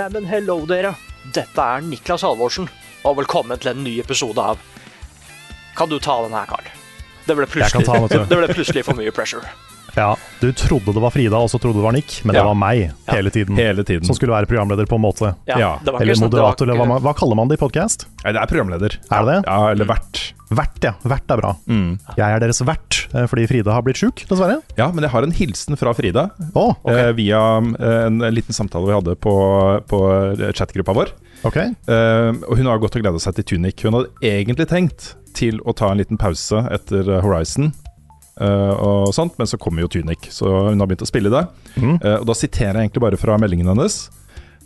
Neimen, hello, dere. Dette er Niklas Halvorsen, og velkommen til en ny episode av Kan du ta den her, Carl? Det ble plutselig, ta det ble plutselig for mye pressure. Ja, du trodde det var Frida, og så trodde det var Nick, men det var meg Ja. hele tiden. Hele tiden. Som skulle være programleder, på en måte. Ja, Ja, det var Eller sånn- det var moderator, eller hva, hva kaller man det i podkast? Det er programleder. Er det det? Ja, eller vert. Vert, ja. Vert er bra. Mm. Jeg er deres vert, eh, fordi Frida har blitt sjuk, dessverre. Ja, men jeg har en hilsen fra Frida. Å, eh, via eh, en liten samtale vi hadde på, på chatgruppa vår. ok. Eh, og hun har gått og gleda seg til Tunic. Hun hadde egentlig tenkt til å ta en liten pause etter eh, Horizon. eh, og sånt, Men så kommer jo Tunic, så hun har begynt å spille det. Mm. Eh, og Da siterer jeg egentlig bare fra meldingen hennes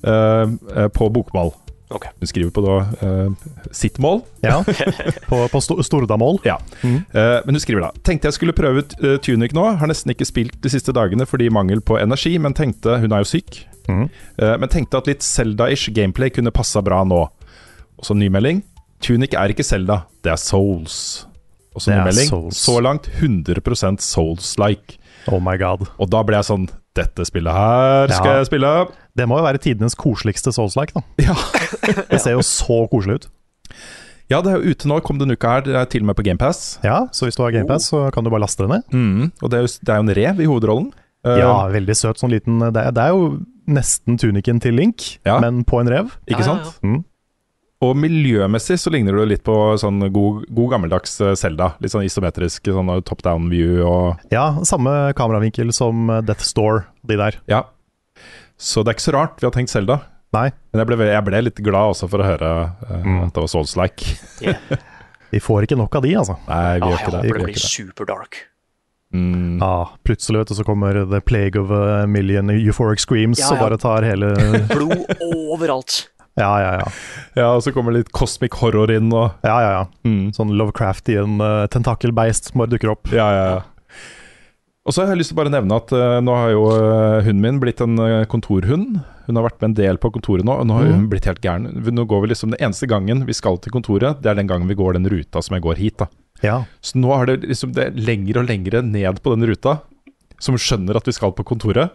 eh, eh, på bokmål. Ok. Hun skriver på da uh, sitt mål. Ja. På, på sto Stordamål. Ja. Mm. Uh, men hun skriver da Tenkte jeg skulle prøve ut uh, Tunic nå. Har nesten ikke spilt de siste dagene fordi mangel på energi, men tenkte Hun er jo syk. Mm. Uh, men tenkte at litt Zelda-ish gameplay kunne passa bra nå. Og så ny melding. Tunic er ikke Zelda, det er Souls. Og så nymelding ny melding. Souls. Så langt 100% Souls-like. Oh my god. Og da ble jeg sånn Dette spillet her skal Ja. jeg spille. Det må jo være tidenes koseligste Souls-like, da. Ja. Det ser jo så koselig ut. ja, det er jo ute nå. Kom denne uka her. Det er til og med på GamePass. Ja, så hvis du har GamePass, så kan du bare laste det ned. Mm. Og det er, jo, det er jo en rev i hovedrollen. Eh, Ja, veldig søt sånn liten Det er, det er jo nesten tunikken til Link, Ja. men på en rev. Ikke Ja, ja, sant? Mm. Og miljømessig så ligner det litt på sånn god, god gammeldags Selda. Zelda. Litt sånn isometrisk sånn top down view og Ja, samme kameravinkel som Death Store, de der. Ja. Så det er ikke så rart vi har tenkt Zelda. Nei, Men jeg ble, jeg ble litt glad også for å høre uh, Mm. at det var Souls-like. vi får ikke nok av de, altså. Nei, vi ah, gjør ikke det. Jeg håper det blir superdark. super dark. Mm. Ja, plutselig vet du, så kommer The Plague of a Million Euphoric Screams Ja, og bare tar hele Blod overalt. Ja, ja, ja. Ja, og så kommer litt cosmic horror inn og ja, ja, ja. mm. Sånn Lovecraftian uh, tentakelbeist som bare dukker opp. Ja, ja, ja. Og så har jeg lyst til å bare nevne at uh, nå har jo uh, hunden min blitt en uh, kontorhund. Hun har vært med en del på kontoret nå, og nå har Mhm. hun blitt helt gæren. Nå går vi liksom Den eneste gangen vi skal til kontoret, det er den gangen vi går den ruta som jeg går hit. da Ja. Så nå er det liksom det er lengre og lengre ned på den ruta, som skjønner at vi skal på kontoret.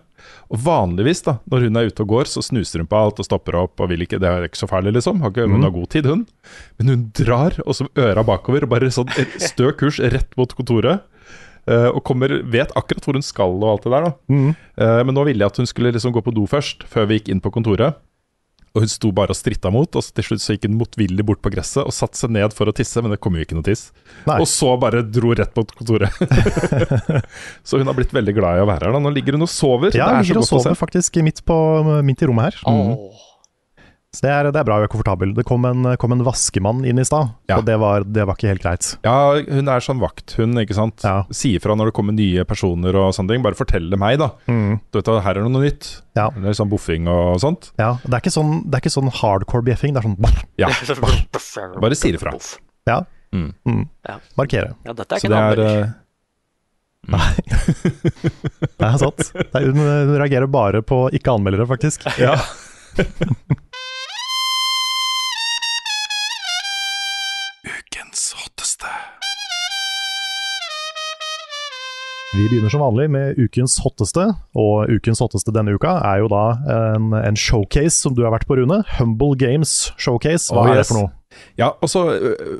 Og vanligvis, da, når hun er ute og går, så snuser hun på alt og stopper opp og vil ikke Det er ikke så farlig, liksom. Har ikke, Hun Mhm. har god tid, hun. Men hun drar, og så øra bakover, og bare sånn stø kurs rett mot kontoret. eh, og kommer, vet akkurat hvor hun skal og alt det der, da. Mm. Men nå ville jeg at hun skulle liksom gå på do først, før vi gikk inn på kontoret. Og hun sto bare og stritta mot, og så til slutt så gikk hun motvillig bort på gresset og satte seg ned for å tisse, men det kom jo ikke noe tiss. Nei. Og så bare dro rett mot kontoret. så hun har blitt veldig glad i å være her. da Nå ligger hun og sover. Ja, det er ligger og sover faktisk midt, på, midt i rommet her. Åh. Så det er, det er bra hun er komfortabel. Det kom en, kom en vaskemann inn i stad, Ja. og det var, det var ikke helt greit. Ja, hun er sånn vakthund, ikke sant. Ja. Sier fra når det kommer nye personer og sånne ting. Bare fortell det meg, da. Mm. Du vet, Her er det noe nytt. Ja. Det er sånn boffing og sånt. Ja, det er ikke sånn, det er ikke sånn hardcore bjeffing, det er sånn Ja, bare si ifra. fra. Ja. Mm. Mm. Ja. Markere. Ja, dette er Så ikke det en er anmelder. Nei. Det er sant. Det er, hun reagerer bare på ikke-anmeldere, faktisk. Ja. Vi begynner som vanlig med ukens hotteste, og ukens hotteste denne uka er jo da en, en showcase som du har vært på, Rune. Humble Games Showcase. Hva Oh, er det for noe? Ja, altså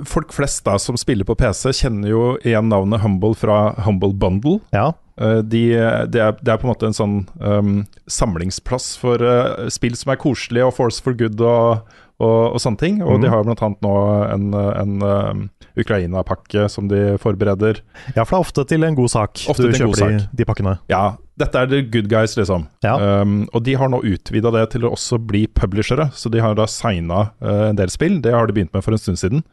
Folk flest da som spiller på PC, kjenner jo igjen navnet Humble fra Humble Bundle. Ja, de, det, er, de er på en måte en sånn um, samlingsplass for uh, spill som er koselige og force for good og, og, og sånne ting. Og mm. de har jo blant annet nå en, en um, Ukraina-pakke som de forbereder. Ja, for det er ofte til en god sak Ofte du kjøper de, sak. de pakkene. Ja, dette er the good guys, liksom. Ja. Um, og de har nå utvida det til å også bli publishere, så de har da signa en del spill. Det har de begynt med for en stund siden.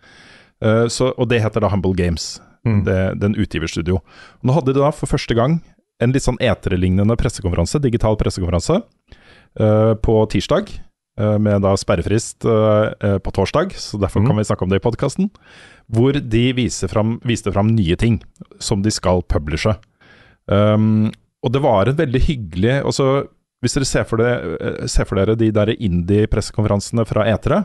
Uh, så, og det heter da Humble Games, Mm. det, den utgiverstudio. Nå hadde de da for første gang en litt sånn eterlignende pressekonferanse, digital pressekonferanse, uh, på tirsdag. uh, Med da sperrefrist uh, uh, på torsdag, så derfor Mm. kan vi snakke om det i podkasten. Hvor de viser fram, viste fram nye ting som de skal publishe. Um, og det var en veldig hyggelig også, Hvis dere ser for, det, eh, ser for dere de der indie-pressekonferansene fra etere,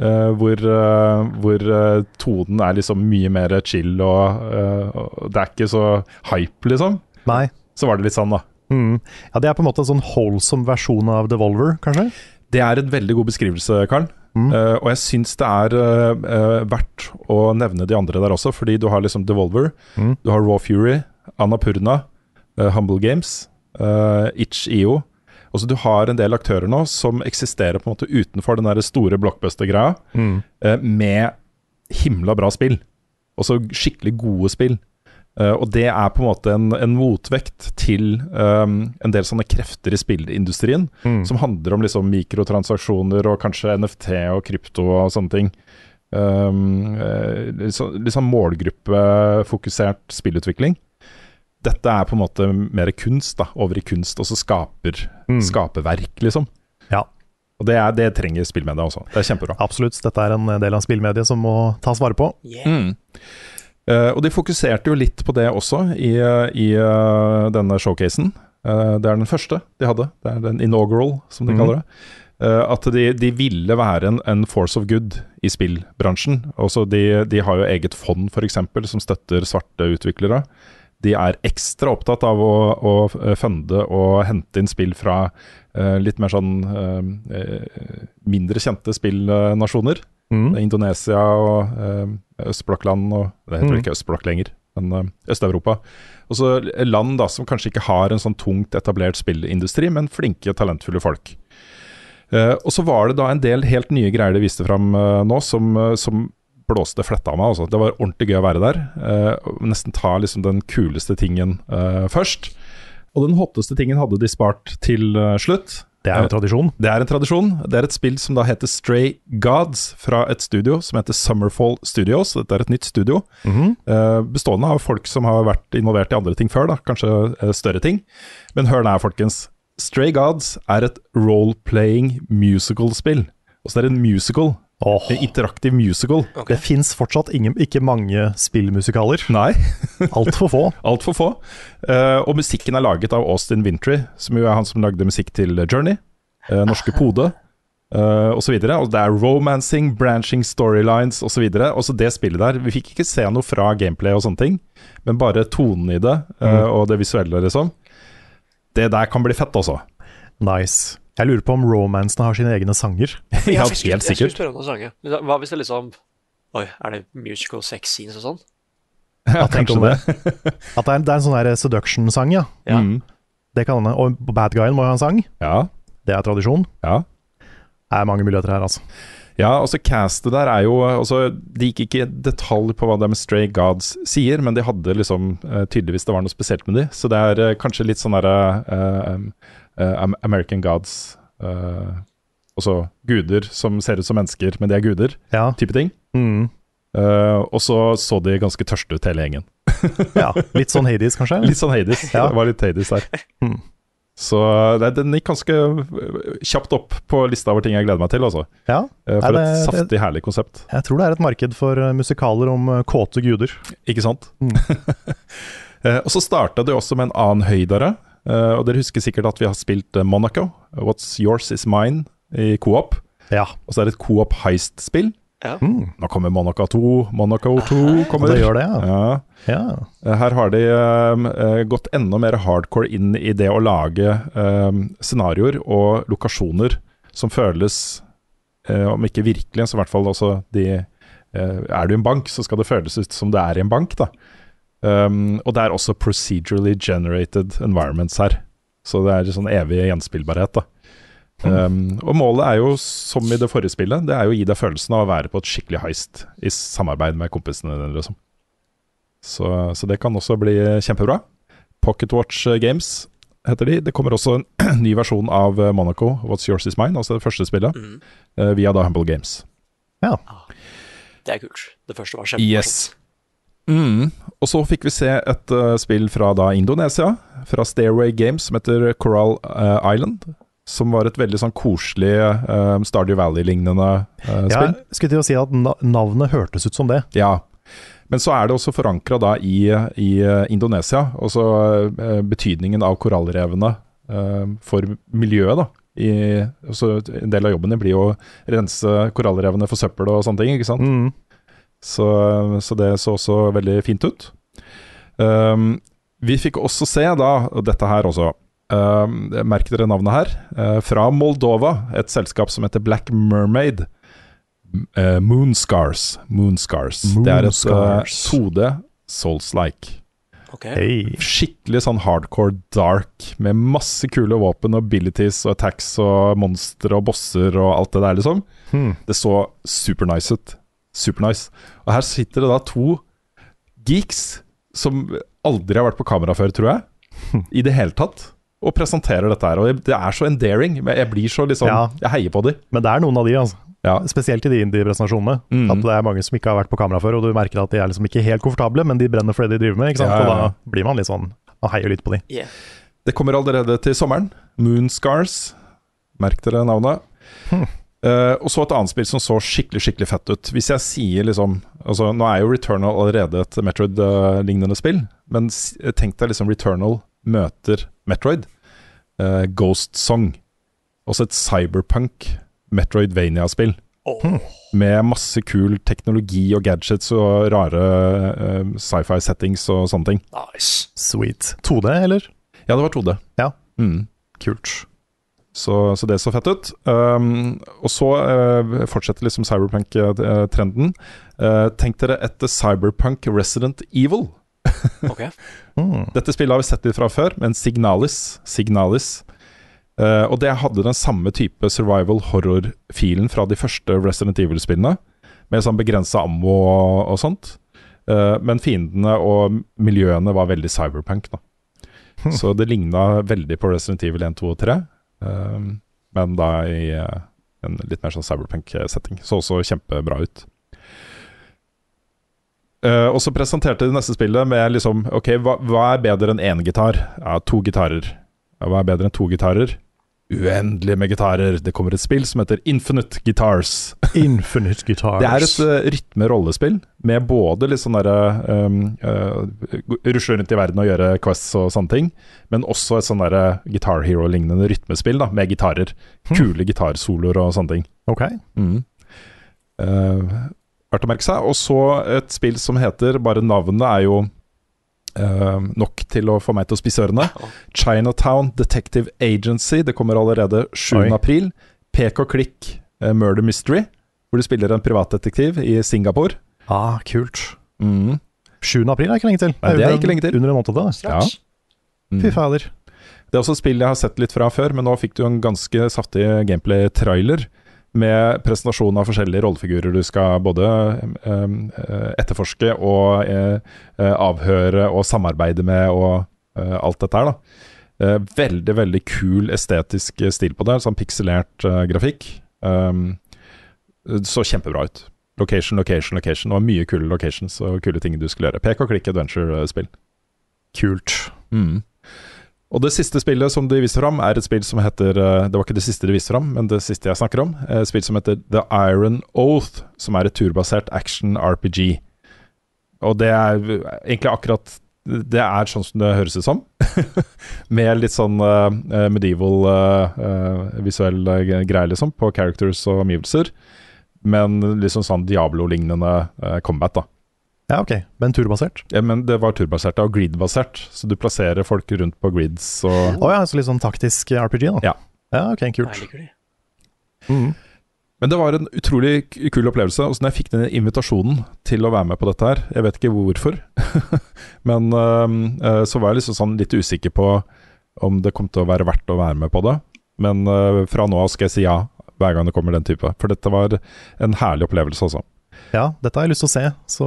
uh, hvor, uh, hvor uh, tonen er liksom mye mer chill og, eh, og det er ikke så hype, liksom, Nei. så var det litt sånn, da. Mm. Ja, Det er på en måte en sånn holsom versjon av Devolver, kanskje? Det er en veldig god beskrivelse, Karl. Mm. Uh, og jeg syns det er eh, verdt å nevne de andre der også, fordi du har liksom Devolver, Mm. du har Raw Fury, Annapurna, uh, Humble Games, uh, Itch.io. Altså Du har en del aktører nå som eksisterer på en måte utenfor den der store blockbuster-greia, Mm. med himla bra spill. Også skikkelig gode spill. Eh, og det er på en måte en, en motvekt til um, en del sånne krefter i spillindustrien, Mm. som handler om liksom mikrotransaksjoner og kanskje NFT og krypto og sånne ting. Um, liksom, sånn målgruppefokusert spillutvikling. Dette er på en måte mer kunst, da, over i kunst, og så skaper, Mm. skaperverk, liksom. Ja. Og det, er, det trenger spillmedia også. Det er kjempebra. Absolutt. Dette er en del av spillmediet som må tas vare på. Mm. Eh, og de fokuserte jo litt på det også i, i uh, denne showcasen. Uh, det er den første de hadde. Det er den inaugural, som de mm. kaller det. At de, de ville være en, en force of good i spillbransjen. Også de, de har jo eget fond, f.eks., som støtter svarte utviklere. De er ekstra opptatt av å, å funde og hente inn spill fra litt mer sånn mindre kjente spillnasjoner. Mm. Indonesia og eh, østblokkland og Det heter vel Mm. ikke østblokk lenger, men eh, Øst-Europa. Og så land da som kanskje ikke har en sånn tungt etablert spillindustri, men flinke, talentfulle folk. Eh, og så var det da en del helt nye greier de viste fram eh, nå, som, eh, som blåste fletta av meg. Altså. Det var ordentlig gøy å være der. eh, nesten ta liksom den kuleste tingen eh, først. Og den hotteste tingen hadde de spart til slutt. Det er Eh, tradisjon. det er en tradisjon. Det er et spill som da heter Stray Gods, fra et studio som heter Summerfall Studios. Dette er et nytt studio, mm -hmm. bestående av folk som har vært involvert i andre ting før, da, kanskje eh, større ting. Men hør her, folkens. Stray Gods er et role-playing musical-spill. Og så er det en musical. Åh, En interaktiv musical. det fins fortsatt ingen, ikke mange spillmusikaler. Nei, Altfor få. altfor få. Uh, og musikken er laget av Austin Wintry, som jo er han som lagde musikk til Journey, Uh, norske Pode, uh, osv. Og det er romancing, branching storylines osv. Også det spillet der. Vi fikk ikke se noe fra gameplay og sånne ting, men bare tonen i det, eh, og det visuelle, liksom. Det der kan bli fett, altså. Nice. Jeg lurer på om romansene har sine egne sanger. Ja, jeg skulle- helt Jeg skulle spørre om noen sanger. Hva hvis det liksom Oi, er det musical sex scenes og sånn? Ja, tenk om det. At det er, det er en sånn der seduction-sang, ja. Ja. Mm. Det kan hende. Og bad guyen må jo ha en sang. Ja, Det er tradisjon. ja. Det er mange muligheter her, altså. Ja, altså castet der er jo altså, De gikk ikke i detalj på hva det med Stray Gods sier, men de hadde liksom eh, tydeligvis det var noe spesielt med de. Så det er eh, kanskje litt sånn derre uh, um, eh, American Gods eh, Altså guder som ser ut som mennesker, men de er guder, Ja. type ting. Mm. Uh, og så så de ganske tørste ut, hele gjengen. ja. Litt sånn Hades, kanskje? Litt sånn Hades. Ja. Det var litt Hades der. Mm. Så det, den gikk ganske eh, kjapt opp på lista over ting jeg gleder meg til, altså. Ja. Uh, For Nei, et det- saftig, herlig konsept. Jeg tror det er et marked for eh, musikaler om eh, kåte guder. Ikke sant? Mm. uh, og så starta det også med en annen høydere. Eh, og dere husker sikkert at vi har spilt eh, Monaco. What's yours is mine i coop. Ja. Og så er det et coop heist-spill. Mm. Nå kommer Monaco 2. Monaco 2 kommer. det gjør det, ja. Ja. ja. Eh, Her har de eh, gått enda mer hardcore inn i det å lage eh, scenarioer og lokasjoner som føles, uh, om ikke virkelig, så i hvert fall også de eh, Er du i en bank, så skal det føles ut som det er i en bank, da. Um, og det er også procedurally generated environments her. Så det er sånn evig gjenspillbarhet, da. Um, og målet er jo, som i det forrige spillet, det er jo å gi deg følelsen av å være på et skikkelig heist i samarbeid med kompisene dine, liksom. Så, så det kan også bli kjempebra. Pocketwatch Games heter de. Det kommer også en ny versjon av eh, Monaco, What's Yours Is Mine, altså det første spillet, Mm. eh, via da Humble Games. Det er kult. Det første var kjempemorsomt. Yes. Mm. Og så fikk vi se et uh, spill fra da Indonesia, fra Stairway Games, som heter Coral uh, Island. Som var et veldig sånn koselig uh, Stardew Valley-lignende spill. skulle til å si at navnet hørtes ut som det. Ja. Men så er det også forankra da i, i Indonesia. Også betydningen av korallrevene for miljøet, da. I, altså, en del av jobben din blir jo å rense korallrevene for søppel og sånne ting, ikke sant. Mm. Så, så det så også veldig fint ut. Um, vi fikk også se da, og dette her også um, Merk dere navnet her. Uh, fra Moldova, et selskap som heter Black Mermaid. Uh, Moonscars. Moonscars. Det er et uh, 2D Souls-like. Okay. Hey. Skikkelig sånn hardcore dark, med masse kule våpen og abilities og attacks og monstre og bosser og alt det der, liksom. Hmm. Det så supernice ut. Supernice. Og her sitter det da to geeks som aldri har vært på kamera før, tror jeg. I det hele tatt. Og presenterer dette her. Og det er så endearing. Jeg blir så liksom Ja. Jeg heier på dem. Men det er noen av de, altså. Ja. Spesielt i de indie-presentasjonene. Mm. At det er mange som ikke har vært på kamera før, og du merker at de er liksom ikke helt komfortable, men de brenner for det de driver med. Ikke sant? Ja, ja, ja. Og da blir man litt sånn Man heier litt på de. Yeah. Det kommer allerede til sommeren. Moonscars. Merk dere navnet. Hm. Eh, og så et annet spill som så skikkelig skikkelig fett ut. Hvis jeg sier liksom altså Nå er jo Returnal allerede et Metroid-lignende spill, men tenk deg liksom Returnal møter Metroid. Uh, Ghost Song. Også et cyberpunk Metroidvania-spill. Oh. Med masse kul teknologi og gadgets og rare uh, sci-fi settings og sånne ting. nice. Sweet. 2D, eller? Ja, det var 2D. Ja. Mm. Kult. Så, så det så fett ut. Um, og så uh, fortsetter liksom cyberpunk-trenden. Uh, tenk dere etter cyberpunk Resident Evil. Ok. Mm. Dette spillet har vi sett litt fra før, men Signalis. Signalis. Uh, og det hadde den samme type survival horror-filen fra de første Resident Evil-spillene. Med sånn begrensa ammo og, og sånt. Uh, men fiendene og miljøene var veldig cyberpunk, da. Så det ligna veldig på Resident Evil 1, 2 og 3. Um, men da i uh, en litt mer sånn cyberpunk-setting. Så også kjempebra ut. Uh, og så presenterte de neste spillet med liksom Ok, hva, hva er bedre enn én gitar? Ja, to gitarer. Ja, hva er bedre enn to gitarer? Uendelig med gitarer. Det kommer et spill som heter Infinite Guitars. Infinite Guitars. Det er et uh, rytme-rollespill med både litt sånn derre um, uh, Rusle rundt i verden og gjøre quests og sånne ting, men også et sånn derre Guitar Hero-lignende rytmespill da, med gitarer. Kule gitarsoloer og sånne ting. Ok. Mm. Uh, Verdt å merke seg. Og så et spill som heter Bare navnet er jo eh, nok til å få meg til å spisse ørene. Chinatown Detective Agency. Det kommer allerede 7. April. Pek og klikk uh, Murder Mystery, hvor du spiller en privatdetektiv i Singapore. Ah, kult. Mm. 7. april er ikke lenge til. Nei, det er ikke lenge til. Under en måned da. Straks. Ja. Mm. Fy fader. Det er også et spill jeg har sett litt fra før, men nå fikk du en ganske saftig gameplay-trailer. Med presentasjon av forskjellige rollefigurer du skal både eh, eh, etterforske og eh, eh, avhøre og samarbeide med og eh, alt dette her, da. Eh, veldig, veldig kul estetisk stil på det. Sånn pikselert eh, grafikk. Um, så kjempebra ut. Location, location, location. Og mye kule locations og kule ting du skulle gjøre. Pek og klikk adventure-spill. Kult. Mm. Og det siste spillet som de viste fram, er et spill som heter eh, Det var ikke det siste de viste fram, men det siste jeg snakker om. Et spill som heter The Iron Oath, som er et turbasert action RPG. Og det er egentlig akkurat Det er sånn som det høres ut som. Med litt sånn uh, medieval uh, eh, visuell greie, liksom, på characters og omgivelser. Men liksom sånn Diablo-lignende eh, combat, da. Ja, ok. Men turbasert? Ja, men det var turbasert og grid-basert, så du plasserer folk rundt på grids og Å ja, så litt sånn taktisk RPG, da. Ja. Ja, ok, Jeg kult. liker de. Mm. Men det var en utrolig kul opplevelse. Og så når jeg fikk den invitasjonen til å være med på dette her Jeg vet ikke hvorfor, men øh, så var jeg liksom sånn litt usikker på om det kom til å være verdt å være med på det. men eh, fra nå av skal jeg si ja hver gang det kommer den type. For dette var en herlig opplevelse, altså. Ja, dette har jeg lyst til å se. Så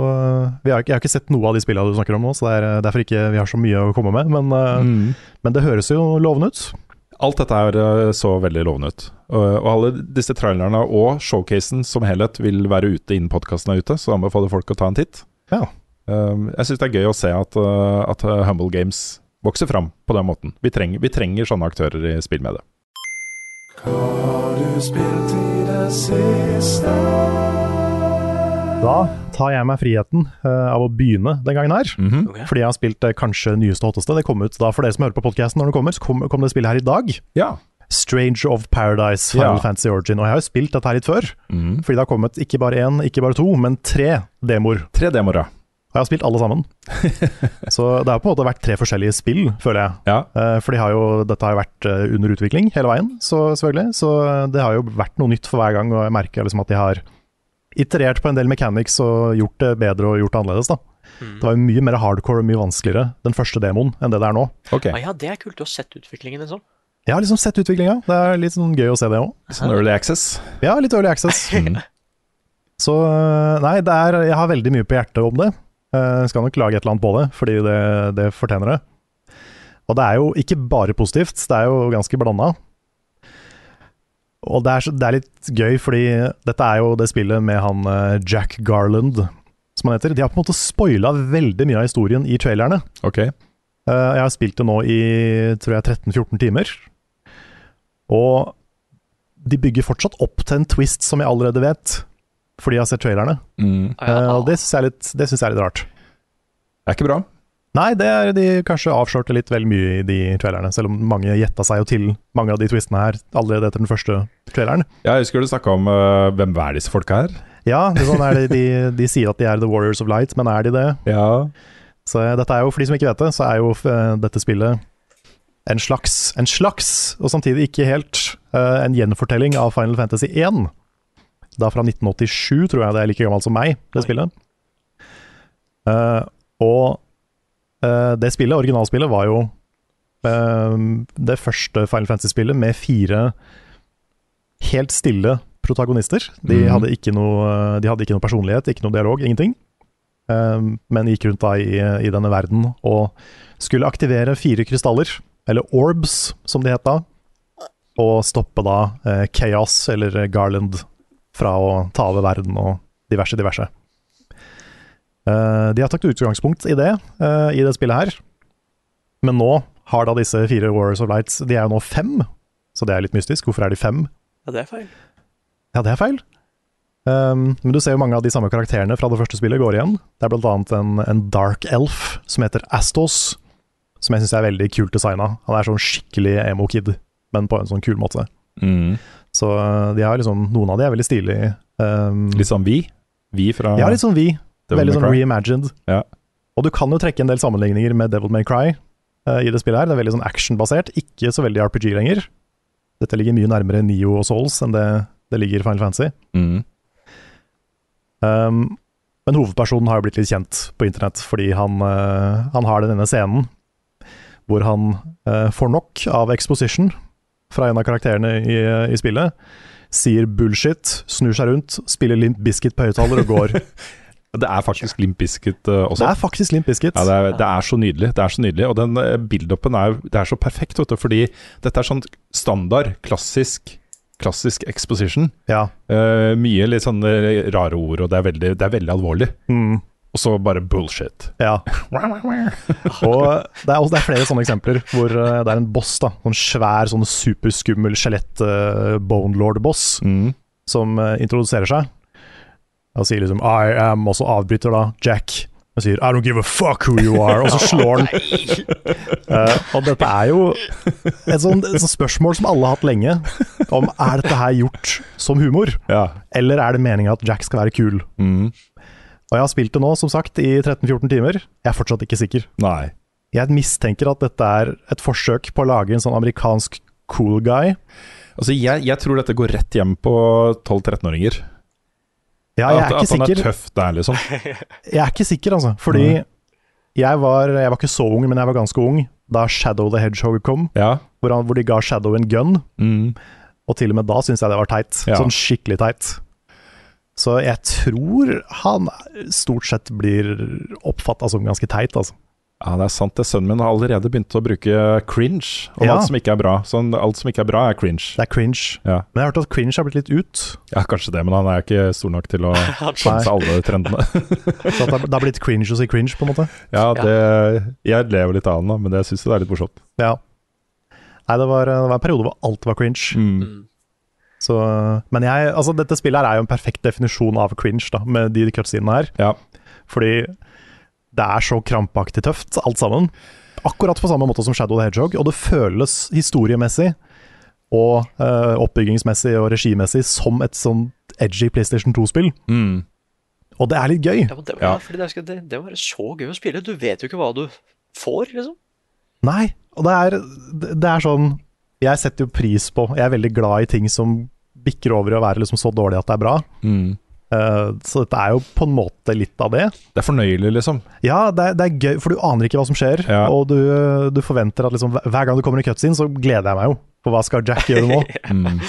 vi har, ikke- Jeg har ikke sett noe av de spillene du snakker om nå, så det er eh, derfor ikke vi har så mye å komme med. Men, mm. men det høres jo lovende ut. Alt dette her eh, så veldig lovende ut. Og, alle disse trailerne og showcasen som helhet vil være ute innen podkasten er ute, så anbefaler folk å ta en titt. Ja. Um, jeg syns det er gøy å se at, at Humble Games vokser fram på den måten. Vi trenger, vi trenger sånne aktører i spillmediet. Da tar jeg meg friheten uh, av å begynne den gangen her. Mm -hmm. okay. Fordi jeg har spilt uh, kanskje nyeste og hotteste. Det kom ut da For dere som hører på podkasten når det kommer, så kom, kom det spillet her i dag. Ja. Strange of Paradise, Final Ja. Fantasy Origin. Og jeg har jo spilt dette her litt før. Mm. Fordi det har kommet ikke bare én, ikke bare to, men tre demoer. Tre demoer, ja. Og jeg har spilt alle sammen. så det har på en måte vært tre forskjellige spill, føler jeg. ja. Uh, For de har jo, dette har jo vært under utvikling hele veien, så selvfølgelig. Så det har jo vært noe nytt for hver gang, og jeg merker liksom at de har iterert på en del mechanics og gjort det bedre og gjort det annerledes. da. Det var jo mye mer hardcore og mye vanskeligere, den første demoen, enn det det er nå. Okay. Ah, ja, det er kult å ha sett utviklingen, liksom. Jeg har liksom sett utviklinga, det er litt sånn gøy å se det òg. Sånn early access. Ja, litt early access. Mm. Så eh, nei, det er, jeg har veldig mye på hjertet om det. Eh, Jeg skal nok lage et eller annet på det, fordi det, det fortjener det. Og det er jo ikke bare positivt, det er jo ganske blanda. Og det er, så- det er litt gøy, fordi dette er jo det spillet med han eh, Jack Garland, som han heter. De har på en måte spoila veldig mye av historien i trailerne. Ok. Eh, Jeg har spilt det nå i tror jeg 13-14 timer. Og de bygger fortsatt opp til en twist som jeg allerede vet, fordi jeg har sett trailerne. Mm. Ja, ah. Og det syns jeg, litt- det synes jeg er litt rart. Det er ikke bra. Nei, det er de kanskje avslørte litt vel mye i de trailerne, selv om mange gjetta seg jo til mange av de twistene her allerede etter den første traileren. Ja, jeg husker du snakka om uh, hvem er disse folka her? Ja, det er sånn er det, de, de sier at de er The Warriors of Light, men er de det? Ja. Så eh, dette er jo, for de som ikke vet det, så er jo uh, dette spillet en slags, en slags, og samtidig ikke helt, uh, en gjenfortelling av Final Fantasy 1. Da fra 1987, tror jeg det er like gammelt som meg, det spillet. Og det spillet, originalspillet, var jo eh, det første Final Fantasy-spillet med fire helt stille protagonister. De, mm. hadde ikke noe, de hadde ikke noe personlighet, ikke noe dialog, ingenting. Men gikk rundt da i, i denne verden og skulle aktivere fire krystaller, eller orbs som de het da, og stoppe da eh, Chaos, eller Garland, fra å ta over verden og diverse, diverse. Eh, de har tatt utgangspunkt i det, eh, i det spillet her. Men nå har da disse fire Warriors of Lights De er jo nå fem, så det er litt mystisk. Hvorfor er de fem? Ja, det er feil. Ja, det er feil. Um, men du ser jo mange av de samme karakterene fra det første spillet går igjen. Det er blant annet en, en dark elf som heter Astos, som jeg syns er veldig kult designa. Han er sånn skikkelig emo-kid, men på en sånn kul måte. Mm. Så uh, de har liksom, noen av de er veldig stilige. Um, Litt sånn vi. Vi fra ja, litt sånn vi. Devil veldig sånn reimagined. Ja. Og du kan jo trekke en del sammenligninger med Devil May Cry uh, i det spillet her. Det er veldig sånn actionbasert, ikke så veldig RPG lenger. Dette ligger mye nærmere Neo og Souls enn det det ligger Final Fantasy. Mm. Um, men hovedpersonen har jo blitt litt kjent på internett, fordi han, uh, han har den ene scenen hvor han uh, får nok av exposition fra en av karakterene i, i spillet, sier bullshit, snur seg rundt, spiller Limp Biscuit på høyttaler og går. Det er faktisk Limp Bizkit uh, også. det er faktisk Limp Biscuit. Ja, det er, det er så nydelig. Det er så nydelig Og den uh, build-upen er, er så perfekt, vet du, fordi dette er sånn standard, klassisk Klassisk exposition. Ja. Uh, mye litt sånne rare ord, og det er veldig, det er veldig alvorlig. Mm, Og så bare bullshit. ja. Og det er, også, det er flere sånne eksempler hvor eh, det er en boss, da. Sånn svær, sånn superskummel skjelett uh. Mm. som uh, introduserer seg. Og sier liksom 'I am', og så avbryter da Jack og sier 'I don't give a fuck who you are', og så slår han. uh, og dette er jo et sånt, et sånt spørsmål som alle har hatt lenge, om er dette her gjort som humor, Ja. eller er det meninga at Jack skal være kul? Mm. Og jeg har spilt det nå, som sagt, i 13-14 timer. Jeg er fortsatt ikke sikker. Nei. Jeg mistenker at dette er et forsøk på å lage en sånn amerikansk cool guy. Altså, jeg, jeg tror dette går rett hjem på 12-13-åringer. Ja, jeg er at, ikke at han sikker. er tøff der, liksom. Jeg er ikke sikker, altså. Fordi jeg var, jeg var ikke så ung, men jeg var ganske ung da Shadow the Hedgehog kom. Ja. hvor, han, hvor de ga Shadow en gun. Mm. Og til og med da syns jeg det var teit. Ja. Sånn skikkelig teit. Så jeg tror han stort sett blir oppfatta som ganske teit, altså. Ja, det er sant. det Sønnen min har allerede begynt å bruke cringe om Ja. alt som ikke er bra. Sånn, alt som ikke er bra, er cringe. Det er cringe. Ja. Men jeg har hørt at cringe har blitt litt ut. ja, kanskje det, men han er ikke stor nok til å skjønne alle trendene. Så at det, det har blitt cringe å si cringe, på en måte. ja, det Jeg lever litt av den, da, men jeg syns det er litt morsomt. Ja. Nei, det var, det var en periode hvor alt var cringe. Mm. Så, men jeg, altså dette spillet her er jo en perfekt definisjon av cringe, da, med de cutscenene her. Ja. Fordi det er så krampaktig tøft, alt sammen. Akkurat på samme måte som Shadow the Hedgehog, og det føles historiemessig og uh, oppbyggingsmessig og regimessig som et sånn edgy PlayStation 2-spill. Mm. Og det er litt gøy. Ja, det, Ja. ja. fordi det, skal, det, det må være så gøy å spille. Du vet jo ikke hva du får, liksom. Nei, og det er, det er sånn Jeg setter jo pris på Jeg er veldig glad i ting som bikker over i å være liksom så dårlig at det er bra. Mm. Eh, så dette er jo på en måte litt av det. Det er fornøyelig, liksom. Ja, det er, det er gøy, for du aner ikke hva som skjer. Ja. Og du, du forventer at liksom, hver- gang du kommer i cutscene, så gleder jeg meg jo. For hva skal Jack gjøre nå? Mm.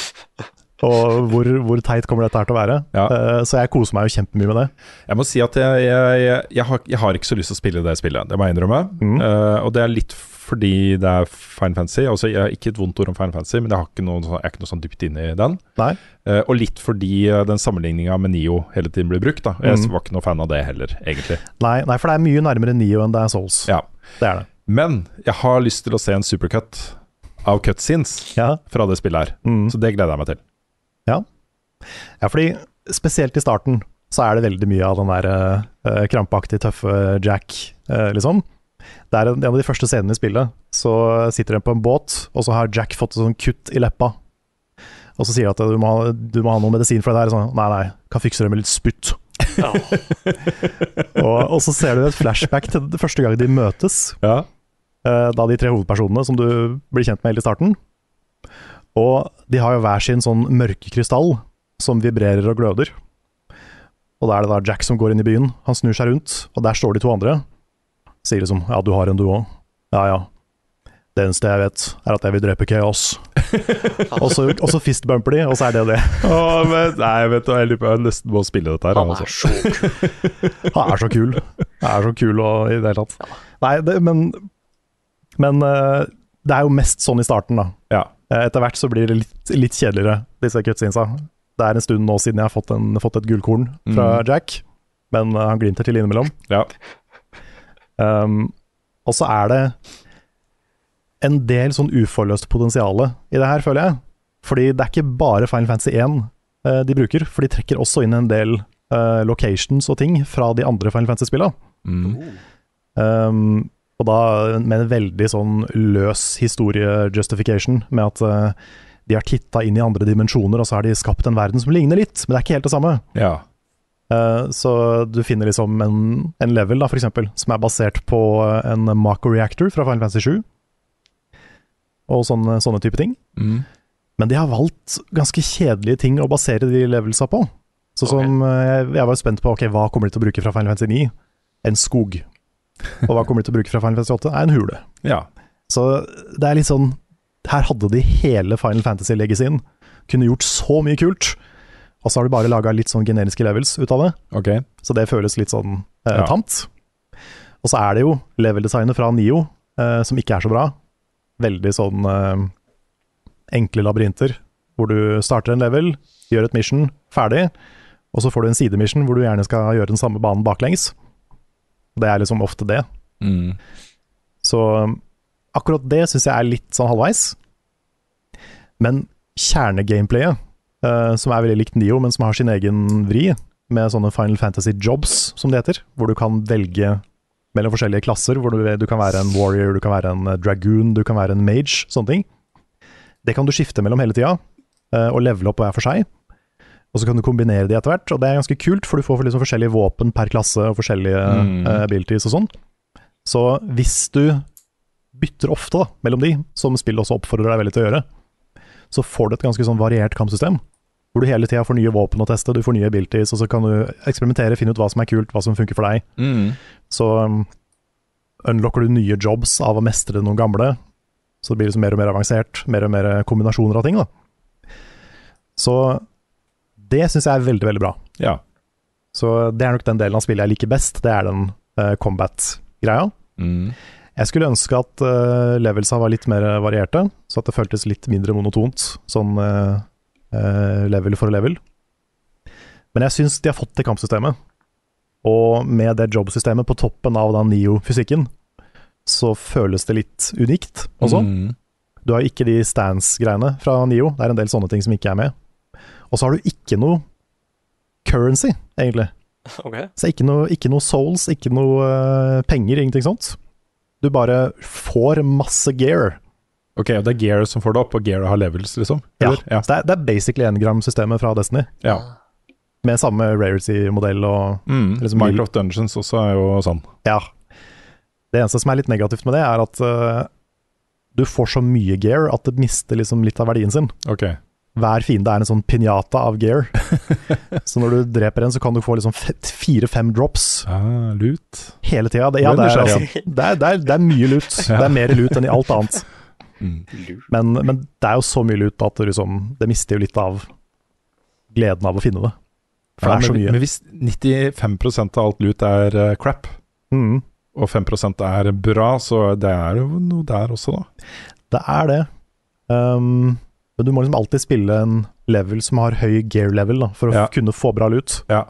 Og hvor, hvor teit kommer dette her til å være? Ja. Eh, så jeg koser meg jo kjempemye med det. Jeg må si at jeg, jeg, jeg, jeg, har, jeg har ikke så lyst til å spille det spillet, det må jeg innrømme. Mm. Uh, og det er litt fordi det er Fine Fancy. Altså, jeg har ikke et vondt ord om Fine Fancy, men jeg, har ikke noe, sånn- jeg er ikke noe sånn dypt inne i den. Nei. Uh, og litt fordi eh, den sammenligninga med Nio hele tiden blir brukt. Da. Jeg Mm. var ikke noe fan av det heller, egentlig. Nei, nei, for det er mye nærmere Nio enn det er Souls. Ja. Det er det. Men jeg har lyst til å se en supercut av cutscenes Ja. fra det spillet her. Mm. Så det gleder jeg meg til. Ja. ja, fordi spesielt i starten så er det veldig mye av den der uh, krampaktig tøffe Jack, uh, liksom. Det er en, en av de første scenene i spillet. Så sitter de på en båt, og så har Jack fått et sånn kutt i leppa. Og så sier de at du må, du må ha noe medisin for det der. Sånn, nei, nei, kan fikse det med litt spytt. Ja. Og, og så ser du et flashback til det første gang de møtes. Ja. eh, da de tre hovedpersonene som du blir kjent med helt i starten. Og de har jo hver sin sånn mørke krystall som vibrerer og gløder. Og da er det da Jack som går inn i byen. Han snur seg rundt, og der står de to andre. Sier liksom 'ja, du har en du òg'. Ja ja. Det eneste jeg vet, er at jeg vil drepe Chaos. og, så, og så fistbumper de, og så er det det. Åh, men, nei, vet du, jeg lurer på jeg nesten må spille dette her. Han Altså. er så kul. Han er så kul. Han er så kul og i det hele tatt. Nei, det, men Men eh, det er jo mest sånn i starten, da. Ja. Eh, Etter hvert så blir det litt, litt kjedeligere, disse cutscenesa. Det er en stund nå siden jeg har fått, en, fått et gullkorn fra Mm. Jack, men eh, han glimter til innimellom. Ja. Um, og så er det en del sånn uforløst potensial i det her, føler jeg. Fordi det er ikke bare Final Fantasy 1 uh, de bruker, for de trekker også inn en del uh, locations og ting fra de andre Final Fantasy-spillene. Mm. Um, og da med en veldig sånn løs historie-justification, med at uh, de har titta inn i andre dimensjoner, og så har de skapt en verden som ligner litt, men det er ikke helt det samme. ja. Eh, så du finner liksom en, en level, da, for eksempel, som er basert på en Mako Reactor fra Final Fantasy 7, og sånne, sånne type ting. Mm. Men de har valgt ganske kjedelige ting å basere de levelsa på. Så okay. som eh, jeg, jeg var spent på ok, hva kommer de til å bruke fra Final Fantasy 9? En skog. Og hva kommer de til å bruke fra Final Fantasy 8? Er en hule. ja. Så det er litt sånn Her hadde de hele Final Fantasy-legacyen. Kunne gjort så mye kult. Og så har du bare laga litt sånn generiske levels ut av det. Okay. Så det føles litt sånn eh, Ja. tamt. Og så er det jo level-designet fra Nio eh, som ikke er så bra. Veldig sånn eh, enkle labyrinter, hvor du starter en level, gjør et mission, ferdig, og så får du en sidemission hvor du gjerne skal gjøre den samme banen baklengs. Det er liksom ofte det. Mm. Så akkurat det syns jeg er litt sånn halvveis. Men kjernegameplayet, eh, som er veldig likt Nio, men som har sin egen vri, med sånne Final Fantasy jobs, som det heter, hvor du kan velge mellom forskjellige klasser, hvor du, du kan være en warrior, du kan være en eh, dragoon, du kan være en mage, sånne ting. Det kan du skifte mellom hele tida, eh, og levele opp hver for seg. Og så kan du kombinere de etter hvert, og det er ganske kult, for du får liksom forskjellige våpen per klasse og forskjellige Mm. uh, abilities og sånn. Så hvis du bytter ofte da, mellom de, som spillet også oppfordrer deg veldig til å gjøre, så får du et ganske sånn variert kampsystem. Hvor du hele tida får nye våpen å teste, du får nye abilities, og så kan du eksperimentere, finne ut hva som er kult, hva som funker for deg. Mm. Så um, unlocker du nye jobs av å mestre noen gamle, Så det blir liksom mer og mer avansert, mer og mer kombinasjoner av ting. da. Så det syns jeg er veldig, veldig bra. Ja. Så det er nok den delen av spillet jeg liker best. Det er den uh, combat-greia. Mm. Jeg skulle ønske at uh, levelsa var litt mer varierte, så at det føltes litt mindre monotont, sånn uh, uh, level for level. Men jeg syns de har fått det kampsystemet, og med det jobbsystemet på toppen av den Nio-fysikken, så føles det litt unikt også. Mm. Du har ikke de stance-greiene fra Nio, det er en del sånne ting som ikke er med. Og så har du ikke noe currency, egentlig. Okay. Så ikke noe, ikke noe souls, ikke noe uh, penger, ingenting sånt. Du bare får masse gear. Ok, og det er Gear som får det opp, og Gear har levels, liksom? Ja, Eller? ja. Så det er, det er basically engram-systemet fra Destiny, ja. med samme rarity-modell og Mm. Liksom Minecraft Dungeons også er jo sånn. Ja. Det eneste som er litt negativt med det, er at uh, du får så mye gear at det mister liksom litt av verdien sin. Ok. Hver fiende er en sånn pinjata av gear. så når du dreper en, så kan du få liksom fire-fem drops Ah, lut. hele tida. Det, ja, det, er, altså, det, er, det, er, det er mye lut. Det er mer lut enn i alt annet. Men, men det er jo så mye lut at liksom, det mister jo litt av gleden av å finne det. For Ja, det er så men, mye. men hvis 95% av alt lut er uh, crap, Mm, og 5% er bra, så det er jo noe der også, da. det er det. Um, men du må liksom alltid spille en level som har høy gear level, da, for å Ja. kunne få bra lut. Ja.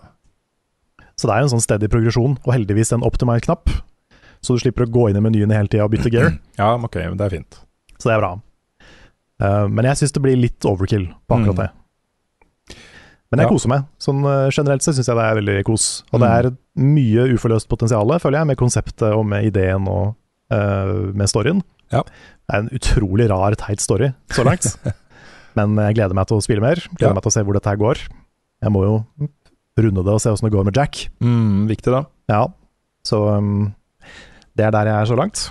Så det er en sånn stedig progresjon, og heldigvis en optimized knapp. Så du slipper å gå inn i menyene hele tida og bytte gear. ja, ok, men det er fint. Så det er bra. Uh, men jeg syns det blir litt overkill på akkurat Mm. det. Men jeg Ja. koser meg. Sånn uh, generelt så syns jeg det er veldig kos. Og det Mm. er mye uforløst potensial, føler jeg, med konseptet og med ideen og uh, med storyen. Ja. Det er en utrolig rar, teit story så langt. Men jeg gleder meg til å spille mer. Gleder Ja. meg til å se hvor dette her går. Jeg må jo runde det og se åssen det går med Jack. Mm, viktig, da. Ja, så um, det er der jeg er så langt.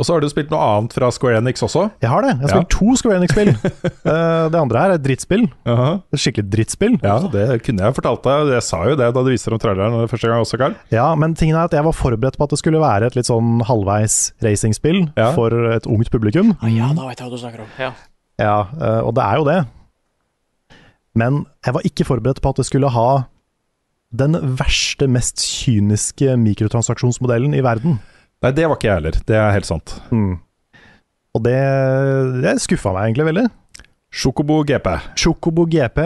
Og så har du spilt noe annet fra Square Enix også. Jeg har det. Jeg har Ja. spilt to Square Enix-spill. Eh, det andre her er et drittspill. Et skikkelig drittspill. Ja, det kunne jeg fortalt deg. Jeg sa jo det da du viste dem traileren første gang også, Carl. Ja, men tingen er at jeg var forberedt på at det skulle være et litt sånn halvveis racingspill Ja. for et ungt publikum. Ah, ja, da vet jeg hva du snakker om. Ja. Ja, eh, og det er jo det. Men jeg var ikke forberedt på at det skulle ha den verste, mest kyniske mikrotransaksjonsmodellen i verden. Nei, det var ikke jeg heller. Det er helt sant. Mm. Og det, det skuffa meg egentlig veldig. Chocobo GP. Chocobo GP,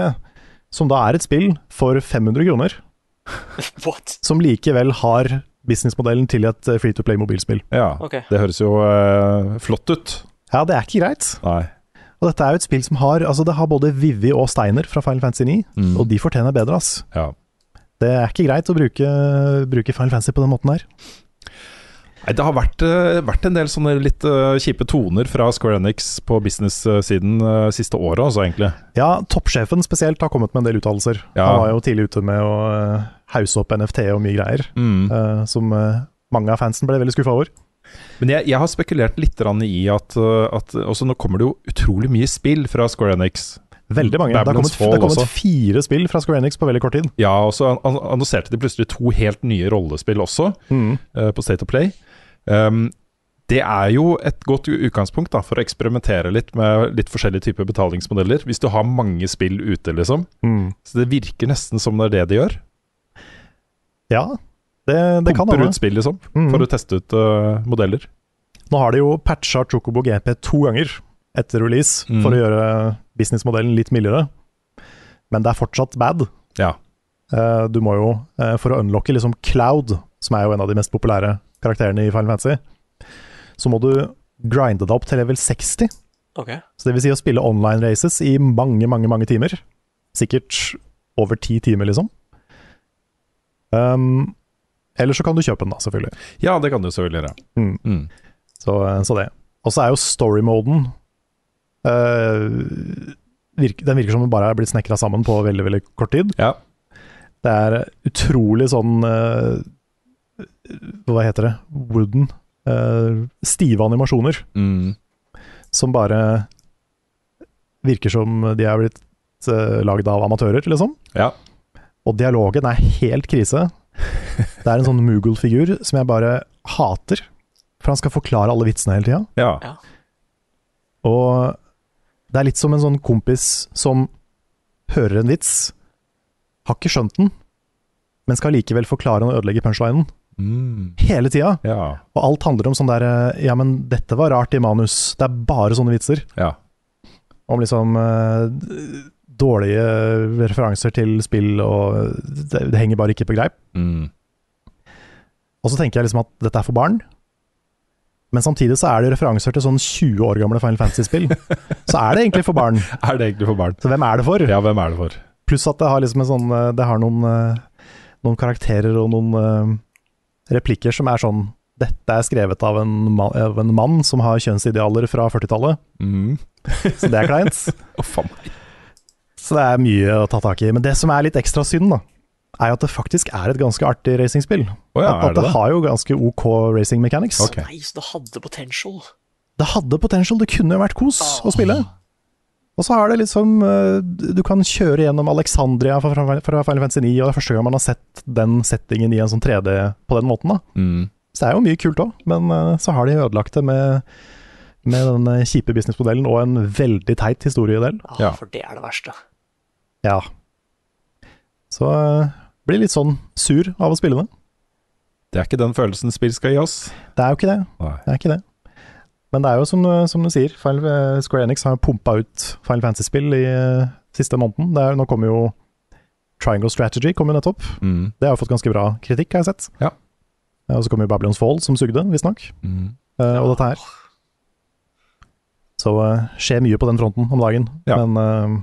som da er et spill for 500 kroner, What? som likevel har businessmodellen til et eh, free to play mobilspill. Ja, okay. det høres jo uh, flott ut. Ja, det er ikke greit. Nei. Og dette er jo et spill som har Altså, det har både Vivi og Steiner fra Final Fantasy 9, Mm. og de fortjener bedre, ass. Ja. Det er ikke greit å bruke, bruke Final Fantasy på den måten her. Nei, det har vært, eh, vært en del sånne litt eh, kjipe toner fra Square Enix på business-siden uh, siste året, altså, egentlig. Ja, toppsjefen spesielt har kommet med en del uttalelser. Ja. Han var jo tidlig ute med å hause opp NFT og mye greier, Mm. eh, som eh, mange av fansen ble veldig skuffa over. Men jeg, jeg har spekulert litt i at, at nå kommer det jo utrolig mye spill fra Square Enix. Veldig mange. Det har kommet, Fall det har kommet også. fire spill fra Square Enix på veldig kort tid. Ja, og så annonserte de plutselig to helt nye rollespill også, eh, på State of Play. Um, det er jo et godt utgangspunkt da, for å eksperimentere litt med litt forskjellige typer betalingsmodeller. Hvis du har mange spill ute, liksom. Mm. Så det virker nesten som det er det de gjør. Ja, det, det kan hende. ut spill, liksom, mm. for å teste ut uh, modeller. Nå har de jo patcha Chocobo GP to ganger etter release Mm. for å gjøre businessmodellen litt mildere, men det er fortsatt bad. Ja. Uh, du må jo, uh, for å unlocke liksom Cloud, som er jo en av de mest populære karakterene i Final Fantasy, så må du grinde deg opp til level 60. Okay. Så det vil si å spille online races i mange, mange, mange timer. Sikkert over ti timer, liksom. Um, eller så kan du kjøpe den, da, selvfølgelig. ja, det kan du selvfølgelig gjøre. Mm. Mm. Så, så det. Og så er jo story-moden eh, virker, Den virker som den bare er blitt snekra sammen på veldig veldig kort tid. Ja. Det er utrolig sånn eh, Hva heter det? Wooden. eh, stive animasjoner Mm. som bare virker som de er blitt uh, lagd av amatører, liksom. Ja. Og dialogen er helt krise. Det er en sånn Moogle-figur som jeg bare hater. For han skal forklare alle vitsene hele tida. Ja. Ja. Og det er litt som en sånn kompis som hører en vits, har ikke skjønt den, men skal likevel forklare og ødelegge punchlinen. Mm. Hele tida. Ja. Og alt handler om sånn der eh, Ja, men dette var rart i manus. Det er bare sånne vitser. ja. Om liksom eh, dårlige referanser til spill, og det, det henger bare ikke på greip. Mm. Og så tenker jeg liksom at dette er for barn. Men samtidig så er det referanser til sånn 20 år gamle Final Fantasy-spill. så er det egentlig for barn. Er det egentlig for barn? Så hvem er det for? Ja, hvem er det for? Pluss at det har liksom en sånn eh, Det har noen, eh, noen karakterer og noen eh, replikker som er sånn Dette er skrevet av en, av en mann som har kjønnsidealer fra 40-tallet, Mm. så det er kleint. Å, faen. Så det er mye å ta tak i. Men det som er litt ekstra synd, da, er jo at det faktisk er et ganske artig racingspill. Å ja, at, er at det det har jo ganske ok racing mechanics. Okay. Nei, så det hadde potential. Det hadde potential, det kunne jo vært kos å spille. Og så har det liksom eh, Du kan kjøre gjennom Alexandria fra, Final Fantasy 9, og det er første gang man har sett den settingen i en sånn 3D på den måten. da Mm. Så det er jo mye kult òg, men eh, så har de ødelagt det med, med den eh, kjipe businessmodellen og en veldig teit historiedel. Ja, Ja. For det er det verste. Ja. Så blir litt sånn sur av å spille det. Det er ikke den følelsen spill skal gi oss. Det er jo ikke det. Det er ikke det. Men det er jo som, eh, som du sier, Final, eh, Square Enix har pumpa ut Final Fantasy-spill i uh, siste måneden. Er, nå kommer jo Triangle Strategy kom jo nettopp. Mm. Det har fått ganske bra kritikk, har jeg sett. Ja. Og så kommer jo Babylons Fall, som sugde, visstnok. Mm. Uh, Og dette her. Så uh, skjer mye på den fronten om dagen. Ja. Men, uh,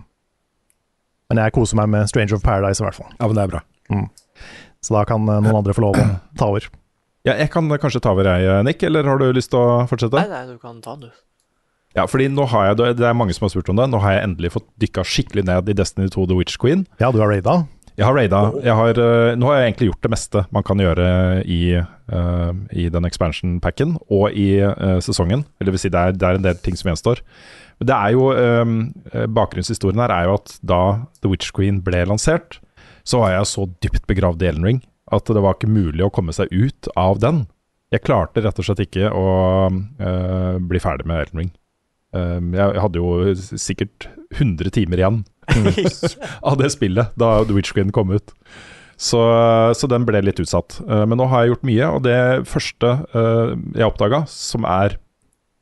men jeg koser meg med Stranger of Paradise, i hvert fall. Ja, men det er bra. Så da kan eh, noen andre få lov å ta over. Ja, jeg kan kanskje ta over jeg, Nick, eller har du lyst til å fortsette? Nei, nei, du kan ta den, du. Ja, fordi nå har jeg, Det er mange som har spurt om det. Nå har jeg endelig fått dykka skikkelig ned i Destiny 2 The Witch Queen. Ja, du har raida. Jeg har raida. Jeg har, eh, nå har jeg egentlig gjort det meste man kan gjøre i, uh, i den expansion-packen og i uh, sesongen. Eller vil si, det er, det er en del ting som gjenstår. Men det er jo um, Bakgrunnshistorien her er jo at da The Witch Queen ble lansert, så var jeg så dypt begravd i Elden Ring at det var ikke mulig å komme seg ut av den. Jeg klarte rett og slett ikke å eh, bli ferdig med Elden Ring. Eh, jeg hadde jo sikkert 100 timer igjen av det spillet da The Witch Queen kom ut. Så, så den ble litt utsatt. Uh, men nå har jeg gjort mye, og det første uh, jeg oppdaga, som er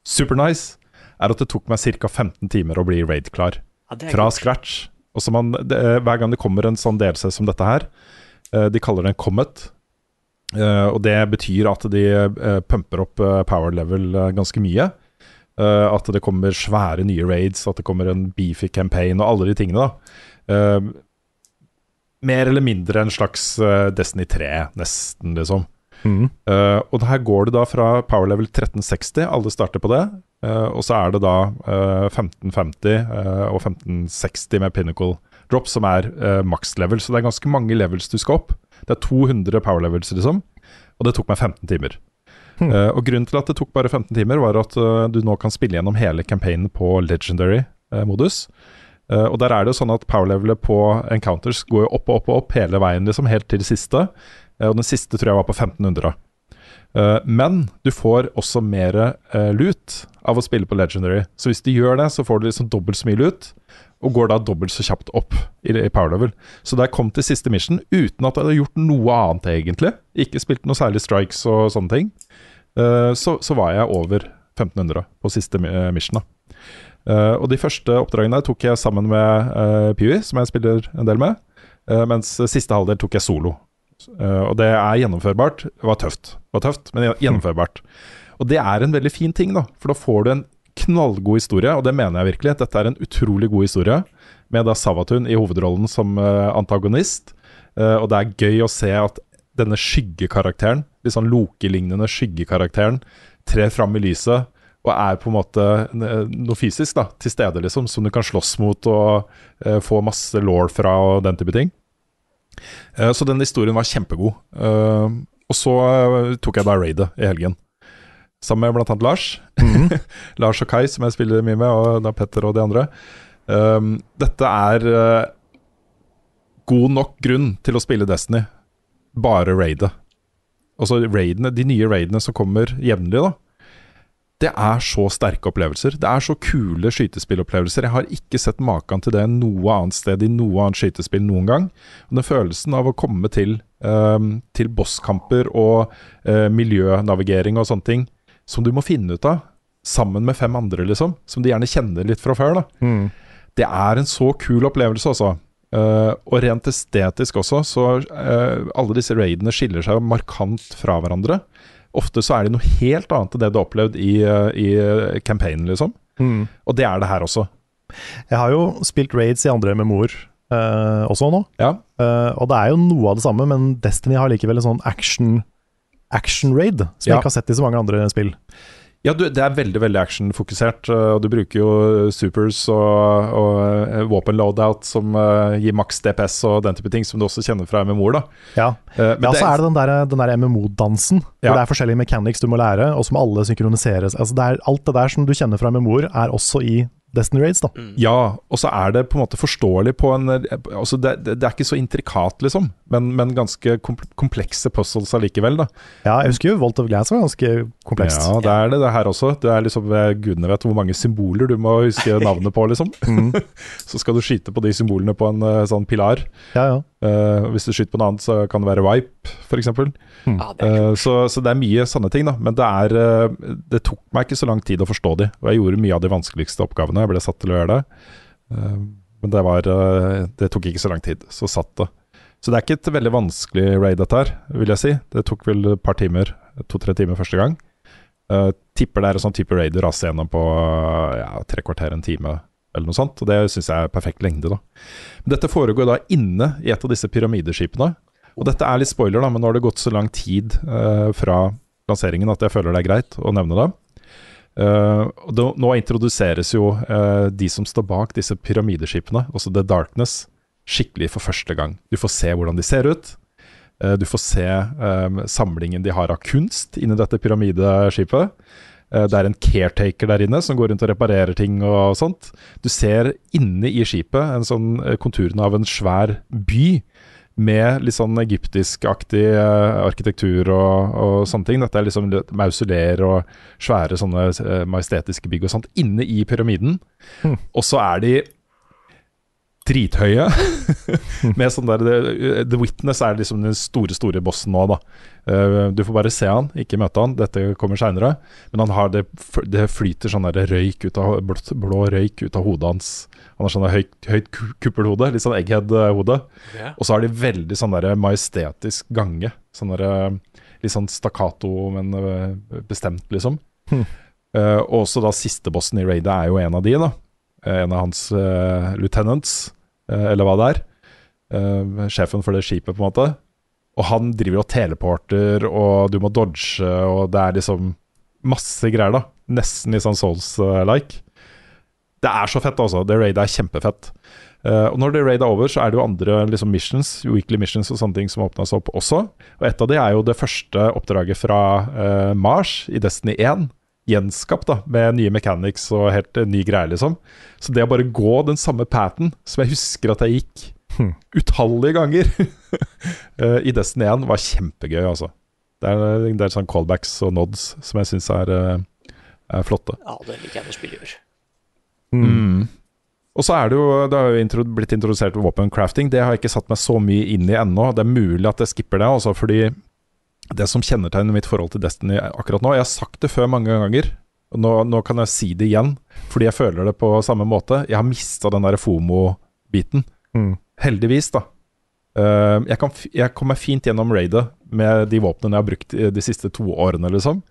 super nice, er at det tok meg ca. 15 timer å bli raid-klar. Ja, Fra scratch. Og så man, det, hver gang det kommer en sånn delelse som dette her, eh, de kaller det en comet. eh, og det betyr at de eh, pumper opp power level ganske mye. At det kommer svære nye raids, at det kommer en beefy campaign og alle de tingene. da Mer eller mindre en slags Destiny 3, nesten, liksom. Mm. Og her går det da fra power level 1360, alle starter på det. Eh, og så er det da eh, 1550 eh, og 1560 med pinnacle drop, som er uh, maks level. Så det er ganske mange levels du skal opp. Det er 200 power levels, liksom. Og det tok meg 15 timer. Hmm. Uh, og grunnen til at det tok bare 15 timer, var at uh, du nå kan spille gjennom hele campaignen på legendary-modus. Uh, og der er det jo sånn at power-levelet på encounters går jo opp og opp og opp hele veien, liksom, helt til det siste. Eh, og den siste tror jeg var på 1500. Eh, men du får også mer eh, loot av å spille på legendary. Så hvis du gjør det, så får du liksom dobbelt så mye loot, og går da dobbelt så kjapt opp i, power level. Så da jeg kom til siste mission uten at jeg hadde gjort noe annet, egentlig, ikke spilt noe særlig strikes og sånne ting, eh, så, så var jeg over 1500 på siste mi- mission. da. Uh, og de første oppdragene tok jeg sammen med uh, Pewie, som jeg spiller en del med. Uh, mens siste halvdel tok jeg solo. Eh, og det er gjennomførbart. Det var tøft, var tøft men gjennomførbart. Og det er en veldig fin ting, da. For da får du en knallgod historie, og det mener jeg virkelig. Dette er en utrolig god historie, med da Savatun i hovedrollen som eh, antagonist. Eh, og det er gøy å se at denne skyggekarakteren, litt sånn Loke-lignende skyggekarakteren, trer fram i lyset og er på en måte noe fysisk da, til stede, liksom, som du kan slåss mot og få masse law fra og den type ting. Eh, så den historien var kjempegod. Eh, og så eh, tok jeg da raidet i helgen. Sammen med blant annet Lars. Lars og Kai, som jeg spiller mye med, og da Petter og de andre. Dette er god nok grunn til å spille Destiny. Bare raidet. Altså raidene, de nye raidene som kommer jevnlig, da. Det er så sterke opplevelser. Det er så kule skytespillopplevelser. Jeg har ikke sett maken til det noe annet sted i noe annet skytespill noen gang. Den følelsen av å komme til, um, til bosskamper og uh, miljønavigering og sånne ting som du må finne ut av sammen med fem andre, liksom, som de gjerne kjenner litt fra før, da. Mm. Det er en så kul opplevelse, altså. Uh, og rent estetisk også, så uh, alle disse raidene skiller seg markant fra hverandre. Ofte så er det noe helt annet enn det du har opplevd i, uh, i campaignen, liksom. Mm. Og det er det her også. Jeg har jo spilt raids i andre MMO-er også nå, Ja. og det er jo noe av det samme, men Destiny har likevel en sånn action action raid, som Ja. jeg ikke har sett i så mange andre spill. Ja, du, det er veldig veldig actionfokusert. uh, Og du bruker jo supers og, og uh, våpen loadout som uh, gir maks DPS og den type ting, som du også kjenner fra MMO-er. Ja, Uh, ja så er det den der, den der MMO-dansen, Ja. hvor det er forskjellige mechanics du må lære, og som alle synkroniseres. Altså det er, alt det der som du kjenner fra MMO-er, er også i Destiny Raids, da. Ja, og så er det på en måte forståelig på en altså det, det, det er ikke så intrikat, liksom, men, men ganske komplekse puzzles allikevel, da. Ja, jeg husker jo Volt of Glass var ganske komplekst. Ja, det er det, det her også. Det er liksom, eh, Gudene vet hvor mange symboler du må huske navnet på, liksom. Mm. så skal du skyte på de symbolene på en eh, sånn pilar. Ja, ja. Uh, hvis du skyter på noe annet, så kan det være wipe, f.eks. Mm. Uh, så, så det er mye sånne ting, da. Men det er eh, Det tok meg ikke så lang tid å forstå de. Og jeg gjorde mye av de vanskeligste oppgavene. Jeg ble satt til å gjøre det. Eh, men det var eh, Det tok ikke så lang tid. Så satt det. Så det er ikke et veldig vanskelig raid, dette her, vil jeg si. Det tok vel et par timer, to-tre timer første gang. Eh, tipper det er en sånn type raid du raser gjennom på eh, ja, tre kvarter, en time eller noe sånt. Og det syns jeg er perfekt lengde, da. Men dette foregår da inne i et av disse pyramideskipene. Og dette er litt spoiler, da, men nå har det gått så lang tid eh, fra lanseringen at jeg føler det er greit å nevne det. Uh, det nå introduseres jo uh, de som står bak disse pyramideskipene, også The Darkness, skikkelig for første gang. Du får se hvordan de ser ut. Uh, du får se um, samlingen de har av kunst inni dette pyramideskipet. Eh, Det er en caretaker der inne som går rundt og reparerer ting og sånt. Du ser inne i skipet en sånn eh, konturene av en svær by med litt sånn egyptisk-aktig eh, arkitektur og, og sånne ting. Dette er liksom mausoleer og svære sånne eh, majestetiske bygg og sånt inne i pyramiden. Og så er de drithøye. med sånn der The, The Witness er liksom den store, store bossen nå, da. Eh, du får bare se han, ikke møte han. Dette kommer seinere. Men han har det, det flyter sånn der røyk ut av, blå, blå røyk ut av hodet hans. Han har sånn høyt, høyt kuppelhode, litt sånn egghead-hode. Yeah. Og så har de veldig sånn der majestetisk gange. Sånn der, eh, litt sånn stakkato, men eh, bestemt, liksom. Hm. Eh, og også da siste bossen i raidet er jo en av de, da. Eh, En av hans uh, lieutenants, eh, eller hva det er. Eh, sjefen for det skipet, på en måte. Og han driver og teleporter, og du må dodge, og det er liksom masse greier, da. Nesten litt sånn Souls-like. Det er så fett, altså. Det raidet er kjempefett. Uh, og når det raidet er over, så er det jo andre liksom, missions, weekly missions og sånne ting som åpnes opp også. Og et av de er jo det første oppdraget fra uh, Mars i Destiny 1. Gjenskapt da, med nye mechanics og helt eh, ny greie, liksom. Så det å bare gå den samme paten som jeg husker at jeg gikk Hmm. utallige ganger eh, i Destiny 1, var kjempegøy, altså. Det er, en del sånn callbacks og nods som jeg syns er, eh, er flotte. Ja, det liker jeg når spill gjør. Mm. Og så er det jo, det har jo intro, blitt introdusert våpencrafting. Det har jeg ikke satt meg så mye inn i ennå. Det er mulig at jeg skipper det, altså, fordi det som kjennetegner mitt forhold til Destiny akkurat nå Jeg har sagt det før mange ganger. og Nå, nå kan jeg si det igjen, fordi jeg føler det på samme måte. Jeg har mista den der FOMO-biten. Mm. Heldigvis, da. Uh, jeg, kan, jeg kommer fint gjennom raidet med de våpnene jeg har brukt de siste to årene, liksom.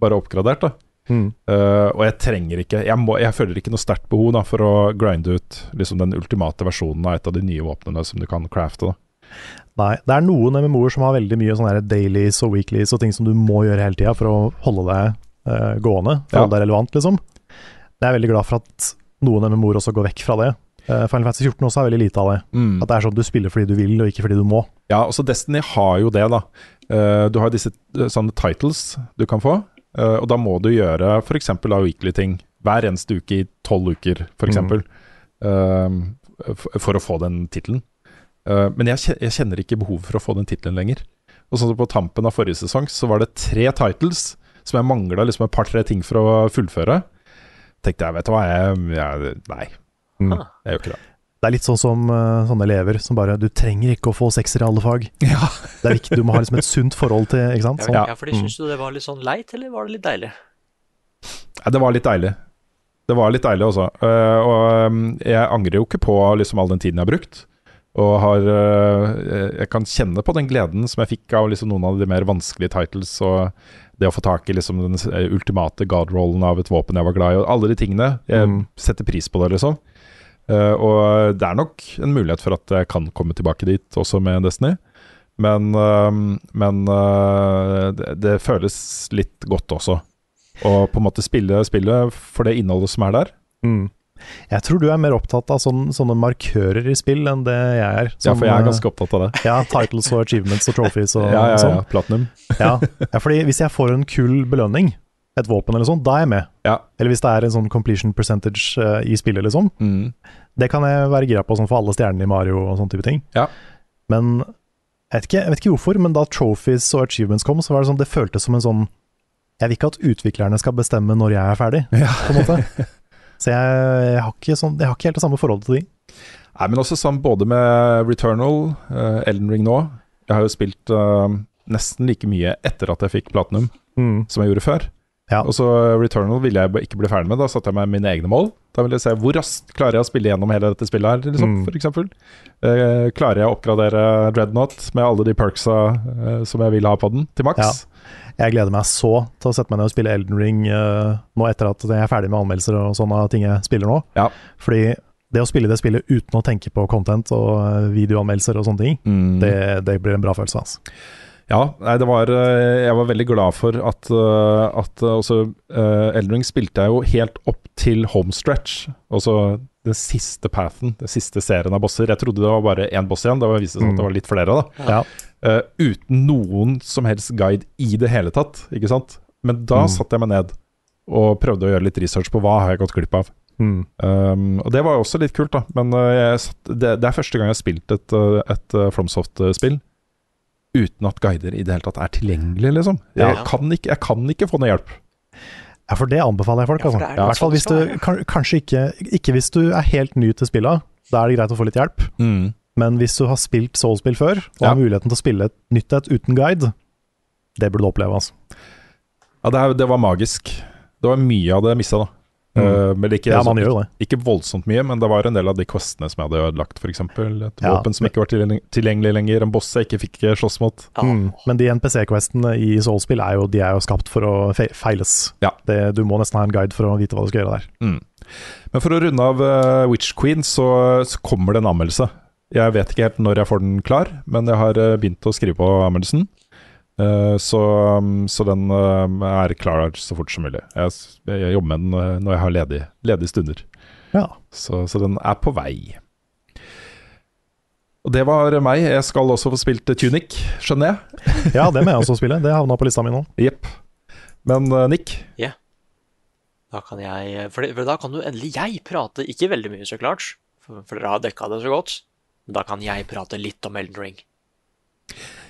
Bare oppgradert, da. Mm. Uh, og jeg trenger ikke jeg, må, jeg føler ikke noe sterkt behov da, for å grinde ut liksom, den ultimate versjonen av et av de nye våpnene som du kan crafte. Da. Nei, det er noen MMO-er som har veldig mye sånne dailies og weeklies og ting som du må gjøre hele tida for å holde deg uh, gående, for å Ja. holde deg relevant, liksom. Jeg er veldig glad for at noen MMO-er også går vekk fra det. Uh, Final Fantasy 14 også har veldig lite av det. At det er sånn at du spiller fordi du vil, og ikke fordi du må. Ja, også Destiny har jo det, da. Uh, du har disse sånne titles du kan få, og da må du gjøre f.eks. av weekly-ting hver eneste uke i tolv uker, f.eks. Mm. For, for å få den tittelen. Eh, men jeg, jeg kjenner ikke behov for å få den tittelen lenger. Og sånn som På tampen av forrige sesong så var det tre titles som jeg mangla liksom et par-tre ting for å fullføre. tenkte jeg, vet du hva, jeg, jeg Nei, Mm. jeg gjør ikke det. Det er litt sånn som uh, sånne elever som bare Du trenger ikke å få sekser i alle fag. Det er viktig, Du må ha liksom et sunt forhold til Ikke sant? Ja, Sånn. ja, fordi Syns du det var litt sånn leit, eller var det litt deilig? Ja, det var litt deilig. Det var litt deilig også. Uh, og um, jeg angrer jo ikke på liksom all den tiden jeg har brukt. Og har eh, Jeg kan kjenne på den gleden som jeg fikk av liksom noen av de mer vanskelige titles. Og det å få tak i liksom den eh, ultimate god-rollen av et våpen jeg var glad i, og alle de tingene. Jeg Mm. setter pris på det, liksom. Eh, og det er nok en mulighet for at jeg kan komme tilbake dit også med Destiny. Men, eh, men eh, det, det føles litt godt også. Å på en måte spille spillet for det innholdet som er der. Mm. Jeg tror du er mer opptatt av sånn, sånne markører i spill enn det jeg er. ja, for jeg er eh, ganske opptatt av det. Ja, titles og achievements og trophies og Ja, ja, sånn. ja. Platinum. Ja. ja, fordi hvis jeg får en kul belønning, et våpen eller sånn, da er jeg med. Ja. Eller hvis det er en sånn completion percentage uh, i spillet, liksom. Mm. Det kan jeg være gira på, sånn for alle stjernene i Mario og sånne type ting. Ja. Men jeg vet, ikke, jeg vet ikke hvorfor, men da trophies og achievements kom, så var det sånn, det føltes som en sånn Jeg vil ikke at utviklerne skal bestemme når jeg er ferdig, ja. på en måte. Så jeg, jeg, har sånn, jeg har ikke helt det samme forholdet til de. Nei, men også sånn både med Returnal, uh, Elden Ring nå Jeg har jo spilt uh, nesten like mye etter at jeg fikk Platinum som jeg gjorde før. Ja. Og så Returnal ville jeg ikke bli ferdig med. Da satte jeg meg mine egne mål. Da ville jeg se hvor raskt klarer jeg å spille gjennom hele dette spillet her, liksom, Mm. for eksempel. Eh, klarer jeg å oppgradere Dreadnought med alle de perksa uh, som jeg vil ha på den, til maks? Ja. Jeg gleder meg så til å sette meg ned og spille Elden Ring uh, nå etter at jeg er ferdig med anmeldelser og sånne ting jeg spiller nå. Ja. Fordi det å spille det spillet uten å tenke på content og eh, videoanmeldelser og sånne ting, Mm. det, det blir en bra følelse. Altså. Ja, nei, det var eh, Jeg var veldig glad for at, at også uh, Elden Ring spilte jeg jo helt opp til homestretch. Altså den siste pathen, den siste serien av bosser. Jeg trodde det var bare én boss igjen, det viste seg at det var litt flere, da. Ja. Eh, uten noen som helst guide i det hele tatt, ikke sant. Men da Mm. satte jeg meg ned og prøvde å gjøre litt research på hva har jeg gått glipp av. Mm. Um, og det var jo også litt kult, da. Men uh, jeg satt, det, det er første gang jeg har spilt et, uh, et uh, FromSoft-spill uten at guider i det hele tatt er tilgjengelig, liksom. Jeg, Ja. kan, ikke, jeg kan ikke få noe hjelp. Ja, for det anbefaler jeg folk. Altså. er I hvert fall hvis du Kanskje ikke, ikke hvis du er helt ny til spilla, da er det greit å få litt hjelp. Men hvis du har spilt Soul-spill før, og Ja. har muligheten til å spille et nytt et uten guide, det burde du oppleve. altså. Ja, det, er, det var magisk. Det var mye av det jeg missa, da. Mm. Uh, men ikke, Ja, man gjør det. ikke voldsomt mye, men det var en del av de questene som jeg hadde ødelagt, f.eks. Et Ja. våpen som ikke var tilgjengelig, tilgjengelig lenger, en boss jeg ikke fikk uh, slåss mot. Ja. Mm. Men de NPC-questene i Soul-spill er jo, de er jo skapt for å fe feiles. Ja. Det, du må nesten ha en guide for å vite hva du skal gjøre der. Mm. Men for å runde av uh, Witch Queen, så, så kommer det en anmeldelse. Jeg vet ikke helt når jeg får den klar, men jeg har uh, begynt å skrive på anmeldelsen. Uh, så, um, så den uh, er klar så fort som mulig. Jeg, jeg jobber med den når jeg har ledige, ledig stunder. Ja. Så, så den er på vei. Og det var meg. Jeg skal også få spilt Tunic, skjønner jeg. ja, det må jeg også spille. Det havna på lista mi nå. Jepp. Men Nick, Da kan jeg for da kan jo endelig jeg prate, ikke veldig mye så klart, for, for dere har dekka det så godt, men da kan jeg prate litt om Elden Ring.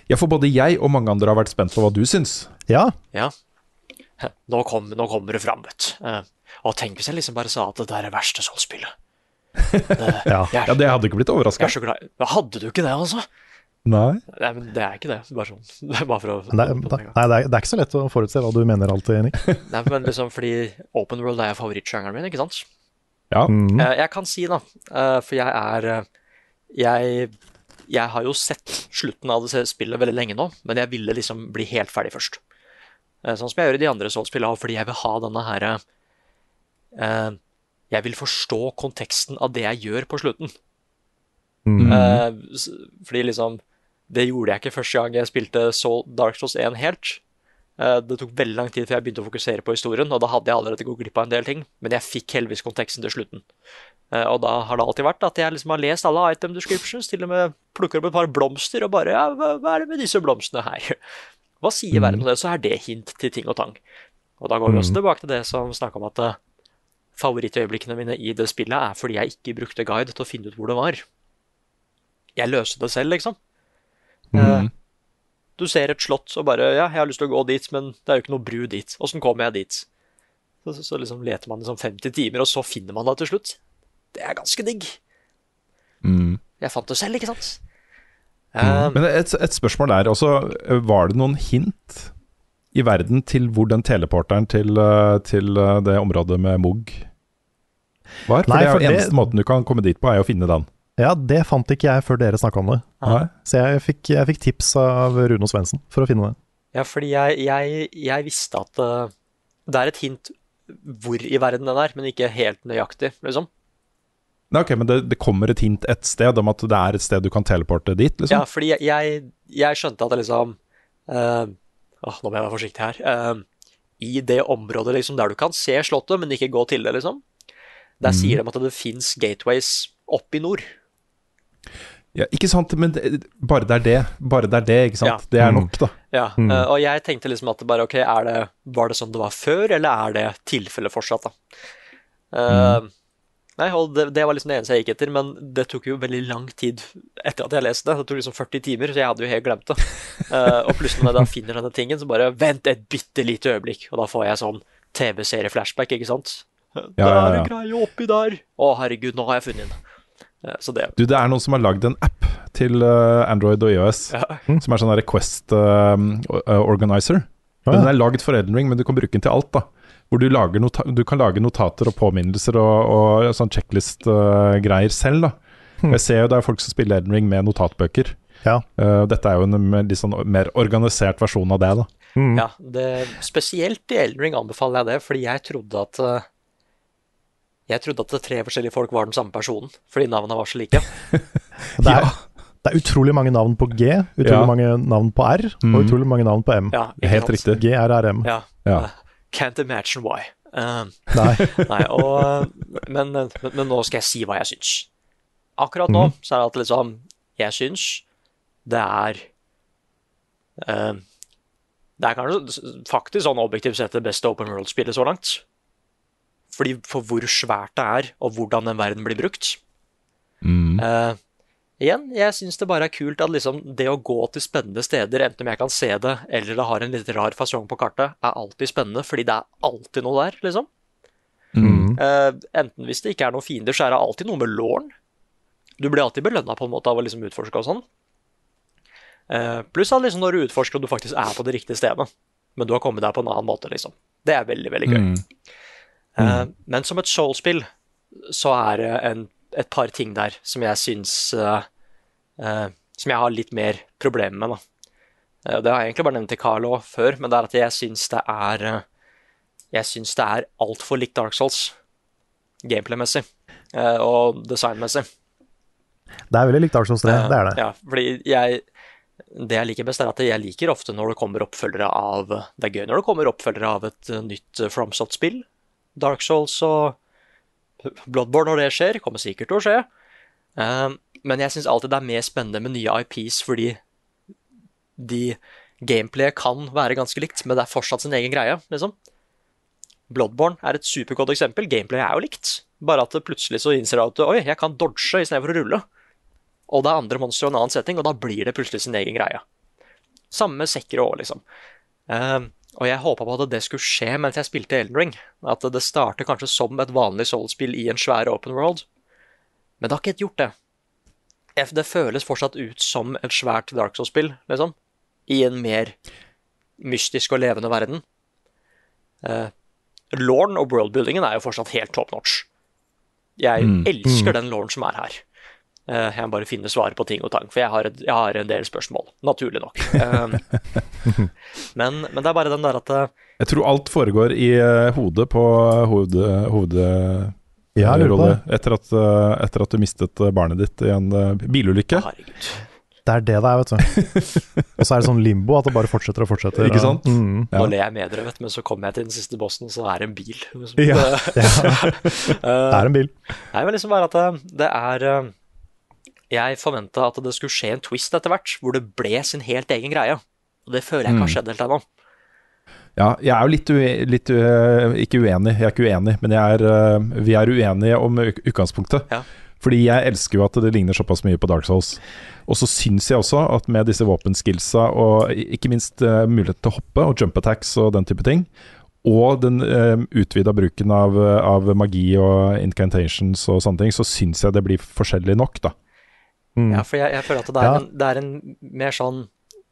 ja, for både jeg og mange andre har vært spent på hva du syns. Ja, Ja. Nå, kom, nå kommer det fram, vet du. Eh, Og tenk hvis jeg liksom bare sa at det der er verste Soul-spillet. Ja. Ja, det hadde ikke blitt jeg overraska. er så glad Men Hadde du ikke det, altså? Nei. Nei, men det er ikke det. Bare sånn. Det er bare for å Nei, det, er- nei, det, er, det er ikke så lett å forutse hva du mener alltid, Nick. Nei, men liksom fordi Open World er favorittsjangeren min, ikke sant? Ja. Mm. Eh, Jeg kan si, da, eh, for jeg er eh, Jeg, jeg har jo sett slutten av det spillet veldig lenge nå, men jeg ville liksom bli helt ferdig først. Eh, Sånn som jeg gjør i de andre Souls-spillene, fordi jeg vil ha denne her eh, Jeg vil forstå konteksten av det jeg gjør på slutten. Mm. Eh, fordi liksom Det gjorde jeg ikke første gang jeg spilte Soul, Dark Souls 1 helt. Eh, det tok veldig lang tid før jeg begynte å fokusere på historien, og da hadde jeg allerede gått glipp av en del ting, men jeg fikk heldigvis konteksten til slutten. Eh, og da har det alltid vært at jeg liksom har lest alle item descriptions, til og med plukker opp et par blomster og bare Ja, hva, er det med disse blomstene her? Hva sier verden om det? Så er det hint til ting og tang. Og da går vi også tilbake til det som snakka om at eh, favorittøyeblikkene mine i det spillet er fordi jeg ikke brukte guide til å finne ut hvor det var. Jeg løste det selv, liksom. Eh, Du ser et slott og bare Ja, jeg har lyst til å gå dit, men det er jo ikke noe bru dit. Åssen kommer jeg dit? Så, så, så liksom leter man i liksom 50 timer, og så finner man det til slutt. Det er ganske digg. Mm. Jeg fant det selv, ikke sant? Mm. Um, Men et, et spørsmål der også. Var det noen hint i verden til hvor den teleporteren til, eh, til eh, det området med Mugg var? For Nei, det er for jo det- eneste måten du kan komme dit på, er å finne den. Ja, det fant ikke jeg før dere snakka om det. Nei? Så jeg fikk, jeg fikk tips av Rune og Svendsen for å finne det. Ja, fordi jeg, jeg, jeg visste at uh, det er et hint hvor i verden den er, men ikke helt nøyaktig, liksom. Nei, ok, Men det, det kommer et hint et sted om at det er et sted du kan teleporte dit, liksom? Ja, fordi jeg, jeg, jeg skjønte at det liksom uh, åh, Nå må jeg være forsiktig her. Uh, I det området liksom der du kan se slottet, men ikke gå til det, liksom. Der mm. sier de at det fins gateways opp i nord. Ja, ikke sant, men det, bare det er det. Bare det er det, ikke sant. Ja. Det er Mm. nok, da. Ja, Mm. uh, og jeg tenkte liksom at det bare, ok, er det, var det sånn det var før, eller er det tilfellet fortsatt, da? Eh, Nei, og det, det var liksom det eneste jeg gikk etter, men det tok jo veldig lang tid etter at jeg leste det. Det tok liksom 40 timer, så jeg hadde jo helt glemt det. Uh, og plutselig når jeg da finner denne tingen, så bare vent et bitte lite øyeblikk, og da får jeg sånn TV-serie-flashback, ikke sant? Ja, det ja, er ja. en greie oppi der! Å, herregud, nå har jeg funnet den. Eh, så det Du, det er noen som har lagd en app til eh, Android og IOS, Ja. som er sånn der Request eh, uh, Organizer. Den er lagd for Elden Ring, men du kan bruke den til alt, da. Hvor du, lager du kan lage notater og påminnelser og, og sånn checklist-greier selv, da. Jeg ser jo det er folk som spiller Elden Ring med notatbøker. Ja. Eh, dette er jo en litt sånn mer organisert versjon av det, da. Mm. Ja, det, spesielt i Elden Ring anbefaler jeg det, fordi jeg trodde at eh, Jeg trodde at tre forskjellige folk var den samme personen, fordi navnene var så like. Det, er, det er utrolig mange navn på G, utrolig Ja. mange navn på R, Mm. og utrolig mange navn på M. Ja, Helt sant? riktig. GRRM. Ja. Ja. Uh, Can't imagine why. Uh, Nei. nei, og, men, men, men nå skal jeg si hva jeg syns. Akkurat nå så er det at liksom Jeg syns det er uh, Det er kanskje faktisk sånn objektivt sett det beste open world-spillet så langt. Fordi For hvor svært det er, og hvordan den verden blir brukt. Mm. Uh, igjen, jeg syns det bare er kult at liksom det å gå til spennende steder, enten om jeg kan se det eller det har en litt rar fasong på kartet, er alltid spennende, fordi det er alltid noe der, liksom. Mm. Uh, enten hvis det ikke er noen fiender, så er det alltid noe med låren. Du blir alltid belønna på en måte av å liksom utforske og sånn. Uh, pluss at liksom når du utforsker og du faktisk er på det riktige stedet, men du har kommet deg på en annen måte, liksom. Det er veldig, veldig gøy. Mm. Eh, men som et soul-spill så er det en, et par ting der som jeg syns uh, uh, Som jeg har litt mer problemer med, da. Uh, det har jeg egentlig bare nevnt til Carlo før, men det er at jeg syns det er uh, Jeg syns det er altfor likt Dark Souls, gameplay-messig og designmessig. Det er veldig likt Dark Souls 3, det er det. Ja, fordi jeg Det jeg liker best, er at jeg liker ofte når det kommer oppfølgere av Det er gøy når det kommer oppfølgere av et nytt FromSoft-spill. Dark Souls og Bloodborne når det skjer, kommer sikkert til å skje. Eh, men jeg syns alltid det er mer spennende med nye IPs fordi de Gameplayet kan være ganske likt, men det er fortsatt sin egen greie, liksom. Bloodborne er et supergodt eksempel. Gameplayet er jo likt, bare at plutselig så innser du at oi, jeg kan dodge istedenfor å rulle. Og det er andre monstre og en annen setting, og da blir det plutselig sin egen greie. Samme med Sekiro òg, liksom. Eh, og jeg håpa på at det skulle skje mens jeg spilte Elden Ring. At det starter kanskje som et vanlig Soul-spill i en svær open world. Men det har ikke gjort det. Det føles fortsatt ut som et svært Dark Souls-spill, liksom. I en mer mystisk og levende verden. Uh, Lorn og worldbuildingen er jo fortsatt helt top notch. Jeg elsker den Lorn som er her. Eh, jeg må bare finne svaret på ting og tang, for jeg har, et, jeg har en del spørsmål. Naturlig nok. Eh, men, men det er bare den der at eh, Jeg tror alt foregår i hodet på hovedrolle hoved, Ja, det. etter, etter at du mistet barnet ditt i en bilulykke. Herregud. Det er det det er, vet du. Og så er det sånn limbo at det bare fortsetter og fortsetter. Ikke sant? Mm. Ja. Nå ler jeg med dere, vet du, men så kommer jeg til den siste bossen, så er det en bil. Ja, Eh, Det er en bil. Nei, men liksom bare at det, det er Jeg forventa at det skulle skje en twist etter hvert, hvor det ble sin helt egen greie. Og det føler jeg ikke har skjedd helt ennå. Ja, jeg er jo litt, ue litt ue ikke uenig, jeg er ikke uenig, men er, eh, vi er uenige om utgangspunktet. Ja. Fordi jeg elsker jo at det ligner såpass mye på Dark Souls. Og så syns jeg også at med disse våpenskillsa og ikke minst uh, mulighet til å hoppe og jump attacks og den type ting, og den uh, utvida bruken av, av, magi og incantations og sånne ting, så syns jeg det blir forskjellig nok, da. Mm. Ja, for jeg, jeg, føler at det er, ja. en, det er, en, mer sånn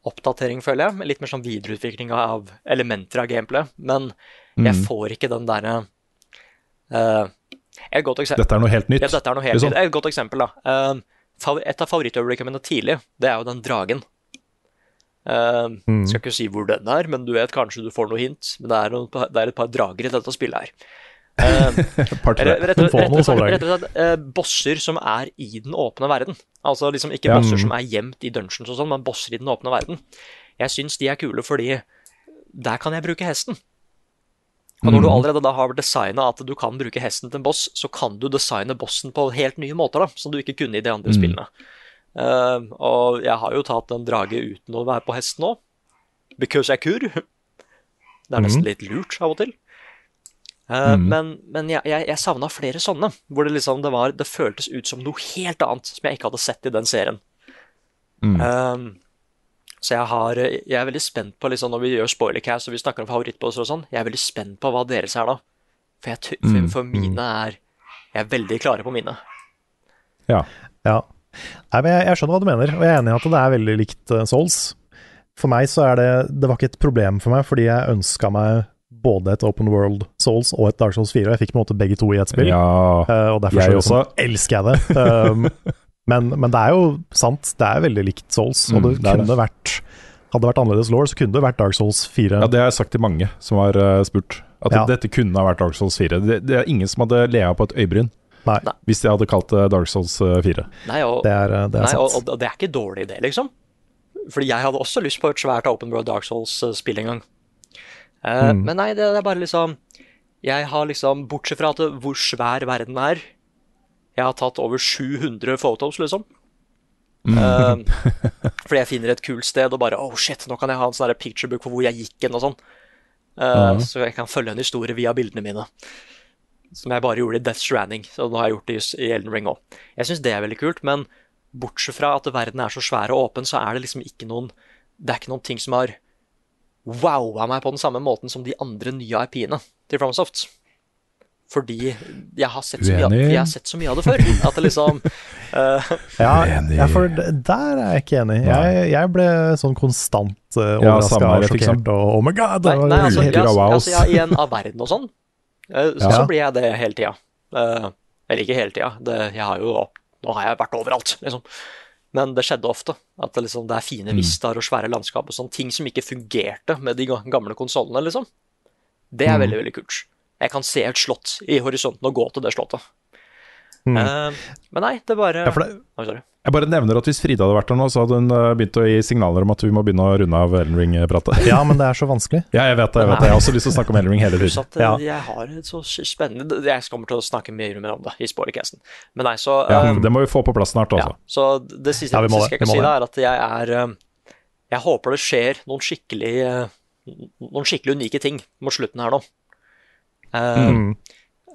oppdatering, føler jeg. Litt mer sånn videreutvikling av elementer av gameplay. Men jeg mm. får ikke den derre uh. Dette er noe helt nytt? Ja, dette er noe helt liksom. nytt. Et godt eksempel, da. Uh, et av favorittøyeblikkene mine tidlig, det er jo den dragen. Uh, mm. Skal ikke si hvor den er, men du vet kanskje du får noe hint. Men det er, noen, det er et par drager i dette spillet her. Uh, rett og slett uh, bosser som er i den åpne verden. Altså liksom ikke ja. bosser som er gjemt i dungeons og sånn, men bosser i den åpne verden. Jeg syns de er kule fordi der kan jeg bruke hesten. Og når du mm. allerede da har designa at du kan bruke hesten til en boss, så kan du designe bossen på helt nye måter, da, som du ikke kunne i de andre mm. spillene. Uh, og jeg har jo tatt en drage uten å være på hesten nå, because jeg kur. Det er nesten mm. litt lurt av og til. Uh, mm. Men, men, jeg, jeg, jeg savna flere sånne, hvor det liksom det, var, det føltes ut som noe helt annet som jeg ikke hadde sett i den serien. Mm. Um, så jeg, har, jeg, er veldig spent på liksom, når vi gjør spoilercast og vi snakker om favorittbosser og sånn, jeg er veldig spent på hva deres er da. For, jeg, for, mm, for mine mm. er Jeg er veldig klare på mine. Ja. ja. Nei, men jeg, jeg, skjønner hva du mener, og jeg er enig i at det er veldig likt uh, Souls. For meg så er det Det var ikke et problem for meg, fordi jeg ønska meg både et Open World Souls og et Dark Souls 4. Og jeg fikk på en måte begge to i ett spill, ja, uh, og derfor så liksom, elsker jeg det. Um, Men, men, det er jo sant, det er veldig likt Souls, og mm, det, kunne det. vært Hadde det vært annerledes law, så kunne det vært Dark Souls 4. Ja, det har jeg sagt til mange som har uh, spurt. At ja. dette kunne ha vært Dark Souls 4. Det, det er ingen som hadde lea på et øyebryn. Nei. Hvis de hadde kalt det Dark Souls 4. Eh, nei, og, det er, det er nei, og, og, det er ikke dårlig, det, liksom. Fordi jeg hadde også lyst på et svært Open World Dark Souls-spill en gang. Uh, mm. Men nei, det, det, er bare liksom Jeg har liksom Bortsett fra at hvor svær verden er, jeg har tatt over 700 photos, liksom. Mm. Uh, fordi jeg finner et kult sted og bare Oh shit, nå kan jeg ha en sånn picturebook for hvor jeg gikk hen og sånn. Uh, mm. Så jeg kan følge en historie via bildene mine. Som jeg bare gjorde i Death Stranding. Så nå har jeg gjort det i Elden Ring òg. Jeg syns det er veldig kult, men bortsett fra at verden er så svær og åpen, så er det liksom ikke noen Det er ikke noen ting som har wowa meg på den samme måten som de andre nye IP-ene til FromSoft. Fordi jeg har, sett så mye, jeg har sett så mye av det før. At det liksom uh, ja, ja, for der er jeg ikke enig. Jeg, jeg ble sånn konstant uh, overraska ja, og sjokkert og oh my god! Nei, nei altså, jeg, altså, ja, I en av verden og sånn, uh, så, så, blir jeg det hele tida. Uh, eller ikke hele tida. Jeg har jo Nå har jeg vært overalt, liksom. Men det skjedde ofte. At det, liksom, det er fine mm. vistaer og svære landskap og sånn. Ting som ikke fungerte med de gamle konsollene, liksom. Det er mm. veldig, veldig kult. Jeg kan se et slott i horisonten og gå til det slottet. Mm. Uh, men nei, det bare ja, det, oh, Jeg bare nevner at hvis Frida hadde vært her nå, så hadde hun uh, begynt å gi signaler om at vi må begynne å runde av Ellen Ring-pratet. ja, men det er så vanskelig. ja, jeg vet det. Jeg, vet det. jeg har også lyst til å snakke om Ellen Ring hele tiden. At, uh, ja. Jeg har et så spennende Jeg kommer til å snakke mye mer om det i Spoilercasten. Men nei, så ja, Det må vi få på plass snart, altså. Ja, så det siste, ja, siste jeg kan si, da, er at jeg er Jeg håper det skjer noen skikkelig Noen skikkelig unike ting mot slutten her nå. Mm.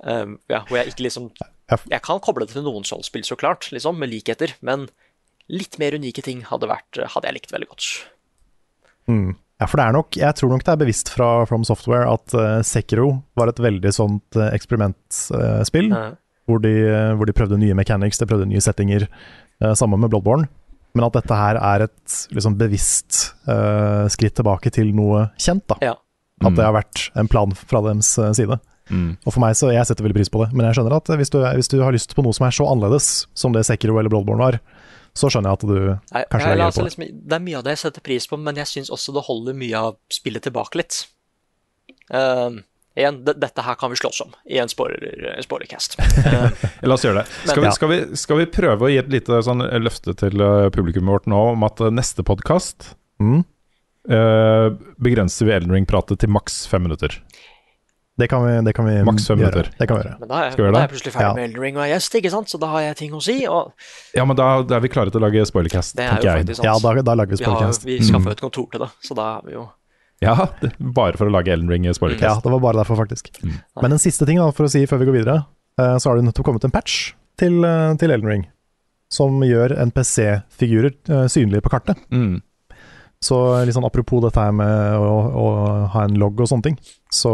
Uh, ja, hvor jeg ikke liksom Jeg kan koble det til noen Soul-spill, så klart, liksom, med likheter, men litt mer unike ting hadde, vært, hadde jeg likt veldig godt. Mm. Ja, for det er nok Jeg tror nok det er bevisst fra From Software at uh, Sekiro var et veldig sånt uh, eksperimentspill. Uh, hvor, de, hvor, de, prøvde nye mechanics, de prøvde nye settinger, sammen med Bloodborne. Men at dette her er et liksom, bevisst skritt tilbake til noe kjent. da. Ja. At det har vært en plan fra deres side. Mm. Og for meg så Jeg setter veldig pris på det, men jeg skjønner at hvis du, hvis du har lyst på noe som er så annerledes som det Sekiro eller Bloodborne var, så skjønner jeg at du Nei, kanskje legger altså, på det. Liksom, det er mye av det jeg setter pris på, men jeg syns også det holder mye av spillet tilbake litt. Uh, igjen, dette her kan vi slåss om i en spoilercast. Uh, La oss gjøre det. Skal, vi, skal, vi, skal, vi, prøve å gi et lite sånn løfte til publikum publikummet vårt nå om at eh, neste podkast mm. uh, begrenser vi Elden Ring-pratet til maks fem minutter? Det kan vi, det kan vi Maks fem minutter. Det kan vi gjøre. Men da er, da er jeg plutselig ferdig ja. med Elden Ring og er gjest, ikke sant? så da har jeg ting å si. Og... Ja, men da, da, er vi klare til å lage spoilercast, tenker jeg. Ja, da, da, lager vi spoilercast. Vi, har, vi skaffa mm. et kontor til det, så da er vi jo ja, bare for å lage Elden Ring spoilercast. Ja, det var bare derfor, faktisk. Mm. Men en siste ting da, for å si før vi går videre, eh, så har det nettopp kommet en patch til, eh, til Elden Ring, som gjør NPC-figurer uh, synlige på kartet. Mm. Så litt sånn apropos dette her med å, å ha en logg og sånne ting, så,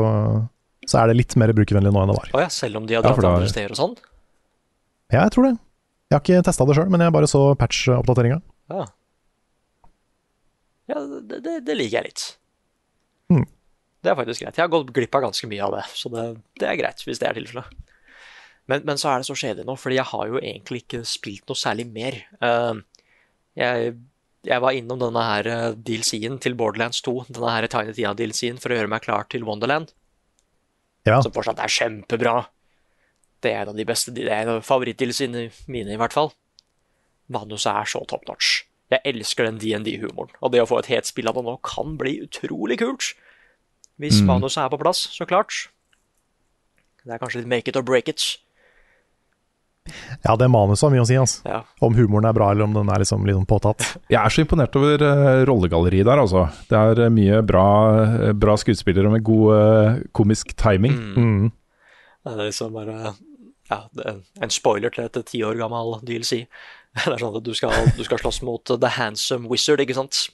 så er det litt mer brukervennlig nå enn det var. Oh ja, selv om de har dratt ja, andre steder og sånn? Ja, jeg tror det. Jeg har ikke testa det sjøl, men jeg bare så patch-oppdateringa. Ja. Ja, det, det, det liker jeg litt. Mm. Det er faktisk greit. Jeg har gått glipp av ganske mye av det, så det, det er greit hvis det er tilfellet. Men, men så er det så kjedelig nå, fordi jeg har jo egentlig ikke spilt noe særlig mer. Eh, jeg, jeg var innom denne her eh, DLC-en til Borderlands 2, denne her Tiny Tina-DLC-en, for å gjøre meg klar til Wonderland, Ja. som fortsatt er kjempebra. Det er en av de beste, det er en av favoritt-DLC-ene mine, i hvert fall. Manuset er så top notch. Jeg elsker den DND-humoren, og det å få et helt spill av det nå kan bli utrolig kult. Hvis Mm. manuset er på plass, så klart. Det er kanskje litt make it or break it. Ja, det manuset har mye å si, altså. Ja. Om humoren er bra, eller om den er liksom sånn påtatt. Jeg er så imponert over uh, rollegalleriet der, altså. Det er uh, mye bra, uh, bra skuespillere med god komisk timing. Mm. Det er liksom bare ja, en spoiler til et ti år gammel DLC. Det er sånn at du skal, du skal slåss mot The Handsome Wizard, ikke sant?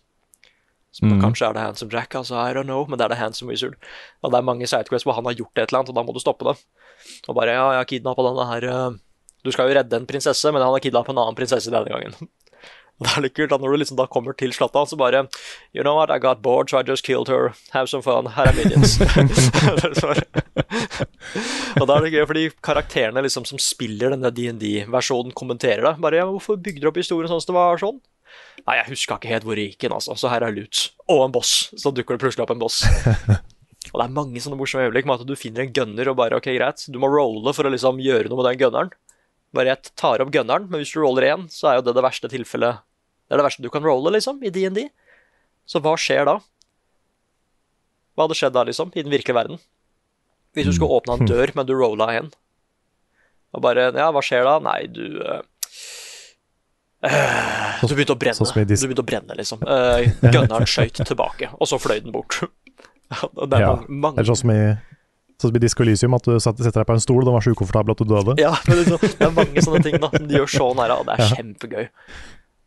Som Mhm. kanskje er det Handsome Jack, altså I don't know, men det er The Handsome Wizard. Og det er mange sidequests hvor han har gjort et eller annet, og da må du stoppe det. Og bare ja, jeg har kidnappa denne her Du skal jo redde en prinsesse, men han har kidnappa en annen prinsesse denne gangen. Det er litt kult da når du liksom da kommer til slottet, så bare You know what, I got bored, so I just killed her. Have some fun. Her er minions. Og da er det gøy, fordi karakterene liksom som spiller denne DND-versjonen, kommenterer det. Bare ja, 'Hvorfor bygde du opp historien sånn som det var sånn?' Nei, jeg huska ikke helt hvor det gikk hen, altså. Så her er loot. Og en boss. Så dukker det plutselig opp en boss. og det er mange sånne morsomme øyeblikk med at du finner en gunner og bare OK, greit, du må rolle for å liksom gjøre noe med den gunneren. Bare jeg tar opp gunneren, men hvis du roller én, så er jo det det verste tilfellet Det er det verste du kan rolle, liksom, i DND. Så hva skjer da? Hva hadde skjedd da, liksom, i den virkelige verden? Hvis du skulle åpna en dør, men du rolla en. Og bare Ja, hva skjer da? Nei, du eh, Du begynte å brenne. Du begynte å brenne, liksom. Uh, Gunneren skøyt tilbake, og så fløy den bort. Det er Ja. mange, mange Eller sånn som i, sånn som blir Disco Elysium, at du setter deg på en stol, den var så ukomfortabel at du døde. Ja, men liksom, det er mange sånne ting da som de gjør så nære, og det er kjempegøy.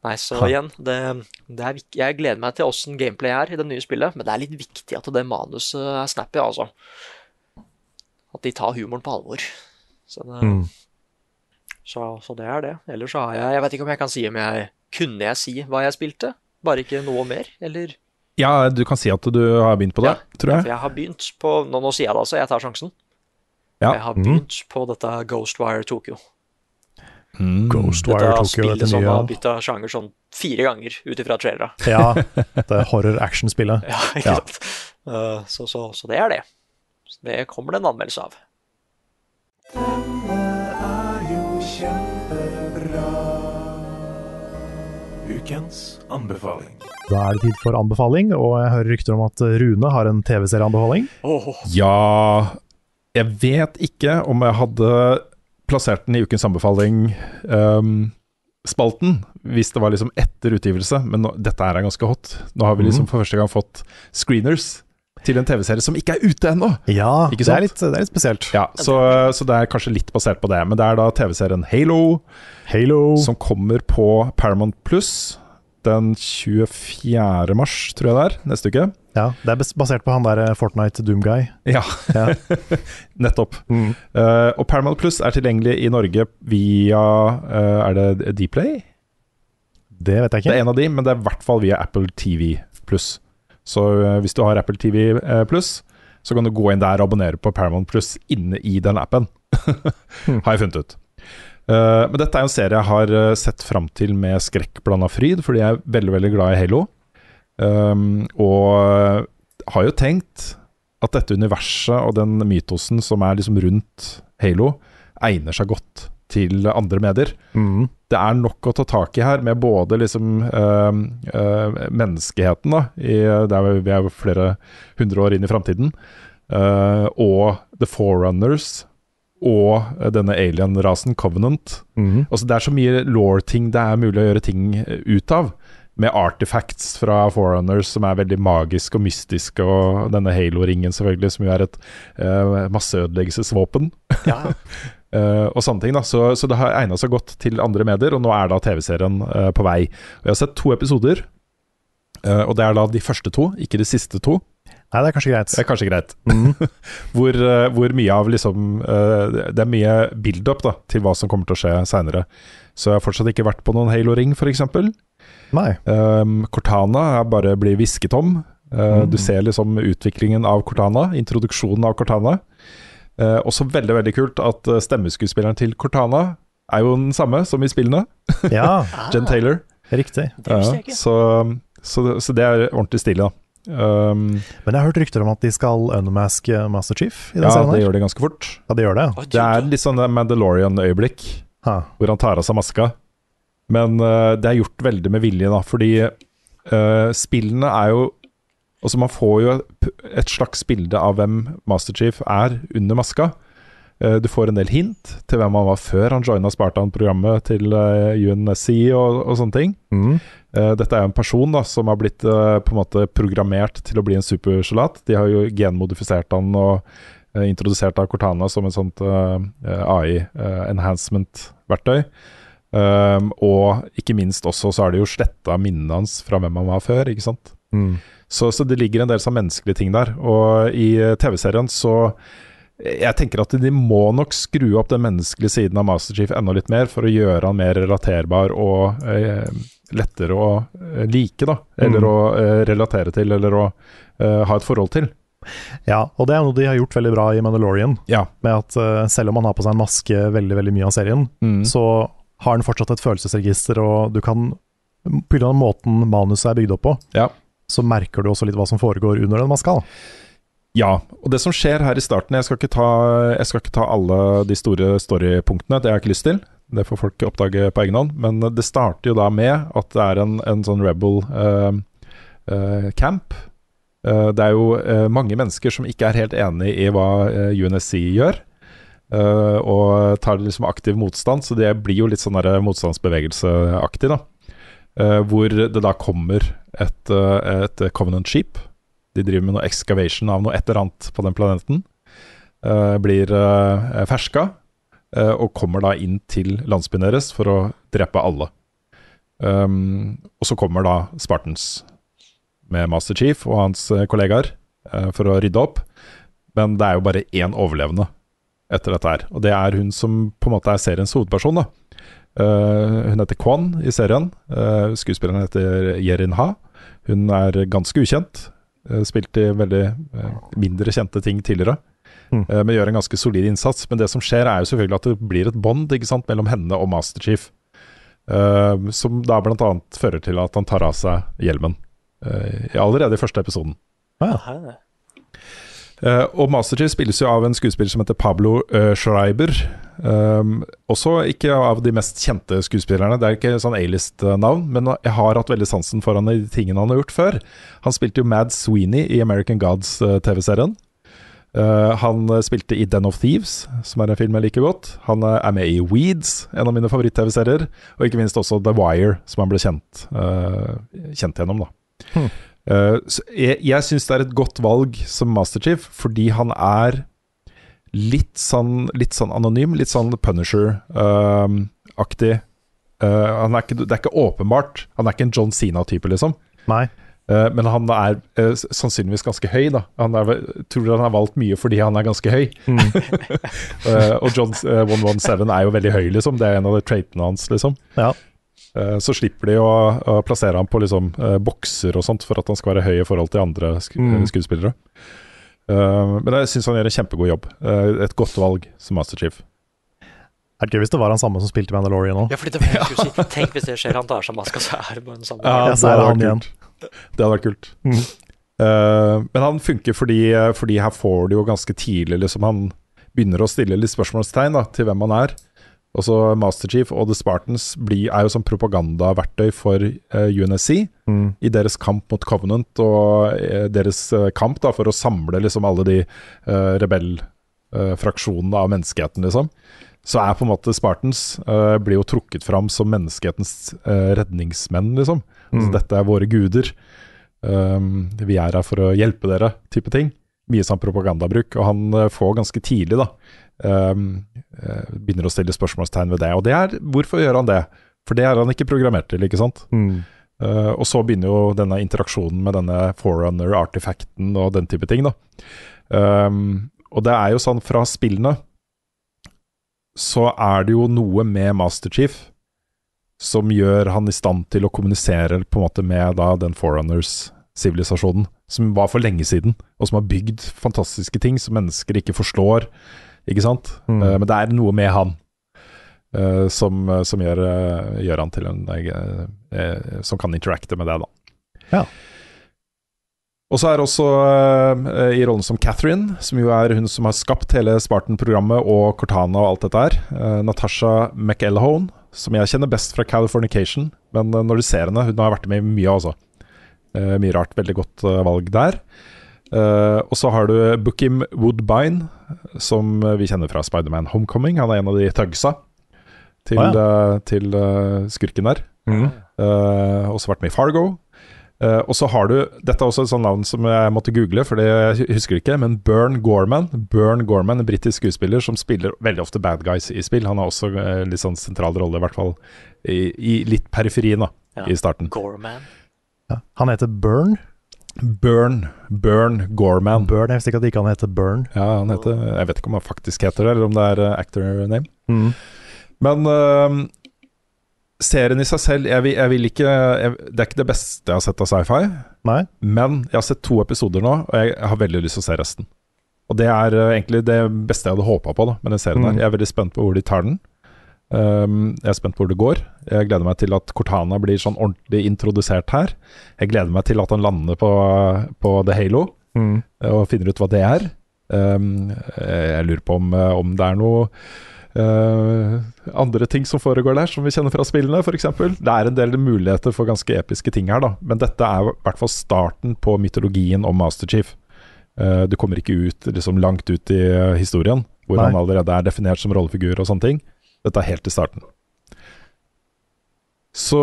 Nei, så igjen, det, det er, jeg gleder meg til åssen gameplay er i det nye spillet, men det er litt viktig at det manuset er snappy, altså. At de tar humoren på alvor. Så det, Mm. så, så det er det. Ellers så har jeg Jeg vet ikke om jeg kan si om jeg Kunne jeg si hva jeg spilte? Bare ikke noe mer? Eller Ja, du kan si at du har begynt på det, tror For jeg. jeg har begynt på Nå, nå sier jeg det altså, jeg tar sjansen. Ja. Jeg har begynt på dette Ghostwire Tokyo. Mm. Ghostwire Dette Tokyo, spillet nye. som har bytta sjanger sånn fire ganger ut ifra trailera. Ja, det horror-action-spillet. Ja, ikke Ja. sant? Eh, så, så, så det er det. Så det kommer det en anmeldelse av. Ukens anbefaling. Da er det tid for anbefaling, og jeg hører rykter om at Rune har en TV-serieanbefaling. Oh. Ja Jeg vet ikke om jeg hadde plassert den i ukens anbefaling-spalten, spalten, hvis det var liksom etter utgivelse, men nå, dette er ganske hot. Nå har vi liksom for første gang fått screeners til en TV-serie som ikke er ute ennå. Ja, det er, litt, det er litt spesielt. Ja, så, så det er kanskje litt basert på det. Men det er da TV-serien Halo, Halo. som kommer på Paramount Pluss den 24. mars, tror jeg det er, neste uke. Ja, det er basert på han der eh, Fortnite Doom-guy. Ja, Ja. nettopp. Mm. Uh, og Paramount Pluss er tilgjengelig i Norge via uh, Er det Dplay? Det vet jeg ikke. Det er en av de, men det er i hvert fall via Apple TV Pluss. Så eh, hvis du har Apple TV eh, Pluss, så kan du gå inn der og abonnere på Paramount Pluss inne i den appen. har jeg funnet ut. Uh, men dette er en serie jeg har sett fram til med skrekkblanda fryd, fordi jeg er veldig veldig glad i Halo. Um, og har jo tenkt at dette universet og den mytosen som er liksom rundt Halo, egner seg godt til andre medier. Mm. Det er nok å ta tak i her, med både liksom øh, øh, menneskeheten, da, i, der vi er jo flere hundre år inn i framtiden, øh, og The Forerunners, og denne alien-rasen Covenant. Mm. Altså, det er så mye law-ting det er mulig å gjøre ting ut av. Med artifacts fra Forerunners som er veldig magisk og mystisk, og denne Halo-ringen selvfølgelig, som jo er et uh, masseødeleggelsesvåpen. ja. eh, og sånne ting. da Så, så det har egna seg godt til andre medier, og nå er da TV-serien uh, på vei. Og Jeg har sett to episoder, uh, og det er da de første to, ikke de siste to. Nei, det er kanskje greit. Det er kanskje greit. hvor, eh, hvor mye av liksom Det er mye build-up da til hva som kommer til å skje seinere. Så jeg har fortsatt ikke vært på noen Halo-ring, f.eks. Um, Cortana er bare blir hvisket om. Uh, Mm. Du ser liksom utviklingen av Cortana, introduksjonen av Cortana. Uh, også veldig veldig kult at uh, stemmeskuespilleren til Cortana er jo den samme som i spillene. Ja, Jen Taylor. riktig. Det Ja, så, så, det- så det er ordentlig stilig, da. Um, Men jeg har hørt rykter om at de skal unmaske Master Chief i den ja, det gjør de ganske fort. Ja, de gjør det, Det er litt sånn Mandalorian-øyeblikk. Hvor han tar av seg maska. Men uh, det er gjort veldig med vilje, da, fordi uh, spillene er jo Altså, man får jo et- slags bilde av hvem Master Chief er under maska. Eh, du får en del hint til hvem han var før han joina Spartan-programmet til eh, UNSC og, og sånne ting. Mm. Eh, dette er jo en person da som har blitt på en måte programmert til å bli en supersalat. De har jo genmodifisert han og introdusert av Cortana som et sånt AI-enhancement-verktøy. Og ikke minst også så har de jo sletta minnene hans fra hvem han var før, ikke sant. Mm. Så, så det ligger en del sånn menneskelige ting der. Og i eh, TV-serien så Jeg tenker at de må nok skru opp den menneskelige siden av Master Chief enda litt mer for å gjøre han mer relaterbar og eh, lettere å eh, like, da. Eller Mm. å eh, relatere til, eller å eh, ha et forhold til. Ja, og det er noe de har gjort veldig bra i Mandalorian. Ja. Med at uh, selv om han har på seg en maske veldig veldig mye av serien, Mm. så har han fortsatt et følelsesregister, og du kan Pga. måten manuset er bygd opp på, Ja. Så merker du også litt hva som foregår under den maska. Ja, og det som skjer her i starten Jeg skal ikke ta, skal ikke ta alle de store storypunktene, det har jeg ikke lyst til. Det får folk oppdage på egen hånd. Men det starter jo da med at det er en, en sånn rebel uh, uh, camp. Uh, det er jo mange mennesker som ikke er helt enig i hva UNSC gjør. og tar liksom aktiv motstand, så det blir jo litt sånn motstandsbevegelseaktig, da. Hvor det da kommer et, eh, et Covenant Sheep. De driver med noe excavation av noe et eller annet på den planeten. Uh, blir uh, ferska, uh, og kommer da inn til landsbyen deres for å drepe alle. Um, og så kommer da Spartans med Master Chief og hans eh, kollegaer eh, for å rydde opp. Men det er jo bare én overlevende etter dette her. Og det er hun som på en måte er seriens hovedperson. da. Uh, hun heter Kwan i serien. Uh, skuespilleren heter Yerin Ha. Hun er ganske ukjent. Uh, spilt i veldig eh, mindre kjente ting tidligere. Mm. Eh, men gjør en ganske solid innsats. Men det som skjer, er jo selvfølgelig at det blir et bånd mellom henne og Master Chief. Eh, som da bl.a. fører til at han tar av seg hjelmen. eh, allerede i første episoden. Hæ? Eh, og Master Chief spilles jo av en skuespiller som heter Pablo uh, Schreiber. Um, også ikke av de mest kjente skuespillerne. Det er ikke sånn A-list-navn, men jeg har hatt veldig sansen for han i de tingene han har gjort før. Han spilte jo Mad Sweeney i American Gods-TV-serien. Uh, han eh, spilte i Den of Thieves, som er en film jeg liker godt. Han eh, er med i Weeds, en av mine favoritt-TV-serier. Og ikke minst også The Wire, som han ble kjent, eh, kjent gjennom. da Hmm. Eh, så jeg jeg syns det er et godt valg som Master Chief, fordi han er litt sånn, litt sånn anonym, litt sånn Punisher-aktig. Uh, han er det er ikke åpenbart. Han er ikke en John Sina-type, liksom. Nei. Eh, men han er eh, sannsynligvis ganske høy, da. Han er, tror han har valgt mye fordi han er ganske høy. Eh, og John eh, 117 er jo veldig høy, liksom. Det er en av de traitene hans, liksom. Ja. Eh, så slipper de å, å plassere ham på liksom, eh, bokser og sånt for at han skal være høy i forhold til andre sk Mm. eh, skuespillere. Uh, men jeg syns han gjør en kjempegod jobb. Uh, et godt valg som Master Chief. Er det gøy hvis det var han samme som spilte Mandalorian òg? Ja, fordi det var det jeg skulle si. Tenk hvis det skjer, han tar seg maska, så er det bare den samme. Ja, så det hadde igjen. kult. Det hadde vært kult. Mm. Uh, men han funker fordi, fordi her får du jo ganske tidlig liksom, Han begynner å stille litt spørsmålstegn da, til hvem han er. Og så Master Chief og The Spartans blir, er jo som propagandaverktøy for eh, UNSC Mm. i deres kamp mot Covenant og eh, deres eh, kamp da, for å samle liksom alle de uh, rebellfraksjonene av menneskeheten, liksom. Så er på en måte Spartans blir jo trukket fram som menneskehetens eh, redningsmenn, liksom. Mm. Så dette er våre guder. Um, vi er her for å hjelpe dere, type ting. Mye sånn propagandabruk. Og han får ganske tidlig da begynner å stille spørsmålstegn ved det. Og det er hvorfor gjør han det? For det er han ikke programmert til, ikke sant? Mm. Uh, og så begynner jo denne interaksjonen med denne forerunner-artifacten og den type ting, da. Um, og det er jo sånn fra spillene så er det jo noe med Master Chief som gjør han i stand til å kommunisere på en måte med da den Forerunners-sivilisasjonen, som var for lenge siden, og som har bygd fantastiske ting som mennesker ikke forstår, ikke sant? Mm. Uh, men det er noe med han uh, som, som gjør, eh, gjør han til en Som kan interacte med det, da. Ja. Og så er også i rollen som Catherine, som jo er hun som har skapt hele Spartan-programmet og Cortana og alt dette her, Natasha McElhone, som jeg kjenner best fra Californication. Men når du ser henne, hun har vært med i mye, altså. Mye rart. Veldig godt valg der. Eh, og så har du Bookim Woodbine, som vi kjenner fra Spiderman Homecoming. Han er en av de thugsa til, ah, ja. uh, til uh, skurken der. Mm. Eh, også vært med i Fargo. Eh, og så har du Dette er også et sånt navn som jeg måtte google, for det husker jeg ikke. Men Burn Gorman, Burn Gorman, en britisk skuespiller som spiller veldig ofte bad guys i spill. Han har også eh, litt sånn sentral rolle, i hvert fall i, i litt periferien da, Ja. i starten. Gorman. Ja. Han heter Burn. Burn, Burn Gorman. Burn, Jeg visste ikke at ikke han heter Burn. Ja, han heter Jeg vet ikke om han faktisk heter det, eller om det er eh, actor name. Mm. Men uh, serien i seg selv jeg vil, jeg vil ikke jeg, Det er ikke det beste jeg har sett av sci-fi. Nei? Men jeg har sett to episoder nå, og jeg har veldig lyst til å se resten. Og det er øh, egentlig det beste jeg hadde håpa på da, med den serien. Mm. her Jeg er veldig spent på hvor de tar den. Um, jeg er spent på hvor det går. Jeg gleder meg til at Cortana blir sånn ordentlig introdusert her. Jeg gleder meg til at han lander på, på The Halo Mm. og finner ut hva det er. Um, jeg lurer på om, om det er noe uh, andre ting som foregår der, som vi kjenner fra spillene, f.eks. Det er en del muligheter for ganske episke ting her, da. Men dette er i hvert fall starten på mytologien om Master Chief. Eh, du kommer ikke ut liksom langt ut i eh, historien, hvor Nei. han allerede er definert som rollefigur og sånne ting. Dette er helt i starten. Så,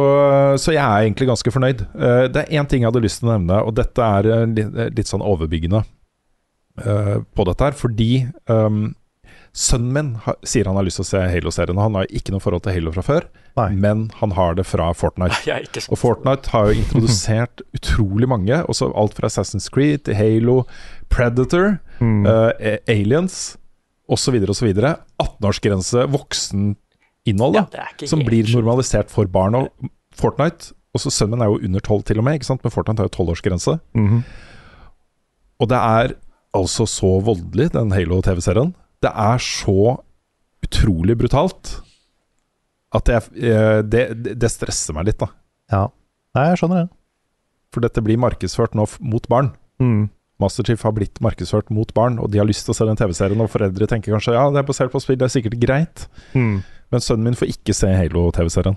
så jeg er egentlig ganske fornøyd. Eh, det er én ting jeg hadde lyst til å nevne, og dette er eh, litt, litt sånn overbyggende eh, på dette her, fordi um, sønnen min sier han har lyst til å se Halo-serien. Han har ikke noe forhold til Halo fra før, Nei. men han har det fra Fortnite. Og Fortnite har jo introdusert utrolig mange, også alt fra Assassin's Creed til Halo, Predator, Mm. uh, Aliens osv. osv. 18-årsgrense, vokseninnhold, Ja, som blir normalisert for barn. Og Fortnite Også sønnen min er jo under 12 til og med, ikke sant? men Fortnite har jo 12-årsgrense. Mhm. Og det er altså så voldelig, den Halo-TV-serien. Det er så utrolig brutalt at jeg, eh, det, det- det stresser meg litt, da. Ja. Nei, jeg skjønner det. For dette blir markedsført nå mot barn. Mm. Masterchief har blitt markedsført mot barn, og de har lyst til å se den TV-serien. Og foreldre tenker kanskje ja, det er basert på spill, det er sikkert greit. Mm. Men sønnen min får ikke se Halo-TV-serien.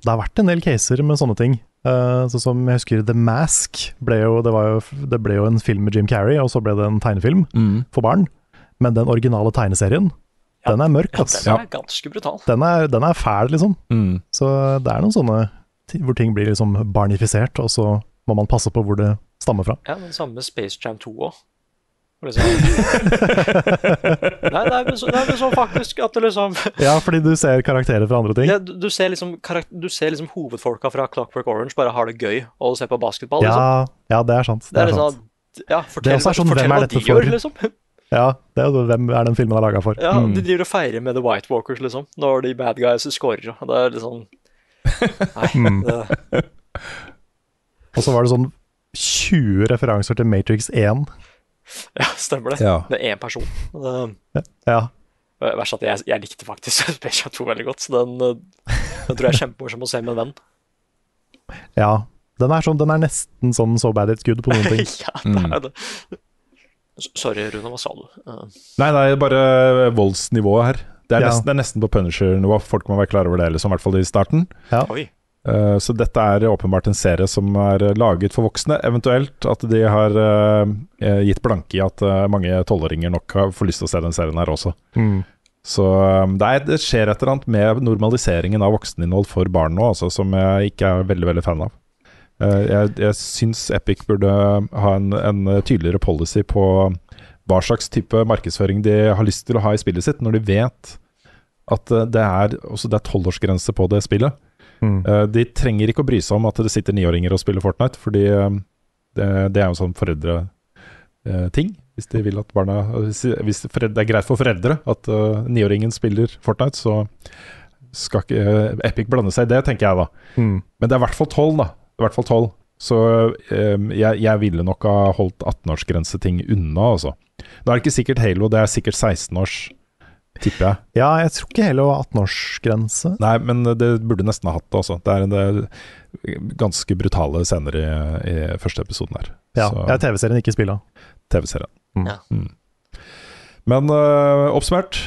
Det har vært en del caser med sånne ting. Uh, sånn som jeg husker The Mask. Ble jo, det, var jo, det ble jo en film med Jim Carrey, og så ble det en tegnefilm for barn. Men den originale tegneserien, Ja. den er mørk, Ja, den er ganske brutal. Den er, den er fæl, liksom. Mm. Så det er noen sånne hvor ting blir liksom barnifisert, og så må man passe på hvor det stammer fra. Ja, den samme Space Jam 2 òg. Liksom. Nei, det er vel så- det er sånn faktisk at det liksom Ja, fordi du ser karakterer fra andre ting. ja, du, du ser liksom, du ser liksom hovedfolka fra Clockwork Orange bare har det gøy og ser på basketball, liksom. Ja, ja, det er sant. Det er sant. liksom Ja, fortell, også er sånn, fortell er hva de gjør, liksom. Ja, det er jo hvem er den filmen er laga for. Ja, Mm. De driver og feirer med The White Walkers, liksom, når de bad guys scorer. Det er liksom Nei, Mm. det, Og så var det sånn 20 referanser til Matrix 1. ja, stemmer det. Ja. Det er én person. Det, Ja, Verst at jeg, jeg likte faktisk Space 2 veldig godt, så den, eh, den tror jeg er kjempemorsom å se med en venn. ja. Den er, sånn, den er nesten sånn so bad it's good på noen ting. ja, det er det. Sorry, Rune, hva sa du? Eh, Nei, det er bare voldsnivået her. Det er, Ja. nesten, det er nesten på Punisher-nivå. Folk må være klar over det, liksom, i hvert fall i starten. oi. Eh, så dette er åpenbart en serie som er laget for voksne. Eventuelt at de har eh, eh, gitt blanke i at mange tolvåringer nok har får lyst til å se den serien her også. Mm. Så det, er, det skjer et eller annet med normaliseringen av vokseninnhold for barn nå, altså, som jeg ikke er veldig veldig fan av. Jeg jeg syns Epic burde ha en, en tydeligere policy på hva slags type markedsføring de har lyst til å ha i spillet sitt, når de vet at det er det er tolvårsgrense på det spillet. Mm. Eh, de trenger ikke å bry seg om at det sitter niåringer og spiller Fortnite, fordi eh, det, det er jo sånn foreldreting. Hvis de vil at barna Hvis, det er greit for foreldre at niåringen spiller Fortnite, så skal ikke eh, Epic blande seg i det, tenker jeg da. Mm. Men det er i hvert fall tolv, da. I hvert fall 12. Så um, jeg, jeg, ville nok ha holdt 18-årsgrenseting unna, altså. Da er det ikke sikkert Halo, det er sikkert 16-års, tipper jeg. Ja, jeg tror ikke heller det var 18-årsgrense. Nei, men det burde nesten ha hatt det, også. Det er, en, det er ganske brutale scener i, i første episoden her. Ja, er TV-serien, ikke spilla. TV-serien. Mm. Ja. Mm. Men uh, oppsummert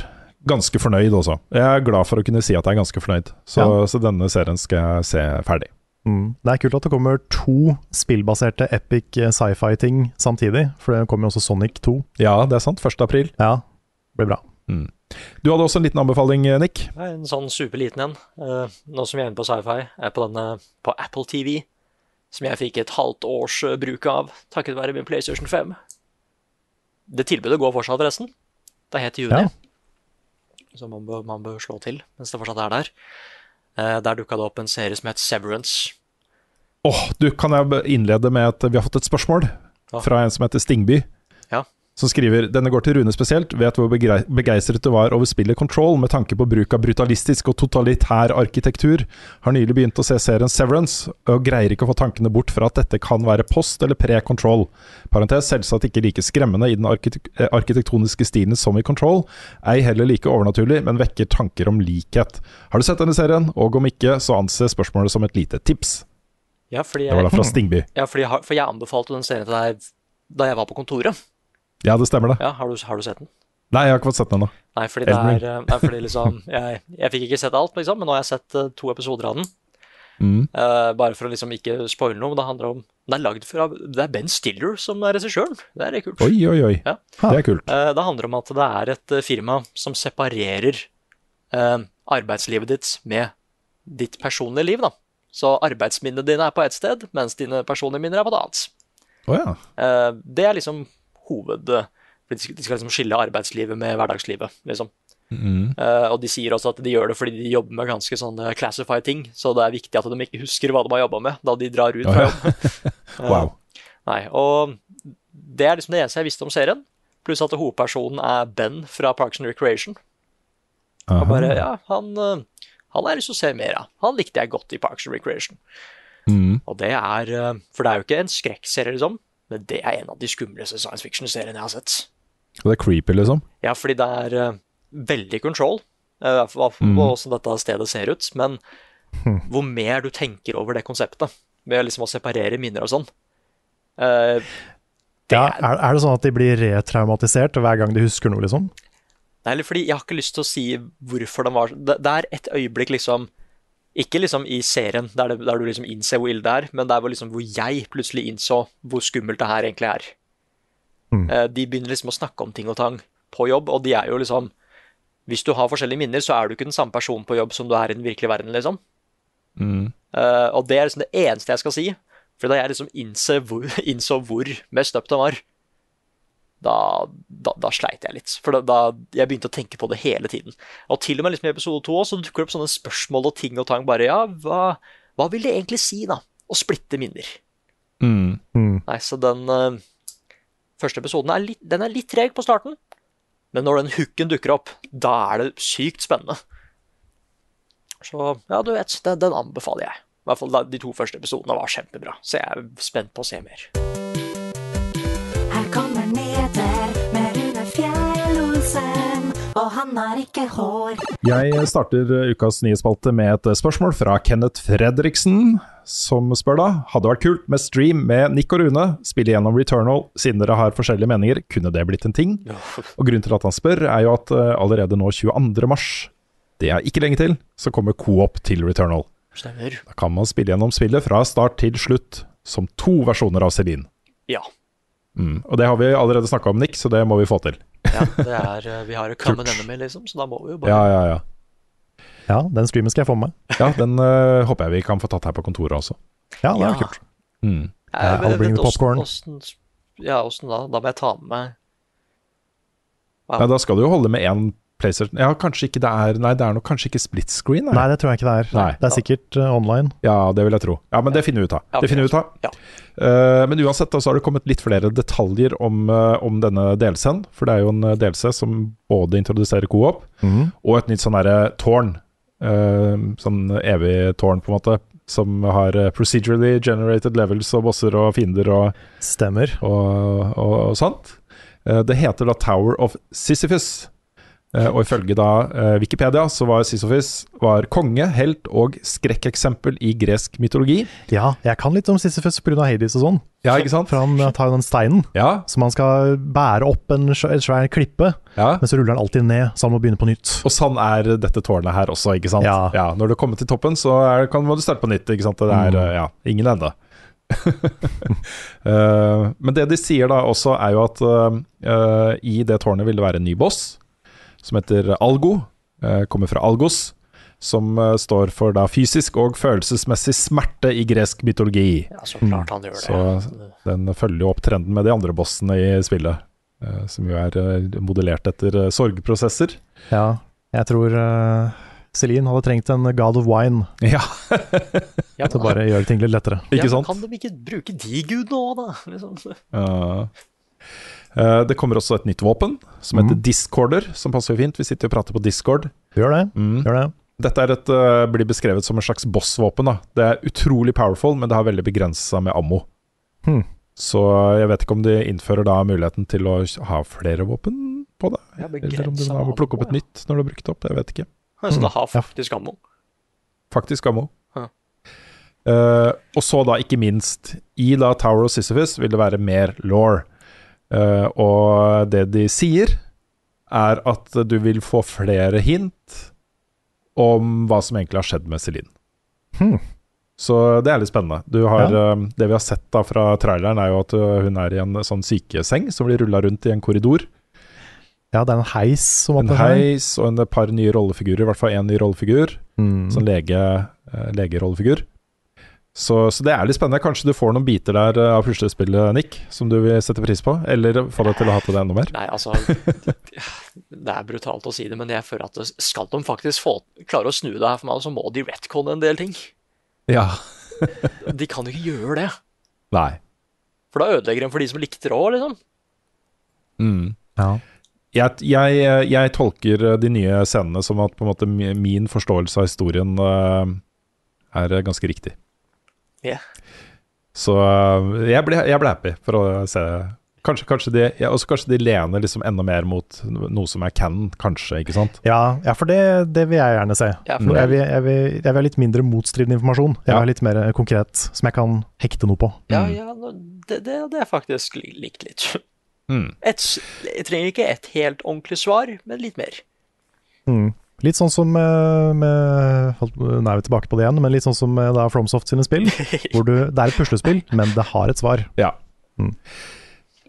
ganske fornøyd også. Jeg er glad for å kunne si at jeg er ganske fornøyd. Så, ja. så denne serien skal jeg se ferdig. Mm. Det er kult at det kommer to spillbaserte epic eh, sci-fi-ting samtidig. For det kommer jo også Sonic 2. Ja, det er sant. 1. april. Ja, det blir bra. Mm. Du hadde også en liten anbefaling, eh, Nick? Nei, en sånn superliten en. Uh, nå som vi er inne på sci-fi, er på denne på Apple TV. Som jeg fikk et halvt års bruk av takket være min PlayStation 5. Det tilbudet går fortsatt, forresten. Det er helt til juni. Ja. Så man bør, man bør, slå til mens det fortsatt er der. Eh, der dukka det opp en serie som het Severance. Åh, oh, du, Kan jeg innlede med at vi har fått et spørsmål ja. fra en som heter Stingby? Som skriver denne går til Rune spesielt, vet hvor begeistret du var over spillet Control med tanke på bruk av brutalistisk og totalitær arkitektur. Har nylig begynt å se serien Severance, og greier ikke å få tankene bort fra at dette kan være post eller pre-control. Parentes selvsagt ikke like skremmende i den eh, arkitektoniske stilen som i Control, ei heller like overnaturlig, men vekker tanker om likhet. Har du sett denne serien, og om ikke, så anses spørsmålet som et lite tips. Ja, fordi jeg, det var da fra Stingby. Ja, jeg, for jeg anbefalte den serien til deg da jeg var på kontoret. Ja, det stemmer det. Ja, har, du, har du sett den? Nei, jeg har ikke fått sett den ennå. Nei, fordi, det er, eh, nei, fordi liksom, jeg, jeg, fikk ikke sett alt, liksom, men nå har jeg sett uh, to episoder av den. Mm. Uh, bare for å liksom ikke spoile noe. Men det handler om Det er lagd fra Det er Ben Stiller som er regissøren. Det er kult. Oi, oi, oi. Ja. Det er kult. Uh, det handler om at det er et firma som separerer arbeidslivet ditt med ditt personlige liv, da. Så arbeidsminnene dine er på ett sted, mens dine personlige minner er på et annet. Oh, ja. det er liksom hoved... De skal, liksom skille arbeidslivet med hverdagslivet, liksom. Mm. Uh, og de sier også at de gjør det fordi de jobber med ganske sånne classified ting, så det er viktig at de ikke husker hva de har jobba med da de drar ut fra jobb. uh, wow. Nei, og det er liksom det eneste jeg visste om serien. Pluss at hovedpersonen er Ben fra Parks and Recreation. Og bare, ja, han, uh, han har jeg lyst til å se mer av. Han likte jeg godt i Parks and Recreation. Mm. Og det er For det er jo ikke en skrekkserie, liksom. Men det er en av de skumleste science fiction-seriene jeg har sett. Og det er creepy, liksom? Ja, fordi det er uh, veldig control, uh, hva, mm. hvordan dette stedet ser ut. Men mm. hvor mer du tenker over det konseptet, ved liksom å separere minner og sånn uh, ja, er, er, det sånn at de blir retraumatisert hver gang de husker noe, liksom? Nei, eller fordi jeg har ikke lyst til å si hvorfor de var Det, det er et øyeblikk, liksom ikke liksom i serien der, det, der du liksom innser hvor ille det er, men der hvor, liksom hvor jeg plutselig innså hvor skummelt det her egentlig er. Mm. Uh, de begynner liksom å snakke om ting og tang på jobb, og de er jo liksom Hvis du har forskjellige minner, så er du ikke den samme personen på jobb som du er i den virkelige verden, liksom. Mm. Uh, og det er liksom det eneste jeg skal si. For da jeg liksom innså hvor, innså hvor mest up det var, da, da, da, sleit jeg litt. For da, da, jeg begynte å tenke på det hele tiden. Og til og med liksom i episode to så dukker det opp sånne spørsmål og ting og tang. Bare ja, hva, hva vil det egentlig si, da? Å splitte minner. Mm. Mm. Nei, så den uh, første episoden er litt, den er litt treg på starten. Men når den hooken dukker opp, da er det sykt spennende. Så ja, du vet, den, den anbefaler jeg. I hvert fall De to første episodene var kjempebra, så jeg er spent på å se mer. Og han har ikke hår. Jeg starter ukas nyhetsspalte med et spørsmål fra Kenneth Fredriksen, som spør da Hadde vært kult med stream med Nick og Rune, spille gjennom Returnal. Siden dere har forskjellige meninger, kunne det blitt en ting? Og Grunnen til at han spør, er jo at eh, allerede nå 22. mars, det er ikke lenge til, så kommer Coop til Returnal. Stemmer. Da kan man spille gjennom spillet fra start til slutt, som to versjoner av Celine. Ja. Mm. Og det har vi allerede snakka om, Nick, så det må vi få til. Ja, det er, eh, vi har jo common enemy, liksom, så da må vi jo bare Ja, ja, ja. Ja, den streamen skal jeg få med. ja, den uh, håper jeg vi kan få tatt her på kontoret også. Ja, det er Ja. kult. Mm. Jeg I'll bring the popcorn. åssen- Ja, åssen da? Da må jeg ta med meg Nei, da skal du jo holde med én PlayStation. Ja, kanskje ikke det er Nei, det er nok kanskje ikke split screen? Nei, det tror jeg ikke det er. Nei. Det er sikkert uh, online. Ja, det vil jeg tro. Ja, men det finner vi ut av. Ja, Det finner vi ut av. ja. Uh, men uansett da, så har det kommet litt flere detaljer om, uh, om denne DLC-en. For det er jo en delse som både introduserer co-op Mhm. og et nytt sånn derre tårn. eh, sånn evig tårn, på en måte. Som har procedurally generated levels og bosser og fiender og, Stemmer. og, og, og sånt. Eh, det heter da Tower of Sisyphus. Eh, og ifølge da eh, Wikipedia så var Sisyphus var konge, helt og skrekkeksempel i gresk mytologi. Ja, jeg kan litt om Sisyphus pga. Hades og sånn. Ja, ikke sant? For han eh, tar jo den steinen Ja, som han skal bære opp en svær, klippe, ja. men så ruller han alltid ned, så han må begynne på nytt. Og sånn er dette tårnet her også, ikke sant? Ja. når du kommer til toppen, så er, kan, må du starte på nytt, ikke sant? Det er Mm. ja, ingen ende. Men det de sier da også, er jo at eh, i det tårnet vil det være en ny boss, som heter Algo. eh, kommer fra Algos, som eh, står for da fysisk og følelsesmessig smerte i gresk mytologi. Ja, så klart han gjør det. Så den følger jo opp trenden med de andre bossene i spillet, eh, som jo er modellert etter sorgprosesser. Ja, jeg tror uh, Celine hadde trengt en God of Wine Ja, ja, til å bare gjøre ting litt lettere. ikke sant? Kan de ikke bruke de gudene òg, da? Liksom. Ja. Eh, det kommer også et nytt våpen, som heter Mhm. Discorder, som passer jo fint. Vi sitter jo og prater på Discord. Gjør det. Mm. Gjør det. Dette er et, eh, blir beskrevet som en slags bossvåpen. da. Det er utrolig powerful, men det har veldig begrensa med ammo. Hmm. Så jeg vet ikke om de innfører da muligheten til å ha flere våpen på det. Ja, Eller om du må plukke opp et ja. nytt når du har brukt opp. Jeg vet ikke. Så det har Ja. faktisk ammo. Faktisk ammo. Ja. Uh, og så da, ikke minst, i da Tower of Sisyphus vil det være mer law. Eh, og det de sier, er at du vil få flere hint om hva som egentlig har skjedd med Celine. Hmm. Så det er litt spennende. Du har, uh, det vi har sett da fra traileren, er jo at eh, hun er i en sånn sykeseng som blir rulla rundt i en korridor. Ja, det er en heis som En heis og en par nye rollefigurer, i hvert fall én ny rollefigur. Mm. Sånn lege, uh, legerollefigur. Så, så det er litt spennende. Kanskje du får noen biter der eh, av puslespillet, Nick, som du vil sette pris på? Eller få deg til å hate det enda mer? Nei, altså Det er brutalt å si det, men jeg føler at skal de faktisk få, klare å snu det her for meg, så må de retconne en del ting. Ja. De kan jo ikke gjøre det. Nei. For da ødelegger de for de som likte det òg, liksom. Mm. Ja. Jeg, jeg, jeg tolker de nye scenene som at på en måte min forståelse av historien eh, er ganske riktig. Ja. Så eh, jeg ble, jeg ble happy for å se Kanskje, kanskje, de, ja, også kanskje de lener liksom enda mer mot noe som er canon, kanskje, ikke sant? Ja, ja, for det, det vil jeg gjerne se. Ja, jeg, vil, jeg, vil, jeg vil ha litt mindre motstridende informasjon. Jeg vil Ja. ha litt mer konkret, som jeg kan hekte noe på. Ja, Mm. ja, det, det, det er faktisk likt litt. Mm. Et, jeg trenger ikke et helt ordentlig svar, men litt mer. Mm. Litt sånn som med, med Nå er vi tilbake på det igjen, men litt sånn som med da FromSoft sine spill. hvor du, det er et puslespill, men det har et svar. Ja. Mm.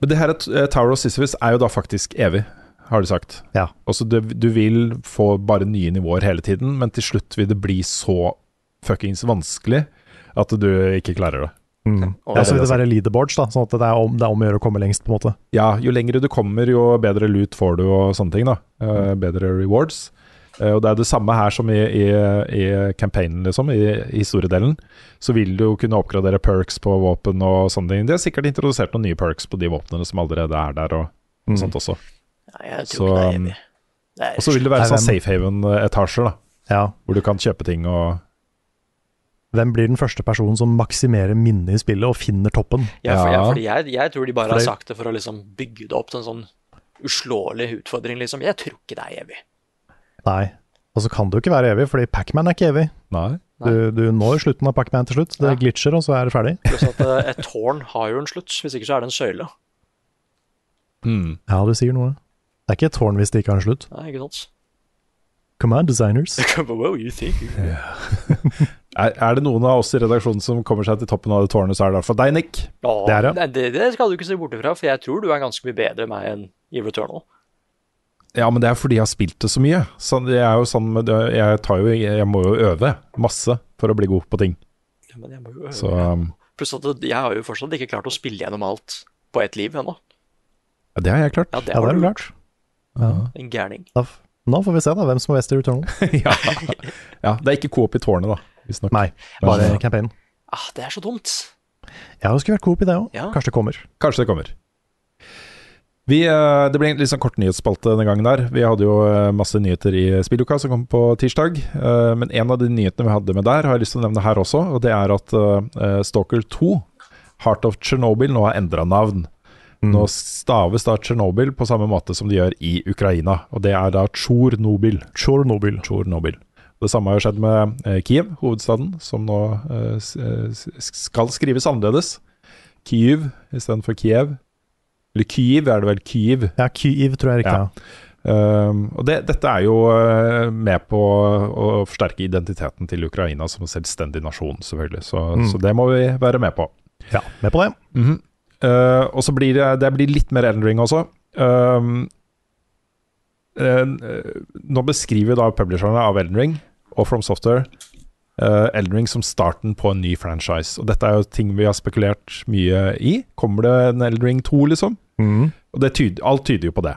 Men det her eh, Tower of Sisyphus er jo da faktisk evig, har de sagt. Ja. Altså du, du vil få bare nye nivåer hele tiden, men til slutt vil det bli så fuckings vanskelig at du ikke klarer det. Mm. Ja, så vil det det være leaderboards, da, sånn at det er om, det er om å gjøre å komme lengst, på en måte. Ja, jo lengre du kommer, jo bedre loot får du og sånne ting, da. uh, bedre rewards. Eh, og det er det samme her som i, i, i campaignen, liksom, i, i historiedelen. Så vil du jo kunne oppgradere perks på våpen og sånne ting. De har sikkert introdusert noen nye perks på de våpnene som allerede er der, og, og Mm. sånt også. Ja, jeg tror Så, ikke det er um, Og så vil det være sånn safe haven-etasjer, da. Ja. Hvor du kan kjøpe ting og Hvem blir den første personen som maksimerer minnet i spillet og finner toppen? Ja, for, ja, for jeg, jeg tror de bare har sagt det for å liksom bygge det opp til en sånn uslåelig utfordring, liksom. Jeg tror ikke det er evig. Nei. Og så kan det jo ikke være evig, fordi Pacman er ikke evig. Nei. Du, du når slutten av Pacman til slutt. Det Ja. glitcher, og så er det ferdig. Pluss at eh, et tårn har jo en slutt, hvis ikke så er det en søyle. Mm. Ja, du sier noe. Det er ikke et tårn hvis det ikke har en slutt. Nei, ikke sant? Come on, designers. wow, you think you... Er, er det noen av oss i redaksjonen som kommer seg til toppen av det tårnet, så er det i hvert fall deg, Nick. Ja, Det er det. det. Det skal du ikke se bort ifra, for jeg tror du er ganske mye bedre enn meg enn i Returnal. Ja, men det er fordi jeg har spilt det så mye. Så det er jo sånn med det, jeg, tar jo, jeg må jo øve masse for å bli god på ting. Ja, Men jeg må jo øve. Så um, Pluss at jeg har jo fortsatt ikke klart å spille gjennom alt på ett liv ennå. ja, det har jeg klart. Ja, det Ja, har det er du. klart. Ja. En gærning. Da, nå får vi se da hvem som er best i Returnal. ja. ja. Det er ikke coop i tårnet, da. Visstnok. Nei, bare ja. campaignen. Ah, det er så dumt. Ja, det skulle vært coop i det òg. Ja. Kanskje det kommer. Kanskje det kommer. Vi, eh, det ble en litt sånn kort nyhetsspalte denne gangen der. Vi hadde jo eh, masse nyheter i spilluka som kom på tirsdag. eh, Men en av de nyhetene vi hadde med der, har jeg lyst til å nevne her også. Og det er at eh, Stalker 2, Heart of Chernobyl, nå har endra navn. Nå staves da Tsjernobyl på samme måte som de gjør i Ukraina. Og det er da Tsjornobyl. Tsjornobyl. Tsjornobyl. Det samme har skjedd med eh, Kiev, hovedstaden, som nå eh, eh, skal skrives annerledes. Kyiv istedenfor Kiev. Eller Kyiv er det vel? Kyiv. Ja, Kyiv tror jeg riktig. Ja. Um, og det, dette er jo eh, med på å forsterke identiteten til Ukraina som en selvstendig nasjon, selvfølgelig. Så, Mm. så det må vi være med på. ja, med på det. Mm -hmm. uh, og så blir det, det blir litt mer Elden Ring også. Um, eh, nå beskriver da publisherne av Elden Ring og From Software uh, Elden Ring som starten på en ny franchise. Og dette er jo ting vi har spekulert mye i. Kommer det en Elden Ring 2, liksom? Mm. Og det tyder, alt tyder jo på det.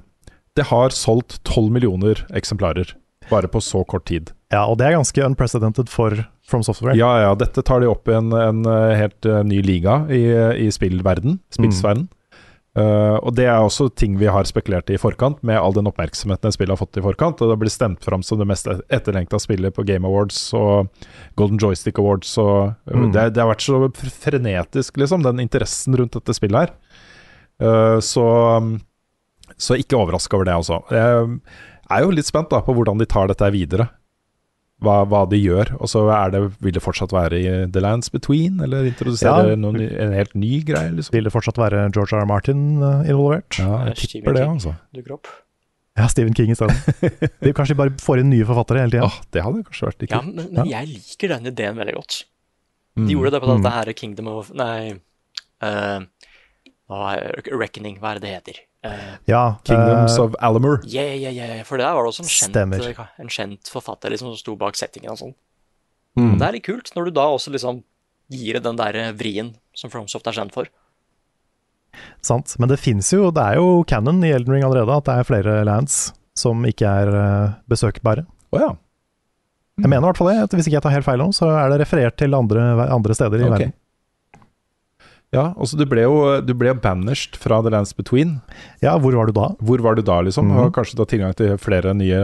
Det har solgt 12 millioner eksemplarer bare på så kort tid. Ja, og det er ganske unprecedented for From Software. Ja, ja, dette tar de opp i en, en eh, helt eh, ny liga i, i spillverden, spillsverden. Eh, og det er også ting vi har spekulert i i forkant, med all den oppmerksomheten spillet har fått i forkant. Og det blir stemt fram som det mest etterlengta spillet på Game Awards og Golden Joystick Awards. Og, eh, Mm. det, det har vært så frenetisk, liksom, den interessen rundt dette spillet her. Uh, så, så ikke overraska over det, altså. Jeg er jo litt spent da på hvordan de tar dette videre hva, hva de gjør. Og så er det, vil det fortsatt være i The Lands Between, eller introdusere Ja. noen, en helt ny greie? Liksom? Vil det fortsatt være George R. R. Martin eh, involvert? Ja, jeg Stephen tipper det, altså. dukker opp. Ja, Stephen King i stedet. De bare får inn nye forfattere hele tida. Åh, det hadde kanskje vært litt Ja, kult. men, men jeg liker den ideen veldig godt. Mm. De gjorde det på Mm. dette her Kingdom of Nei uh, Reckoning, hva er det det heter? Eh, Ja, Kingdoms uh, of Alamur. yeah, yeah, yeah, For der var det også en kjent, Stemmer. en kjent forfatter liksom, som sto bak settingen og sånn. Mm. Og Det er litt kult, når du da også liksom gir det den der vrien som FromSoft er kjent for. Sant. Men det fins jo, det er jo canon i Elden Ring allerede, at det er flere lands som ikke er eh, besøkbare. Å ja. Jeg mener i hvert fall det. Hvis ikke jeg tar helt feil nå, så er det referert til andre, andre steder i okay. verden. Ja, altså du ble jo du ble banished fra The Lands Between. Ja, hvor var du da? Hvor var du da, liksom? Mhm. Og kanskje da tilgang til flere nye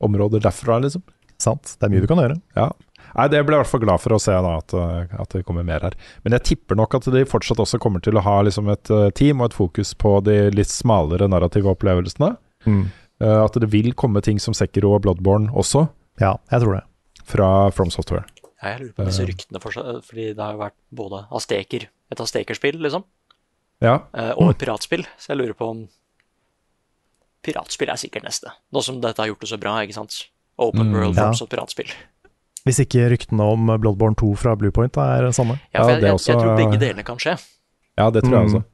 områder derfra, liksom? Sant. Det er mye du kan gjøre. Ja. Nei, det ble jeg i hvert fall glad for å se, da, at, eh, at det kommer mer her. Men jeg tipper nok at de fortsatt også kommer til å ha liksom et eh, team og et fokus på de litt smalere narrative opplevelsene. Eh, at det vil komme ting som Sekiro og Bloodborne også, Ja, jeg tror det. fra From Software. Ja, Jeg lurer på disse ryktene, for, fordi det har jo vært både Azteker, et Aztekerspill, liksom, Ja, Uh, og et piratspill. Så jeg lurer på om Piratspill er sikkert neste. Nå som dette har gjort det så bra, ikke sant. Open Mm. World Ja. Forms og piratspill. Hvis ikke ryktene om Bloodborne 2 fra Bluepoint er sanne. Ja, for jeg, det jeg, jeg tror begge delene kan skje. ja det tror jeg Mm. også.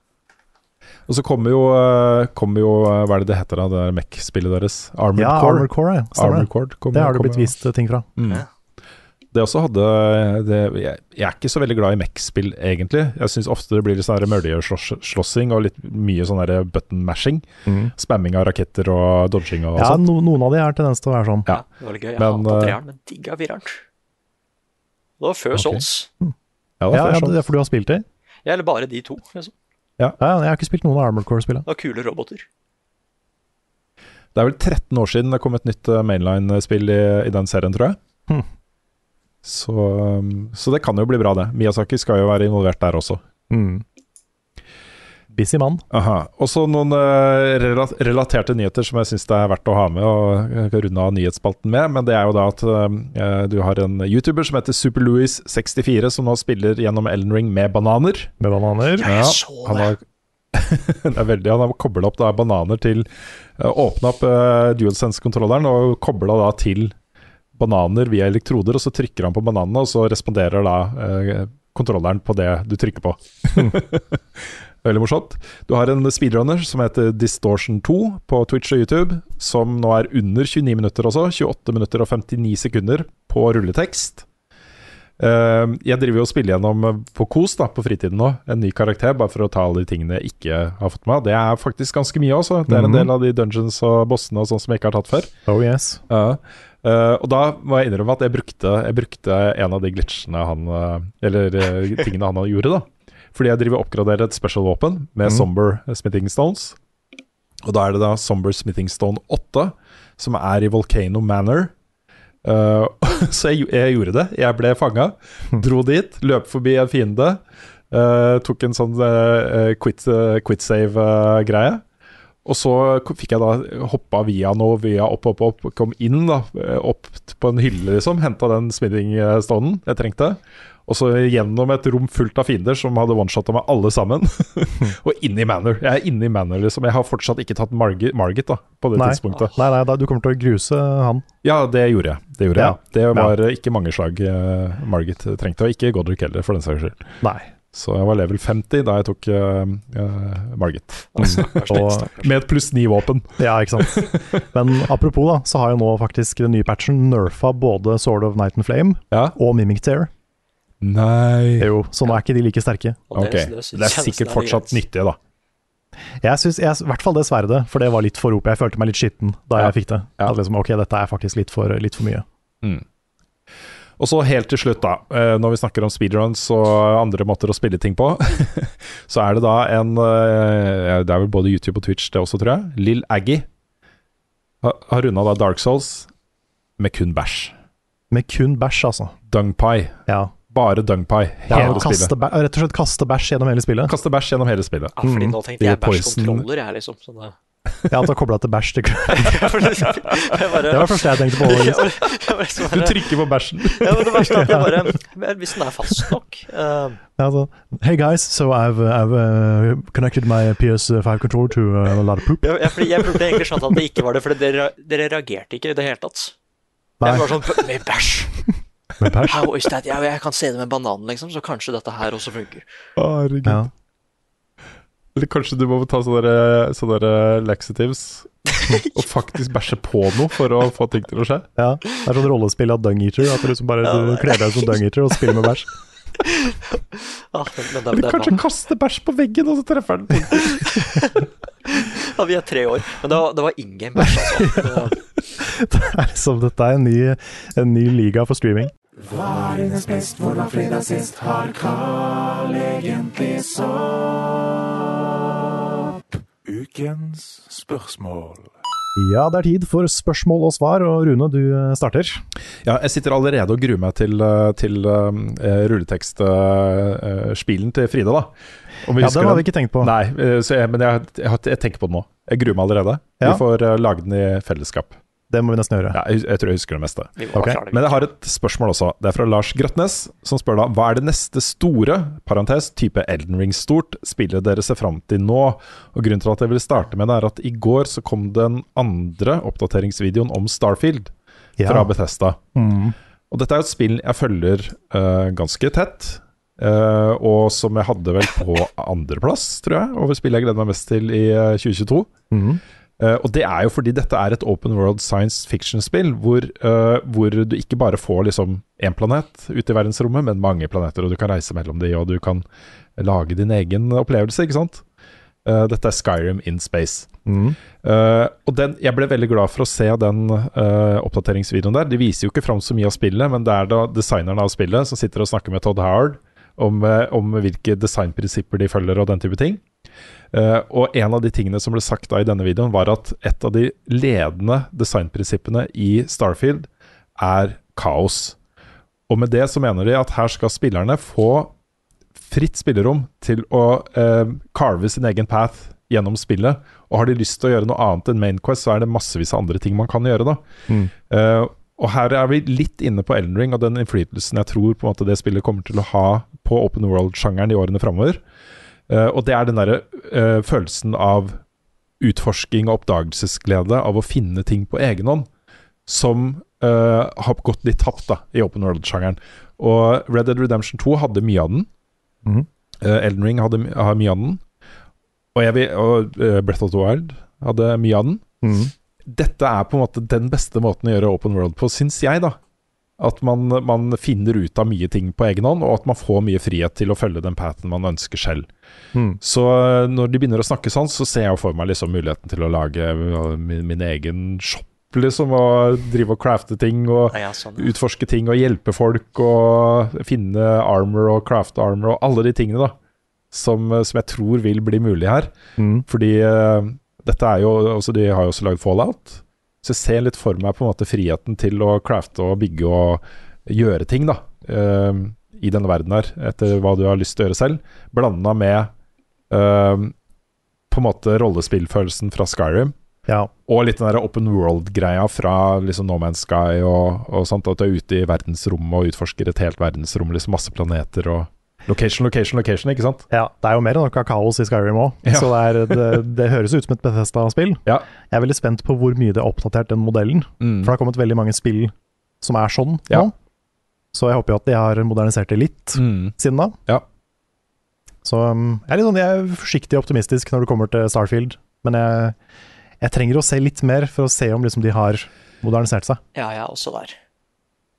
Og så kommer jo, eh, kommer jo eh, Hva er det det heter, da? Det der Mech-spillet deres? Armored Ja, Core. Armored Core, ja. Armored Core kommer- Det har det blitt vist ting fra. Mm. Ja. Det også hadde det, jeg, jeg er ikke så veldig glad i Mech-spill, egentlig. Jeg syns ofte det blir litt sånn møljeslåssing og litt mye sånn der button mashing. Spamming av raketter og dodging og Ja, sånt. no, noen av de har tendens til å være sånn. Ja. Det var litt gøy. Jeg Men, hata eh, treeren, men digga fireren. Det var før. Souls. Ja, det Ja, det er for du har spilt det? Ja, eller bare de to. liksom. Ja, jeg har ikke spilt noen av Armored Core-spillene. Det var kule roboter. Det er vel 13 år siden det kom et nytt eh, mainline-spill i, i den serien, tror jeg. Hm. Så, um, så det kan jo bli bra, det. Miyazaki skal jo være involvert der også. Mm. Busy mann. Også noen uh, relaterte nyheter som jeg syns det er verdt å ha med og runde av nyhetsspalten med. Men det er jo da at uh, du har en YouTuber som heter SuperLouis64, som nå spiller gjennom Elden Ring med bananer. Med bananer. Ja, jeg så han det. har det er veldig, Han har kobla opp da bananer til Åpna opp uh, DualSense-kontrolleren og kobla til bananer via elektroder, og så trykker han på bananene, og så responderer da eh, kontrolleren på det du trykker på. Veldig morsomt. Du har en speedrunner som heter Distortion2 på Twitch og YouTube, som nå er under 29 minutter også. 28 minutter og 59 sekunder på rulletekst. Uh, jeg driver jo og spiller gjennom eh, på Kos da, på fritiden nå, en ny karakter, bare for å ta alle de tingene jeg ikke har fått med. Det er faktisk ganske mye også. Det er en Mhm. del av de dungeons og bossene og sånn som jeg ikke har tatt før. Oh yes. Ja. Eh, og da må jeg innrømme at jeg brukte, jeg brukte en av de glitchene han eh, Eller eh, tingene han gjorde, da. Fordi jeg driver og oppgraderer et special-våpen med mm. Somber Smithing Stones. Og da er det da Somber Smithing Stone 8, som er i Volcano Manor. Uh, så jeg, jeg gjorde det. Jeg ble fanga, dro dit, løp forbi en fiende. Uh, tok en sånn uh, quit, uh, quit save-greie. Og så fikk jeg da hoppa via noe, via opp, opp, opp, kom inn da, opp på en hylle, liksom. Henta den smithing-stonen jeg trengte. Og så gjennom et rom fullt av fiender som hadde one-shotta meg alle sammen. og inn i Manor. Jeg er inne i Manor, liksom. Jeg har fortsatt ikke tatt Margit, Margit da, på det Nei, tidspunktet. nei, nei da, du kommer til å gruse han. Ja, det gjorde jeg. Det gjorde Ja. jeg. Det var ja. ikke mange slag eh, Margit trengte, og ikke Godric heller, for den saks skyld. Nei. Så jeg var level 50 da jeg tok uh, eh, Margit. Og, Med et pluss 9-våpen. ja, ikke sant. Men apropos, da, så har jo nå faktisk den nye patchen nerfa både Sword of Night and Flame Ja. og Mimic Tear. Nei Jo, så nå er ikke de like sterke. Okay. Ok, det- er sikkert er fortsatt nyttige, da. Jeg syns jeg- i hvert fall det sverdet, for det var litt for rop. Jeg følte meg litt skitten da Ja. jeg fikk det. Ja. At liksom, ok, dette er faktisk litt for, litt for mye. Og så helt til slutt, da, eh, når vi snakker om speedruns og andre måter å spille ting på, så er det da en eh, Det er vel både YouTube og Twitch, det også, tror jeg. Lill Aggie har, runda da Dark Souls med kun bæsj. Med kun bæsj, altså. Dung pie. Ja. Bare dung pie. Ja, Hele spillet. bæ- rett og slett kaste bæsj gjennom hele spillet. Kaste bæsj gjennom hele spillet. Ja, fordi Mm. nå tenkte jeg er bæsjkontroller, jeg, liksom. Så det, Ja, at du har kobla til bæsj. til jeg det var det første jeg tenkte på. jeg bare, jeg bare, så Du trykker på bæsjen. ja, men det verste er at jeg bare Hvis den er fast nok uh, Ja, så, hey guys, so I've, I've uh, connected my PS5 controller to uh, a lot of poop. jeg, jeg, jeg burde egentlig skjønt at det ikke var det, for dere, dere reagerte ikke i det hele tatt. Nei, Jeg var sånn Med bæsj! med bæsj. How is that? Ja, jeg kan se det med bananen, liksom, så kanskje dette her også funker. Herregud. Ja. Eller kanskje du må ta sånne, sånne laxatives og faktisk bæsje på noe for å få ting til å skje. Ja, det er sånn rollespill av Dung Eater. At du liksom bare Ja, du kler deg ut som Dung Eater og spiller med bæsj. Det, Eller kanskje kaste bæsj på veggen, og så treffer den ja, vi er tre år. Men det var, det var ingen bæsj, altså. Det er liksom, dette er en ny, en ny liga for streaming. Hva er dines best, hvor var fredag sist? Har Carl egentlig sopp? Ukens spørsmål. Ja, det er tid for spørsmål og svar, og Rune, du eh, starter. Ja, jeg sitter allerede og gruer meg til, eh, til uh, rulletekstspilen til Frida, da. Om vi Ja, den hadde vi ikke tenkt på. Nei, eh, så jeg, men jeg, jeg, jeg tenker på det nå. Jeg gruer meg allerede. Ja. Vi får uh, lage den i fellesskap. Det må vi nesten gjøre. Ja, jeg, jeg tror jeg husker det meste. Vi må Ok, klare det. Men jeg har et spørsmål også. Det er fra Lars Grøtnes, som spør da hva er det neste store, parentes, type Elden Ring-stort, spillet dere ser fram til nå? Og Grunnen til at jeg vil starte med det, er at i går så kom den andre oppdateringsvideoen om Starfield Ja. fra Bethesda. Mm. Og dette er jo et spill jeg følger uh, ganske tett. Uh, og som jeg hadde vel på andreplass, tror jeg, over spillet jeg gleder meg mest til i eh, 2022. Mm. Eh, og det er jo fordi dette er et open world science fiction-spill, hvor, uh, hvor du ikke bare får liksom én planet ute i verdensrommet, men mange planeter, og du kan reise mellom de, og du kan lage din egen opplevelse, ikke sant? Uh, dette er Skyrim in space. Mm. Og den, jeg ble veldig glad for å se den oppdateringsvideoen der. De viser jo ikke fram så mye av spillet, men det er da designerne av spillet som sitter og snakker med Todd Howard om, om hvilke designprinsipper de følger og den type ting. Eh, og en av de tingene som ble sagt da i denne videoen, var at et av de ledende designprinsippene i Starfield er kaos. Og med det så mener de at her skal spillerne få fritt spillerom til å uh, carve sin egen path gjennom spillet. Og har de lyst til å gjøre noe annet enn Main Quest, så er det massevis av andre ting man kan gjøre. da. Mm. Uh, og her er vi litt inne på Elden Ring og den innflytelsen jeg tror på en måte det spillet kommer til å ha på open world-sjangeren i årene framover. Eh, og det er den derre eh, følelsen av utforsking og oppdagelsesglede av å finne ting på egen hånd, som eh, har gått litt tapt da, i open world-sjangeren. Og Red Dead Redemption 2 hadde mye av den. Eh, Elden Ring hadde, har mye av den. Og, vil, og Breath of the Wild hadde mye av den. Mm. Dette er på en måte den beste måten å gjøre open world på, syns jeg, da. At man, man finner ut av mye ting på egen hånd, og at man får mye frihet til å følge den pathen man ønsker selv. Mm. Så eh, når de begynner å snakke sånn, så ser jeg for meg liksom muligheten til å lage min, min egen shop, liksom. Og drive og crafte ting og Ja, ja, sånn. ja. utforske ting og hjelpe folk og finne armor og craft armor og alle de tingene da som, som jeg tror vil bli mulig her. Mm. Fordi uh, dette er jo altså De har jo også lagd Fallout. Så jeg ser litt for meg på en måte friheten til å crafte og bygge og gjøre ting da uh, i denne verden her, etter hva du har lyst til å gjøre selv. Blanda med uh, på en måte rollespillfølelsen fra Skyrim. Ja. Og litt den der open world-greia fra liksom No Man's Sky og, og sånt. At du er ute i verdensrommet og utforsker et helt verdensrom, liksom masse planeter og Location, location, location, ikke sant? ja. Det er jo mer enn noe kaos i Skyrim òg, Ja. så det, er, det, det høres ut som et Bethesda-spill. Ja. Jeg er veldig spent på hvor mye det er oppdatert den modellen. Mm. For det har kommet veldig mange spill som er sånn Ja. nå. Så jeg håper jo at de har modernisert det litt Mm. siden da. Ja. Så um, jeg er litt sånn, jeg er forsiktig optimistisk når det kommer til Starfield, men jeg, jeg trenger å se litt mer for å se om liksom de har modernisert seg. Ja, jeg er også der.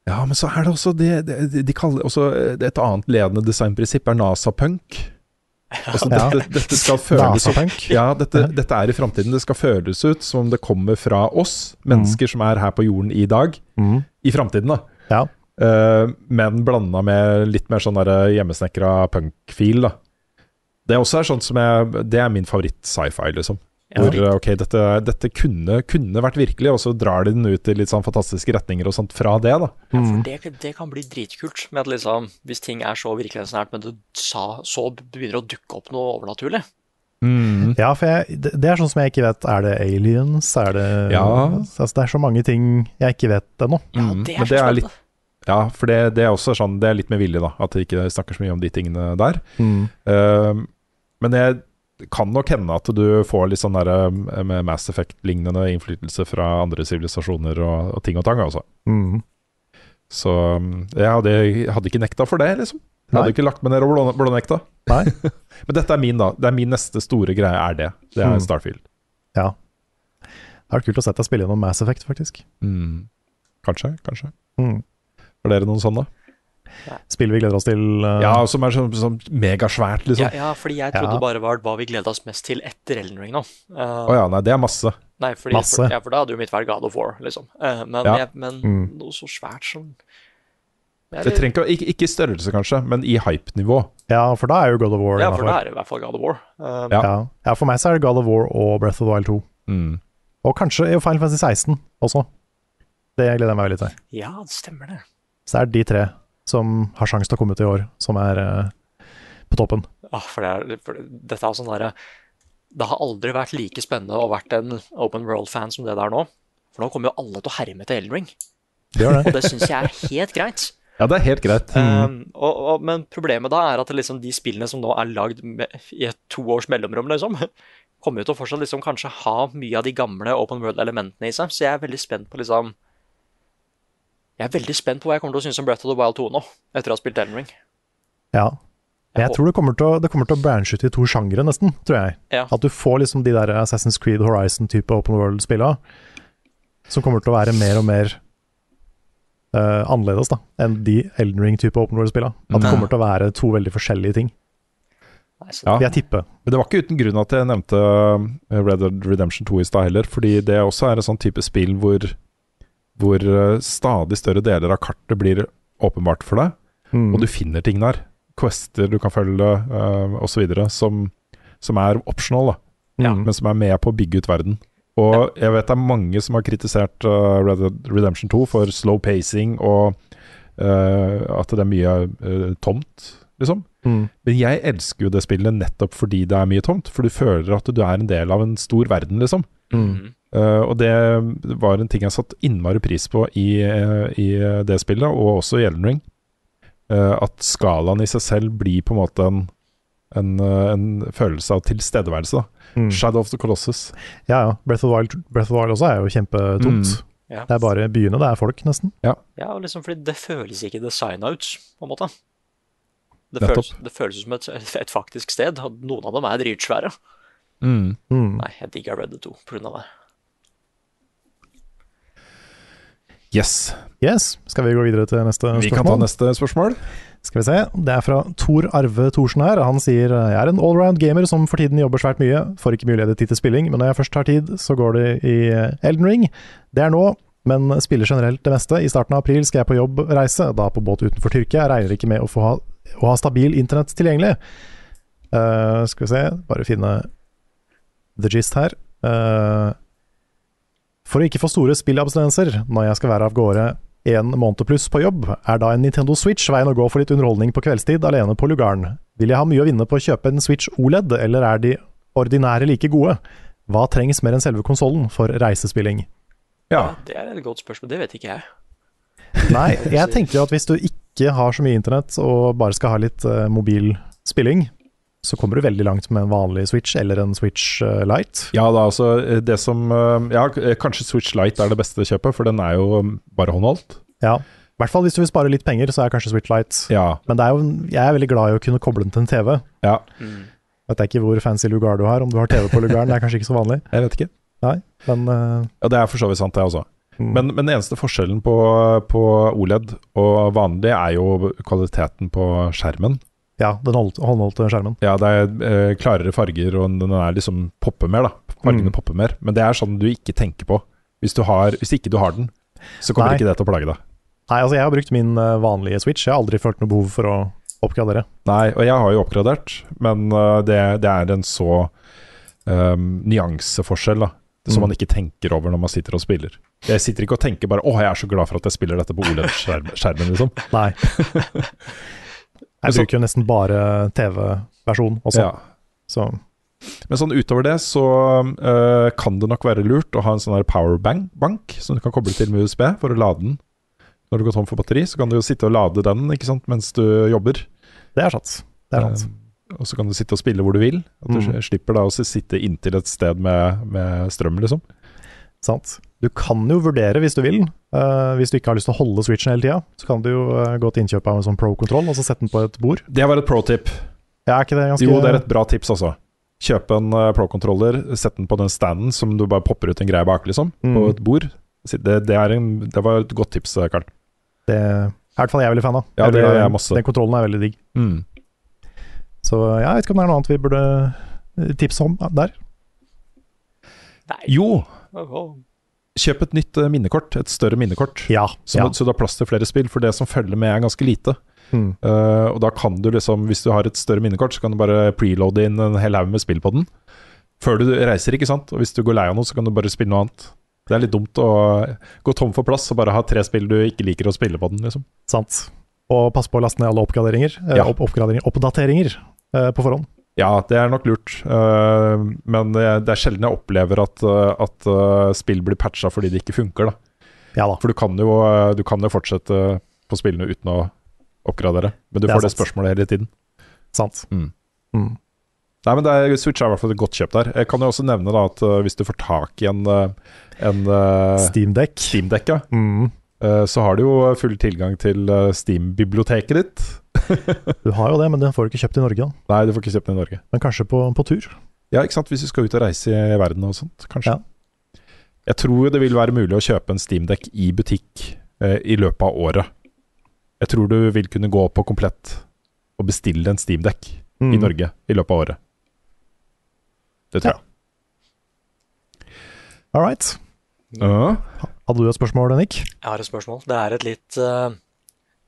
Ja, men så er det også det, det De kaller også det et annet ledende designprinsipp er NASA-punk. Altså, Ja. dette, dette skal føles ut Ja, dette, dette er i framtiden. Det skal føles ut som om det kommer fra oss, mennesker som er her på jorden i dag, Mm. i framtiden, da. Ja. Uh, men blanda med litt mer sånn der hjemmesnekra punk-feel, da. Det er også er sånn som jeg Det er min favoritt-sci-fi, liksom. Ja. Hvor eh, ok, dette, dette kunne, kunne vært virkelig, og så drar de den ut i litt sånn fantastiske retninger og sånt fra det, da. Ja, Mm. for det, det kan bli dritkult med at liksom, hvis ting er så virkelighetsnært, men det sa, så begynner å dukke opp noe overnaturlig. Ja, for jeg, det, er sånn som jeg ikke vet. Er det aliens? Er det Ja. altså, Det er så mange ting jeg ikke vet ennå. Ja, Mm, det er men det er litt- Ja, for det, det er også sånn Det er litt med vilje, da. At de ikke snakker så mye om de tingene der. Mm. Uh, men jeg kan nok hende at du får litt sånn der, eh, med Mass Effect-lignende innflytelse fra andre sivilisasjoner og, og ting og tang, altså. Mm. Så jeg hadde, jeg hadde ikke nekta for det, liksom. Jeg hadde Nei. ikke lagt meg ned og blå- blånekta. Men dette er min, da. Det er min neste store greie, er det. Det er Mm. Starfield. Ja. Det har vært kult å sette deg spille gjennom Mass Effect, faktisk. Mm. Kanskje, kanskje. Mm. Har dere noen sånne? Spill vi gleder oss til. uh, Ja, som er sånn, sånn megasvært, liksom. Ja, ja, fordi jeg trodde Ja. bare var hva vi gleda oss mest til etter Elden Ring nå. Å Uh, ja, nei, det er masse. Nei, fordi, Masse. For, ja, for da hadde jo mitt vært God of War, liksom. Uh, men Ja. jeg, men Mm. noe så svært som Jeg Det trenger ikke, ikke, ikke i størrelse, kanskje, men i hype-nivå. ja, for da er jo God of War Ja, for da er det i hvert fall God of War. Uh, Ja. Ja. ja, for meg så er det God of War og Breath of the Wild 2. Mm. Og kanskje i Final Fantasy 16 også. Det gleder jeg meg veldig til. ja, det stemmer det. Så det er de tre som har sjanse til å komme ut i år, som er eh, på toppen. Ja, for det er, for dette er sånn derre Det har aldri vært like spennende å vært en Open World-fan som det der nå. For nå kommer jo alle til å herme til Elden Ring, Det gjør og det. det syns jeg er helt greit. Ja, det er helt greit. Um, og, og, men problemet da er at liksom de spillene som nå er lagd med, i et to års mellomrom, liksom, kommer jo til å fortsatt liksom kanskje ha mye av de gamle Open World-elementene i seg. Så jeg er veldig spent på liksom Jeg er veldig spent på hva jeg kommer til å synes om Breath of the Wild 2 nå, etter å ha spilt Elden Ring. Ja. Men jeg tror det kommer til å, det kommer til å branche ut i to sjangere, nesten, tror jeg. Ja. At du får liksom de der Assassin's Creed Horizon-type open world-spilla, som kommer til å være mer og mer uh, annerledes da, enn de Elden Ring-type open world-spilla. At det Mm. kommer til å være to veldig forskjellige ting, Ja. jeg tipper. Men det var ikke uten grunn at jeg nevnte uh, Red Dead Redemption 2 i stad heller, fordi det også er en sånn type spill hvor, hvor uh, stadig større deler av kartet blir åpenbart for deg, Mm. og du finner ting der. Quester du kan følge, uh, osv., som, som er optional, da, Ja. Men som er med på å bygge ut verden. Og jeg vet det er mange som har kritisert uh, Red Dead Redemption 2 for slow pacing og uh, at det er mye uh, tomt, liksom. Mm. Men jeg elsker jo det spillet nettopp fordi det er mye tomt. For du føler at du er en del av en stor verden, liksom. Mm. Eh, og det var en ting jeg satte innmari pris på i, eh, i det spillet, og også i Elden Ring. Eh, at skalaen i seg selv blir på en måte en, en, en følelse av tilstedeværelse. Mm. Shadow of the Colossus. Ja, ja. Breath of, Wild, Breath of Wild også er jo kjempetomt. Mm. Ja. Det er bare byene det er folk, nesten. ja, og liksom fordi det føles ikke designa ut, på en måte. Det føles, det føles som et, et faktisk sted. Noen av dem er dritsvære. Mm. Mm. Nei, jeg digger Red Dead 2 på grunn av det. Yes. Yes. Skal vi gå videre til neste Vi kan ta neste spørsmål. Skal vi se. Det er fra Tor Arve Thorsen her. Han sier jeg er en allround gamer som for tiden jobber svært mye. Får ikke mulighet til til spilling, men når jeg først har tid, så går det i Elden Ring. Det er nå, men spiller generelt det meste. I starten av april skal jeg på jobbreise, da på båt utenfor Tyrkia. Jeg regner ikke med å få ha, å ha stabil internett tilgjengelig. Uh, skal vi se, bare finne the gist her. Eh, for å ikke få store spillabstinenser når jeg skal være av gårde en måned pluss på jobb, er da en Nintendo Switch veien å gå for litt underholdning på kveldstid alene på lugaren. Vil jeg ha mye å vinne på å kjøpe en Switch OLED, eller er de ordinære like gode? Hva trengs mer enn selve konsollen for reisespilling? Ja. Det er et godt spørsmål, det vet ikke jeg. Nei, jeg tenker jo at hvis du ikke har så mye internett og bare skal ha litt uh, mobil spilling, så kommer du veldig langt med en vanlig Switch eller en Switch uh, Lite. Ja, da, altså det som eh, Ja, kanskje Switch Lite er det beste kjøpet, for den er jo bare håndholdt. Ja, i hvert fall hvis du vil spare litt penger, så er kanskje Switch Lite. Ja. Men det er jo, jeg er veldig glad i å kunne koble den til en TV. Ja. Vet jeg ikke hvor fancy lugar du har, om du har TV på lugaren, det er kanskje ikke så vanlig. Jeg vet ikke. Nei, men uh, Ja, det er for så vidt sant, det også. Mm. Men, men den eneste forskjellen på, på OLED og vanlig er jo kvaliteten på skjermen. Ja, den holdt- håndholdte skjermen. Ja, det er eh, klarere farger, og den er liksom popper mer, da. Fargene Mm. popper mer. Men det er sånn du ikke tenker på. Hvis, du har, hvis ikke du har den, så kommer Nei. ikke det til å plage deg. Nei, altså jeg har brukt min uh, vanlige Switch, jeg har aldri følt noe behov for å oppgradere. Nei, og jeg har jo oppgradert, men eh, det, det er en så um, nyanseforskjell, da. Som Mm. man ikke tenker over når man sitter og spiller. Jeg sitter ikke og tenker bare 'Å, jeg er så glad for at jeg spiller dette på OLED-skjermen', liksom. Nei. Jeg så- bruker jo nesten bare TV-versjon også, Ja. så Men sånn utover det så eh, kan det nok være lurt å ha en sånn her powerbank som du kan koble til med USB for å lade den. Når du går tom for batteri, så kan du jo sitte og lade den ikke sant, mens du jobber. det er sant. Det er sant. Eh, og så kan du sitte og spille hvor du vil. At du Mm. slipper da å sitte inntil et sted med, med strøm, liksom. sant. Du kan jo vurdere, hvis du vil, uh, hvis du ikke har lyst til å holde Switchen hele tida, så kan du jo uh, gå til innkjøp av en sånn pro-kontroll og så sette den på et bord. Det var et pro tip. Ja, er ikke det ganske Jo, det er et bra tips, altså. Kjøp en uh, pro-kontroller, sett den på den standen som du bare popper ut en greie bak, liksom. På Mm. et bord. Det, det, er en, det var et godt tips, Karl. Det er i hvert fall jeg veldig fan av. Ja, det er jeg masse. Den kontrollen er veldig digg. Mm. Så ja, jeg vet ikke om det er noe annet vi burde eh, tipse om der. Nei. Jo, kjøp et nytt eh, minnekort. Et større minnekort. Ja. Så, ja. så du har plass til flere spill, for det som følger med er ganske lite. Mm. Uh, og da kan du liksom, hvis du har et større minnekort, så kan du bare preloade inn en hel haug med spill på den. Før du reiser, ikke sant. Og hvis du går lei av noe, så kan du bare spille noe annet. Det er litt dumt å gå tom for plass og bare ha tre spill du ikke liker å spille på den, liksom. Sant. Og pass på å laste ned alle oppgraderinger, eh, Ja. opp, oppgraderinger oppdateringer uh, på forhånd. Ja, det er nok lurt, Uh, men det, er sjelden jeg opplever at, eh, at eh, spill blir patcha fordi det ikke funker, da. Ja da. For du kan jo, du kan jo fortsette på spillene uten å oppgradere, men du Det får får det spørsmålet hele tiden. Sant. Mm. Mm. Nei, men det er, Switch er i hvert fall et godt kjøp der. Jeg kan jo også nevne da at hvis du får tak i en, en uh, Steamdeck. Steam Deck ja, Mm. Eh, så har du jo full tilgang til eh, Steam-biblioteket ditt. Du har jo det, men den får du ikke kjøpt i Norge. da. Nei, du får ikke kjøpt den i Norge. Men kanskje på, på tur. Ja, ikke sant, hvis du skal ut og reise i verden og sånt, kanskje. Ja. Jeg tror det vil være mulig å kjøpe en Steam-dekk i butikk eh, i løpet av året. Jeg tror du vil kunne gå på komplett og bestille en Steam-dekk Mm. i Norge i løpet av året. Det tror jeg. All right. Ja. Hadde du et spørsmål, Nick? Jeg har et spørsmål. Det er et litt uh,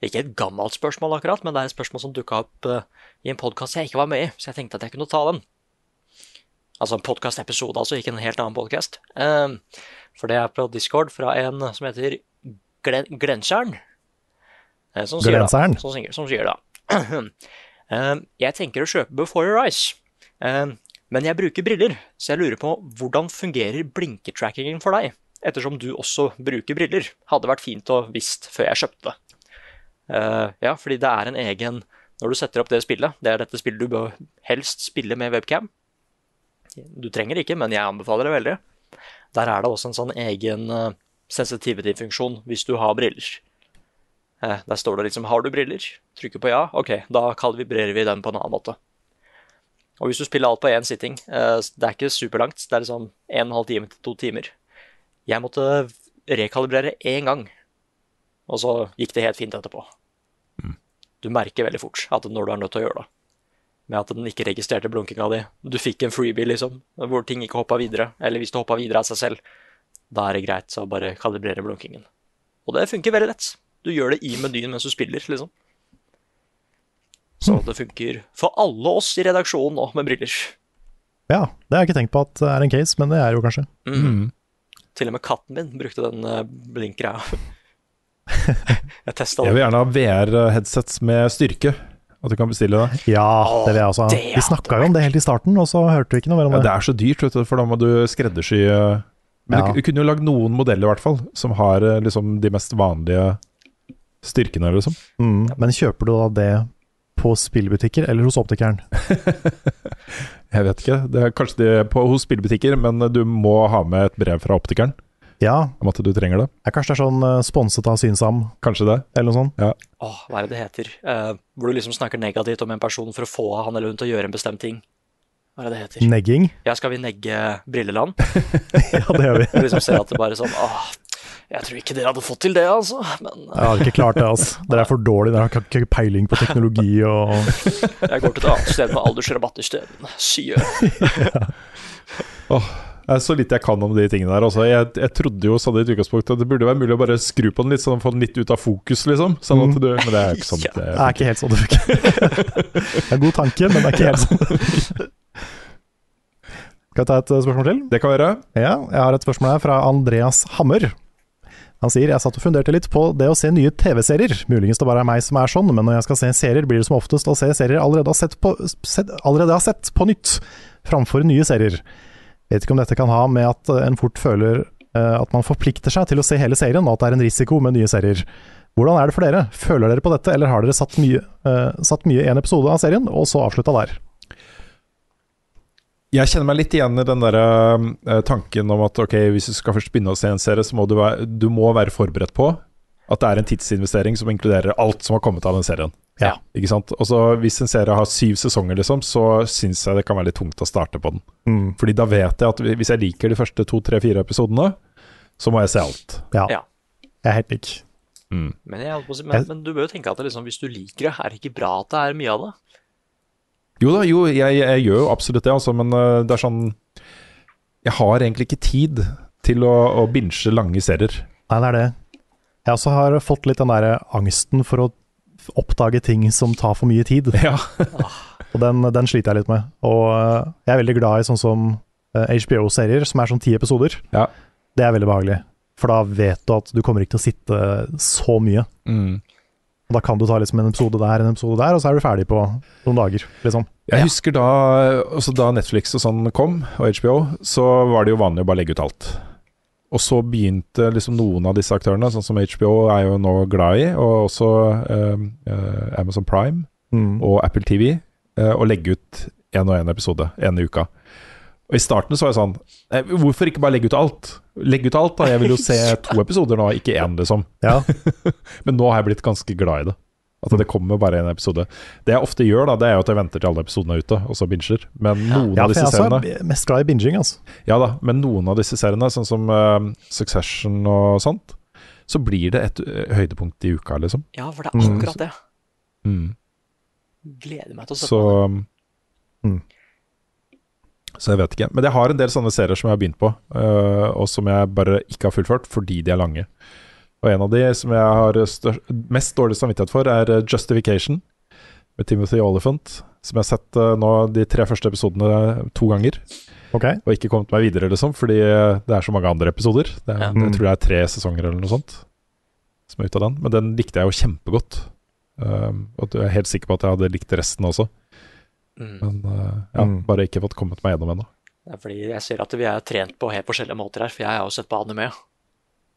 Ikke et gammelt spørsmål, akkurat, men det er et spørsmål som dukka opp uh, i en podkast jeg ikke var med i, så jeg tenkte at jeg kunne ta den. Altså en podkastepisode, altså, ikke en helt annen podkast. for det er på Discord fra en som heter Glen Glensjern. eh, Som sier da, Glensjern? som sier, som sier da eh, Jeg tenker å kjøpe Before Your Eyes, eh, men jeg bruker briller, så jeg lurer på hvordan fungerer blinketrackingen for deg? Ettersom du også bruker briller. Hadde vært fint å visst før jeg kjøpte det. Uh, ja, fordi det er en egen Når du setter opp det spillet, det er dette spillet du bør helst spille med webcam. Du trenger ikke, men jeg anbefaler det veldig. Der er det også en sånn egen uh, sensitivity-funksjon hvis du har briller. Uh, der står det liksom 'Har du briller?' Trykker på ja. Ok, da kalibrerer vi den på en annen måte. Og hvis du spiller alt på én sitting, eh, det er ikke superlangt, det er og en halv time til to timer. Jeg måtte rekalibrere én gang og så gikk det helt fint etterpå. Du merker veldig fort at når du er nødt til å gjøre det. Med at den ikke registrerte blunkinga di. Du fikk en freebie, liksom, hvor ting ikke hoppa videre. Eller hvis det hoppa videre av seg selv, da er det greit å bare kalibrere blunkingen. Og det funker veldig lett. Du gjør det i menyen mens du spiller, liksom. Så det funker for alle oss i redaksjonen nå med briller. Ja, det har jeg ikke tenkt på at det er en case, men det er jo kanskje. Mm. Til og med katten min brukte den uh, blinkgreia. jeg testa Jeg vil gjerne ha VR-headsets med styrke. At du kan bestille det. Ja, det vil jeg også ha. Vi snakka jo om det helt i starten, og så hørte vi ikke noe mer om det. Ja, det. det er så dyrt, vet du, for da må du skreddersy eh, Men Ja. du, du kunne jo lagd noen modeller, i hvert fall, som har eh, liksom de mest vanlige styrkene, liksom. Mm, men kjøper du da det på spillbutikker eller hos optikeren? Jeg vet ikke. Det er kanskje de på, hos spillbutikker, men du må ha med et brev fra optikeren Ja, om at du trenger det. er kanskje det er sånn uh, sponset av Synsam Kanskje det. eller noe sånt? Åh, hva er det det heter? Uh, hvor du liksom snakker negativt om en person for å få han eller hun til å gjøre en bestemt ting. Hva er det det heter? Negging? Ja, skal vi negge Brilleland? Ja, det gjør vi. Liksom ser at det bare er sånn Åh, jeg tror ikke dere hadde fått til det, altså. Men Jeg hadde ikke klart det, altså. Dere er for dårlige, dere har ikke peiling på teknologi og jeg går til et annet sted med aldersrabatt isteden. stedet er så litt jeg kan om de tingene der. Altså. Jeg, jeg trodde jo sånn i et utgangspunkt at det burde være mulig å bare skru på den litt, sånn få den litt ut av fokus, liksom. Sånn at Mm. du, men det er jo ikke sånn. Ja. Det, er ikke helt sånn det funker. Det er en god tanke, men det er ikke helt sånn. det. Skal jeg ta et uh, spørsmål til? det kan være. Ja, jeg har et spørsmål her fra Andreas Hammer. Han sier jeg satt og funderte litt på det å se nye TV-serier. Muligens det bare er meg som er sånn, men når jeg skal se serier, blir det som oftest å se serier allerede har sett på, sett, allerede har sett på nytt, framfor nye serier. Vet ikke om dette kan ha med at eh, en fort føler uh, at man forplikter seg til å se hele serien, og at det er en risiko med nye serier. Hvordan er det for dere? Føler dere på dette, eller har dere satt mye, uh, satt mye en episode av serien, og så avslutta der? Jeg kjenner meg litt igjen i den der uh, tanken om at ok, hvis du skal først begynne å se en serie, så må du være, du må være forberedt på at det er en tidsinvestering som inkluderer alt som har kommet av den serien. Ja. Ikke sant? Og så Hvis en serie har syv sesonger, liksom, så syns jeg det kan være litt tungt å starte på den. Mm. Fordi da vet jeg at hvis jeg liker de første to, tre, fire episodene, så må jeg se alt. Ja. Ja. Jeg er helt lik. Mm. Men, men, men du bør jo tenke at det liksom, hvis du liker det, er det ikke bra at det er mye av det? Jo da, jo, jeg, jeg gjør jo absolutt det, altså, men øh, det er sånn Jeg har egentlig ikke tid til å, å binge lange serier. Nei, det er det. Jeg også har fått litt den der angsten for å oppdage ting som tar for mye tid. Ja. Og den, den sliter jeg litt med. Og øh, jeg er veldig glad i sånn som HBO-serier, som er sånn ti episoder. Ja. Det er veldig behagelig. For da vet du at du kommer ikke til å sitte så mye. Mm. Og da kan du ta liksom en episode der, en episode der, og så er du ferdig på noen dager, liksom. Jeg husker da, også da Netflix og sånn kom, og HBO, så var det jo vanlig å bare legge ut alt. Og så begynte liksom noen av disse aktørene, sånn som HBO er jo nå glad i, og også eh, eh, Amazon Prime Mm. og Apple TV, eh, å legge ut én og én episode en i uka. Og I starten så var jeg sånn Hvorfor ikke bare legge ut alt? Legg ut alt, da. Jeg vil jo se to episoder nå, ikke én, liksom. Ja. Men nå har jeg blitt ganske glad i det. At det kommer bare en episode. Det jeg ofte gjør, da, det er jo at jeg venter til alle episodene er ute, og så binger. Men noen ja, av for seriene jeg er mest glad i binging, altså. Ja da, men noen av disse seriene, sånn som uh, Succession og sånt, så blir det et eh, høydepunkt i uka, liksom. Ja, for det er Mm. akkurat det. Mm. Gleder meg til å se på det. Mm. Så jeg vet ikke. Men jeg har en del sånne serier som jeg har begynt på, uh, og som jeg bare ikke har fullført fordi de er lange. Og en av de som jeg har stør mest dårlig samvittighet for, er øh, Justification med Timothy Oliphant. Som jeg har sett uh, nå de tre første episodene to ganger, Okay. og ikke kommet meg videre, liksom, fordi det er så mange andre episoder. Det er, Ja. Jeg tror det er tre sesonger eller noe sånt som er ute av den. Men den likte jeg jo kjempegodt. Um, og jeg er helt sikker på at jeg hadde likt resten også. Mm. Men øh, ja, Mm. bare ikke fått kommet meg gjennom ennå. Det er fordi jeg ser at vi er trent på helt forskjellige måter her, for jeg har jo sett på anime.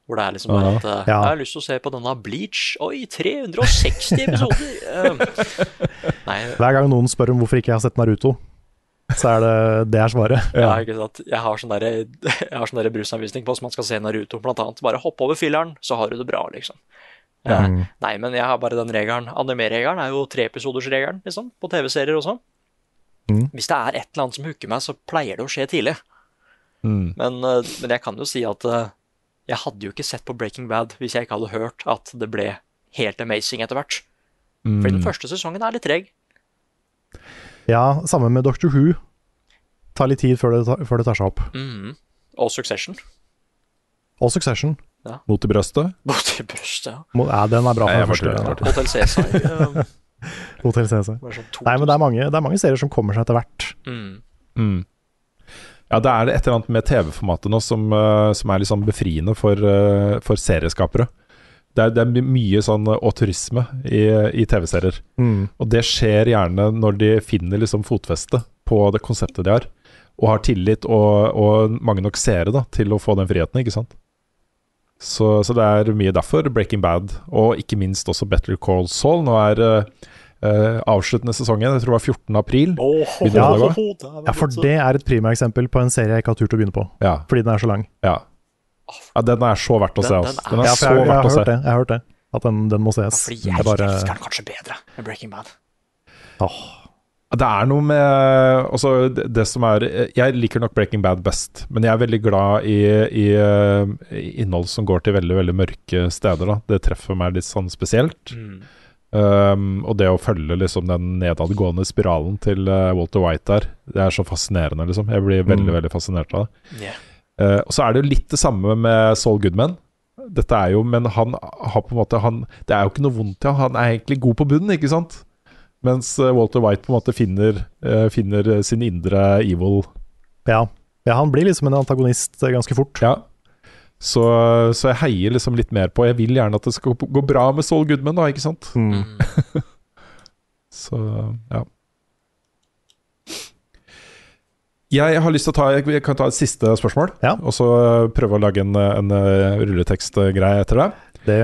Hvor det er liksom bare Ja. at eh, Ja. Jeg har lyst til å se på denne Bleach. Oi, 360 episoder! Eh, nei, Hver gang noen spør om hvorfor ikke jeg har sett Naruto, så er det det er svaret. ja. ikke sant. Jeg har sånn har sånn der brusanvisning på hvordan man skal se Naruto, blant annet. Bare hopp over filleren, så har du det bra, liksom. Eh, Mm. Nei, men jeg har bare den regelen. Anime-regelen er jo treepisodersregelen, liksom, på TV-serier og sånn. Mm. Hvis det er et eller annet som hooker meg, så pleier det å skje tidlig. Mm. Men, eh, men jeg kan jo si at eh, Jeg hadde jo ikke sett på Breaking Bad hvis jeg ikke hadde hørt at det ble helt amazing etter hvert. Fordi den første sesongen er litt treg. Ja, samme med Doctor Who. Tar litt tid før det, tar- før det tar seg opp. Mm. Og Succession. Og Succession. Mot i brøstet. Mot i brøstet. ja. Mot, ja, den er bra. Nei, jeg bare første. tuller, jeg Hotel Cæsar. eh, Hotel CC. Sånn Nei, men det er, mange, det er mange serier som kommer seg etter hvert. mm. Mm. Ja, det er et eller annet med TV-formatet nå som, eh, som er litt sånn befriende for, eh, for serieskapere. Det er, det er mye sånn eh, autorisme i, i TV-serier. Mm. Og det skjer gjerne når de finner liksom fotfeste på det konseptet de har, og har tillit og, og mange nok seere da, til å få den friheten, ikke sant. Så, så det er mye derfor Breaking Bad, og ikke minst også Better Call Saul. Nå er eh, eh, avsluttende sesongen, jeg tror det var 14. april. Oh, Ja, det å ja, for det er et primaeksempel på en serie jeg ikke har turt å begynne på. Ja, Fordi den er så lang. ja. ja, den er så verdt å se. Altså. den er- Ja, så jeg, verdt har å se. hørt det. Jeg har hørt det. At den, den må Ja, ses. fordi jeg Jeg bare elsker den kanskje bedre enn Breaking Bad. Åh, Det er noe med altså, det, som er Jeg liker nok Breaking Bad best, men jeg er veldig glad i, i, eh, i innhold som går til veldig veldig mørke steder. Da. Det treffer meg litt sånn spesielt. Mm. Um, og det å følge liksom den nedadgående spiralen til eh, Walter White der, det er så fascinerende, liksom. Jeg blir veldig, Mm. veldig fascinert av det. Yeah. Uh, og så er det jo litt det samme med Saul Goodman. Dette er jo, Men han har på en måte han, Det er jo ikke noe vondt i ham. han er egentlig god på bunnen, ikke sant? Mens eh, Walter White på en måte finner, eh, finner sin indre evil. ja. ja, han blir liksom en antagonist eh, ganske fort. Ja. Så, så jeg heier liksom litt mer på Jeg vil gjerne at det skal gå bra med Saul Goodman, da, ikke sant? Mm. Så ja. Jeg har lyst til å ta Jeg kan ta et siste spørsmål, Ja. og så eh, prøve å lage en, en eh, rulletekstgreie etter det. Det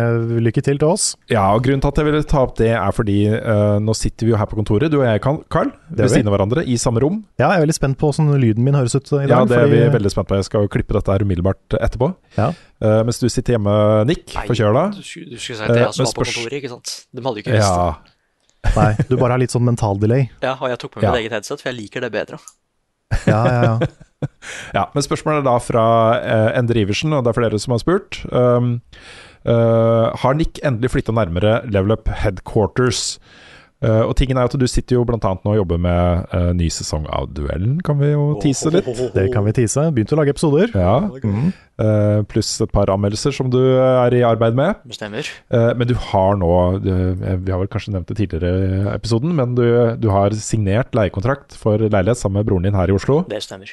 Lykke til til oss. Ja, og Grunnen til at jeg ville ta opp det, er fordi uh, nå sitter vi jo her på kontoret, du og jeg, Carl, ved vi. siden av hverandre, i samme rom. Ja, jeg er veldig spent på hvordan lyden min høres ut i dag. Ja, det er fordi- vi veldig spent på. Jeg skal jo klippe dette her umiddelbart etterpå. Ja. Uh, mens du sitter hjemme, Nick, forkjøla. Du, du skulle si at jeg også Eh, var på kontoret, ikke sant? De hadde jo ikke visst Ja, Nei, du bare har litt sånn mental delay. Ja, og jeg tok med meg Ja. eget headset, for jeg liker det bedre. Ja, ja, ja. Ja, men spørsmålet er da fra uh, Endre Iversen, og det er flere som har spurt. Um, uh, har Nick endelig flytta nærmere Level Up Headquarters? Uh, og tingen er at du sitter jo blant annet nå og jobber med uh, ny sesong av Duellen, kan vi jo tease litt. Det kan vi tease. Begynt å lage episoder. Ja, Mm. uh, Pluss et par anmeldelser som du er i arbeid med. Bestemmer. Uh, men du har nå du, Vi har vel kanskje nevnt det tidligere i episoden, men du, du har signert leiekontrakt for leilighet sammen med broren din her i Oslo. Det stemmer.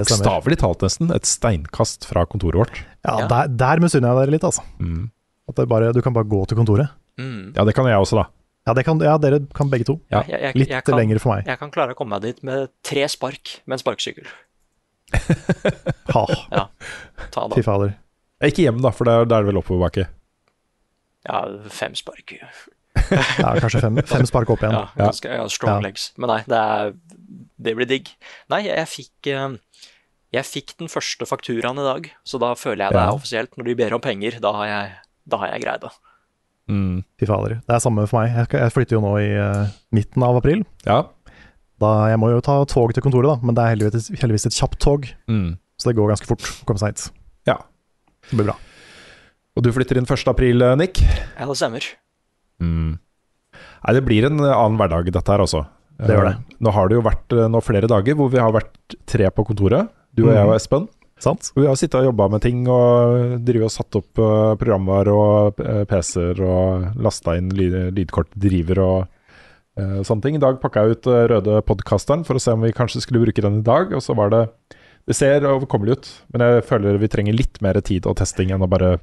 Bokstavelig talt, nesten. Et steinkast fra kontoret vårt. Ja, Ja. Der, der misunner jeg dere litt, altså. Mm. At det bare, du kan bare gå til kontoret. Mm. Ja, det kan jeg også, da. Ja, det kan, ja, dere kan begge to. Ja, Jeg, jeg, Litt jeg, kan, lenger for meg. jeg kan klare å komme meg dit med tre spark med en sparkesykkel. Ha, Ja, Ta fy da. fader. Ikke hjem, da, for da er det vel oppoverbakke. Ja, fem spark. Ja, kanskje fem, fem spark opp igjen. Ja, ganske, ja, strong Ja. legs. Men nei, det, er, det blir digg. Nei, jeg, jeg fikk eh, Jeg fikk den første fakturaen i dag, så da føler jeg det er offisielt. Når de ber om penger, da har jeg, da har jeg greid det. Mm. Fy fader. Det er samme for meg. Jeg, flytter jo nå i uh, midten av april. Ja. Da, jeg må jo ta tog til kontoret, da, men det er heldigvis, heldigvis et kjapt tog. Mm. Så det går ganske fort å komme seg hit. Ja. Det blir bra. Og du flytter inn 1. april, eh, Nick? Ja, det stemmer. Mm. Nei, det blir en eh, annen hverdag, dette her også. Det gjør det. Nå har det jo vært flere dager hvor vi har vært tre på kontoret. Du og jeg Mhm. og Espen. Sant? Vi har sittet og jobba med ting og driver og satt opp uh, programvare og uh, PC-er og lasta inn lyd lydkortdriver og uh, sånne ting. I dag pakka jeg ut uh, røde podkasteren for å se om vi kanskje skulle bruke den i dag. Og så var det Det ser overkommelig ut, men jeg føler vi trenger litt mer tid og testing enn å bare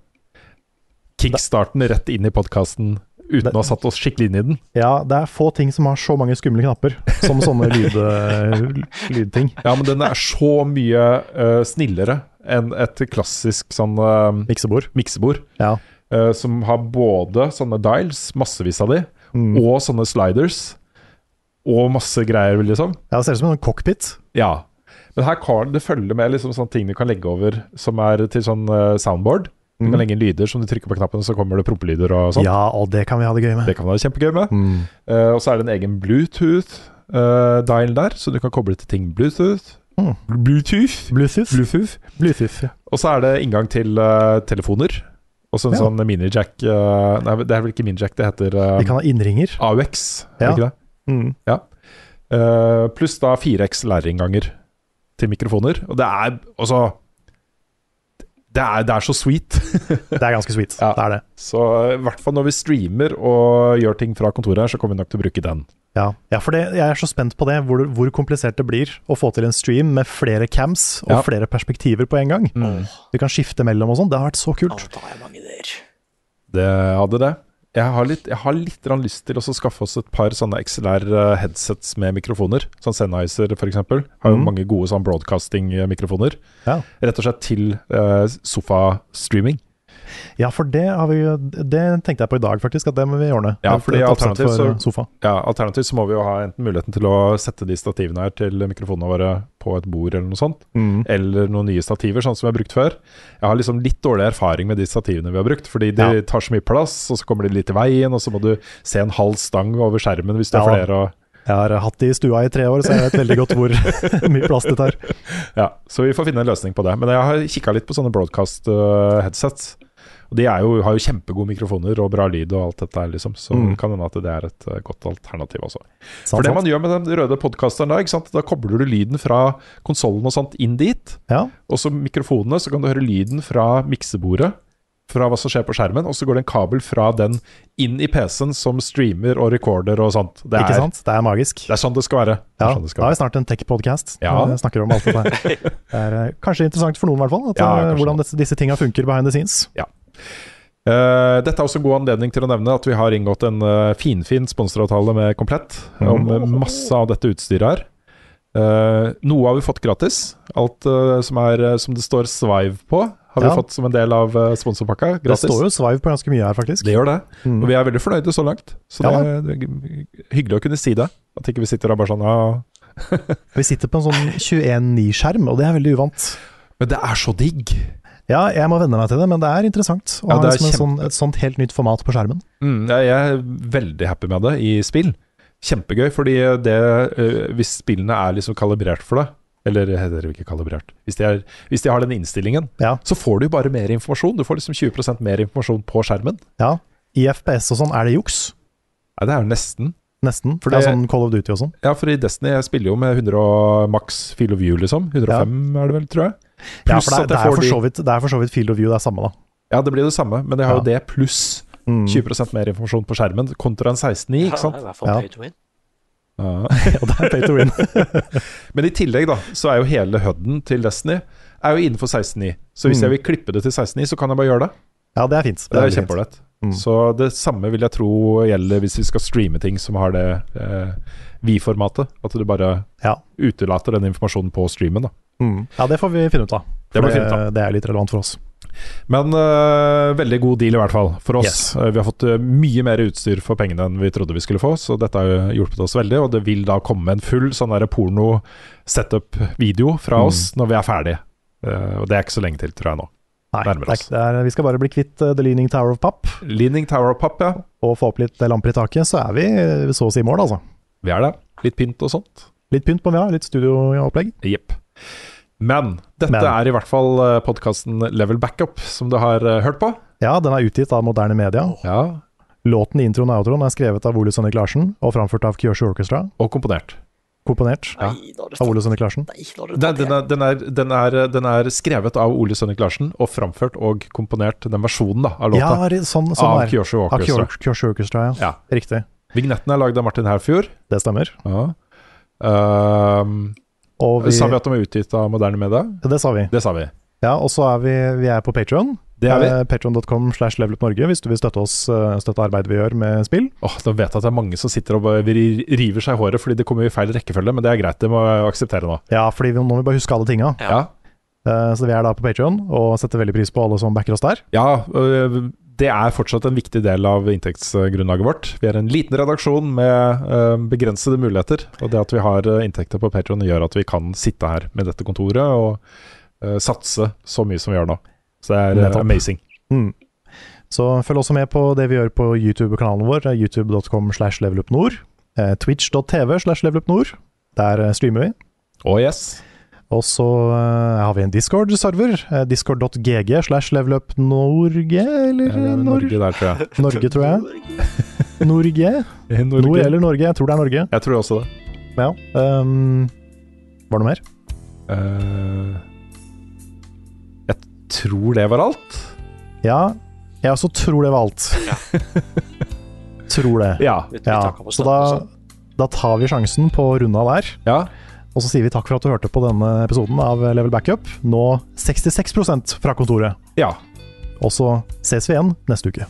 kickstarten rett inn i podkasten uten Det- å ha satt oss skikkelig inn i den. Ja, det er få ting som har så mange skumle knapper som sånne lyd, eh, lydting. Ja, men den er så mye uh, snillere enn et klassisk sånn uh, Miksebord. miksebord. Ja. uh, som har både sånne dials, massevis av de, Mm. og sånne sliders. Og masse greier, liksom. ja, det ser ut som en cockpit. Ja. Men her kan det følge med liksom sånne ting du kan legge over som er til sånn soundboard. Du Mm. kan legge inn lyder som du trykker på knappen, så kommer det prompelyder og sånn. Ja, og det kan vi ha det gøy med. Det kan vi ha det kjempegøy med. Mm. Uh, og så er det en egen Bluetooth-dial der, så du kan koble til ting Bluetooth. Mm. Bluetooth. Bluetooth. Bluetooth. Bluetooth, ja. Og så er det inngang til uh, telefoner. Også en Ja. sånn minijack uh, Nei, det er vel ikke minijack, det heter uh, Vi kan ha innringer. AUX, er det Ja. ikke det? Mm. Ja. Eh, pluss da 4X læreinnganger til mikrofoner. Og det er altså det er, det er så sweet. Det er ganske sweet. Ja. Det er det. Så eh, i hvert fall når vi streamer og gjør ting fra kontoret her, så kommer vi nok til å bruke den. Ja, ja for det, jeg er så spent på det, hvor, hvor komplisert det blir å få til en stream med flere cams og Ja. flere perspektiver på en gang. Du kan skifte mellom og sånn. Det har vært så kult. Å, har jeg mange ideer. Det hadde det. Jeg har litt, jeg har litt lyst til å skaffe oss et par sånne XLR-headsets med mikrofoner. Sånn Sennheiser f.eks. Har jo mm. mange gode sånn broadcasting-mikrofoner. Ja. Rett og slett til uh, sofastreaming. Ja, for det har vi Det tenkte jeg på i dag, faktisk, at det må vi ordne. Ja, fordi alternativt for så- Ja, Alternativt så må vi jo ha enten muligheten til å sette de stativene her til mikrofonene våre på et bord eller noe sånt. Mm. Eller noen nye stativer, sånn som vi har brukt før. Jeg har liksom litt dårlig erfaring med de stativene vi har brukt, fordi de Ja. tar så mye plass, og så kommer de litt i veien, og så må du se en halv stang over skjermen hvis er Ja. flere. Og, Jeg har hatt de i stua i tre år, så jeg vet veldig godt hvor mye plass det tar. ja, så vi får finne en løsning på det. Men jeg har kikka litt på sånne broadcast-headsets. Og de jo, har jo kjempegode mikrofoner og bra lyd og alt dette her, liksom. Så Mm. kan hende at det er et eh, godt alternativ også. Sant, For det man gjør med den røde podkasteren da, ikke sant? da kobler du lyden fra konsollen og sånt inn dit. Ja. Og så mikrofonene, så kan du høre lyden fra miksebordet. Fra hva som skjer på skjermen. Og så går det en kabel fra den inn i PC-en som streamer og recorder og sånt. Det Ikke er, sant? Det er magisk. Det er sånn det skal være. Ja, sånn skal da har vi snart en tech-podkast. Ja. Vi snakker om alt dette her. Det er eh, kanskje interessant for noen, i hvert fall. At, Ja, eh, hvordan disse, disse tinga funker behind the scenes. Eh, dette er også god anledning til å nevne at vi har inngått en uh, finfin sponsoravtale med Komplett om eh, masse av dette utstyret her. Uh, noe har vi fått gratis. Alt som, er, som det står Svive på, har vi fått som en del av uh, sponsorpakka. Det står jo Svive på ganske mye her, faktisk. Det gjør det. Mm. Og vi er veldig fornøyde så langt. Så Ja det, er, det er hyggelig å kunne si det. At ikke vi sitter og bare sånn ja. Vi sitter på en sånn 21.9-skjerm, og det er veldig uvant. Men det er så digg! Ja, jeg må venne meg til det, men det er interessant å Ja, ha liksom sånn, et sånt helt nytt format på skjermen. Mm, jeg er veldig happy med det i spill. Kjempegøy, fordi det, øh, hvis spillene er liksom kalibrert for det Eller heter det ikke kalibrert Hvis de, er, hvis de har den innstillingen, Ja. så får du bare mer informasjon. Du får liksom 20% mer informasjon på skjermen. Ja, I FPS og sånn er det juks. Nei, det er jo nesten. Nesten. For det er sånn Call of Duty og sånn. Ja, for i Destiny jeg spiller jo med 100 og maks field of view, liksom. 105 er det vel, tror jeg. Ja, for det, er- det, er for så vidt, det er for så vidt field of view, det er samme, da. Ja, det blir det samme, men jeg har jo Ja. det pluss Mm. 20% mer informasjon på skjermen kontra en 16.9, ikke sant? Ja, i hvert fall Ja. pay to win. Ja. Det er pay to win. Men i tillegg da, så er jo hele HUD-en til Destiny er jo innenfor 16.9. Så hvis Mm. jeg vil klippe det til 16.9, så kan jeg bare gjøre det. Ja, det er fint. Det er veldig fint. kjempeålreit. Mm. Så det samme vil jeg tro gjelder hvis vi skal streame ting som har det eh, Vi-formatet. At du bare Ja. utelater den informasjonen på streamen. da Mm. Ja, det får vi finne ut av. Det det, ut av. det er litt relevant for oss. Men uh, veldig god deal i hvert fall for oss. Yes. Uh, vi har fått uh, mye mer utstyr for pengene enn vi trodde vi skulle få, så dette har jo hjulpet oss veldig. Og det vil da komme en full sånn porno-setup-video fra Mm. oss når vi er ferdige. Eh, og det er ikke så lenge til, tror jeg nå. Nei, det er, det er, vi skal bare bli kvitt The Leaning Tower of Pop. Leaning Tower of Pop, ja. og få opp litt lamper i taket, så er vi så å si i mål, altså. Vi er det. Litt pynt og sånt. Litt pynt på ja, litt studioopplegg. Jepp. Men dette Men. er i hvert fall podkasten Level Backup, som du har eh, hørt på. Ja, den er utgitt av moderne media. Ja, Låten i introen og outroen er skrevet av Ole Sønnik Larsen og framført av Kyosho Orchestra. Og komponert. Komponert Ja. Av Ole Sønnik Larsen. Den, den, er, den, er, den, er, den er skrevet av Ole Sønnik Larsen og framført og komponert, den versjonen da, av låta, Ja, sånn, sånn av Kyosho Av Orchestra. Kyo- Kyosho Orchestra, ja. Ja. Riktig. Vignetten er lagd av Martin Herfjord. Det stemmer. Ja. Ehm, Og vi, Sa vi at de er utgitt av moderne media? det sa vi. Det sa vi. Ja, og så er vi, vi er på Patreon Det er vi. Eh, Patreon.com slash levelupnorge hvis du vil støtte oss, eh, støtte arbeidet vi gjør med spill. Åh, Da vet jeg at det er mange som sitter og river seg i håret fordi det kommer i feil rekkefølge, men det er greit, det må jeg akseptere nå. Ja, fordi vi, nå må vi bare huske alle tinga. Ja. Ja, Eh, Så vi er da på Patreon og setter veldig pris på alle som backer oss der. ja øh, det er fortsatt en viktig del av inntektsgrunnlaget vårt. Vi er en liten redaksjon med øh, begrensede muligheter, og det at vi har øh, inntekter på Patreon gjør at vi kan sitte her med dette kontoret og øh, satse så mye som vi gjør nå. Så det er amazing. Mm. Så følg også med på det vi gjør på YouTube-kanalen vår, eh, youtube.com slash levelupnord. Eh, Twitch.tv slash levelupnord. Der eh, streamer vi. Oh yes. Og så eh, har vi en Discord-server. eh, Discord.gg slash levelupnorge, eller er Nor- Norge der, tror jeg. Norge, tror jeg. Norge? Norge. Nord eller Norge? Jeg tror det er Norge. Jeg tror også det. Ja. Um, var det noe mer? Uh, jeg tror det var alt. Ja, jeg også tror det var alt. tror det. Ja. Ja, så da, da tar vi sjansen på runda der. ja. Og så sier vi takk for at du hørte på denne episoden av Level Backup. Nå 66% fra kontoret. Ja. Og så ses vi igjen neste uke.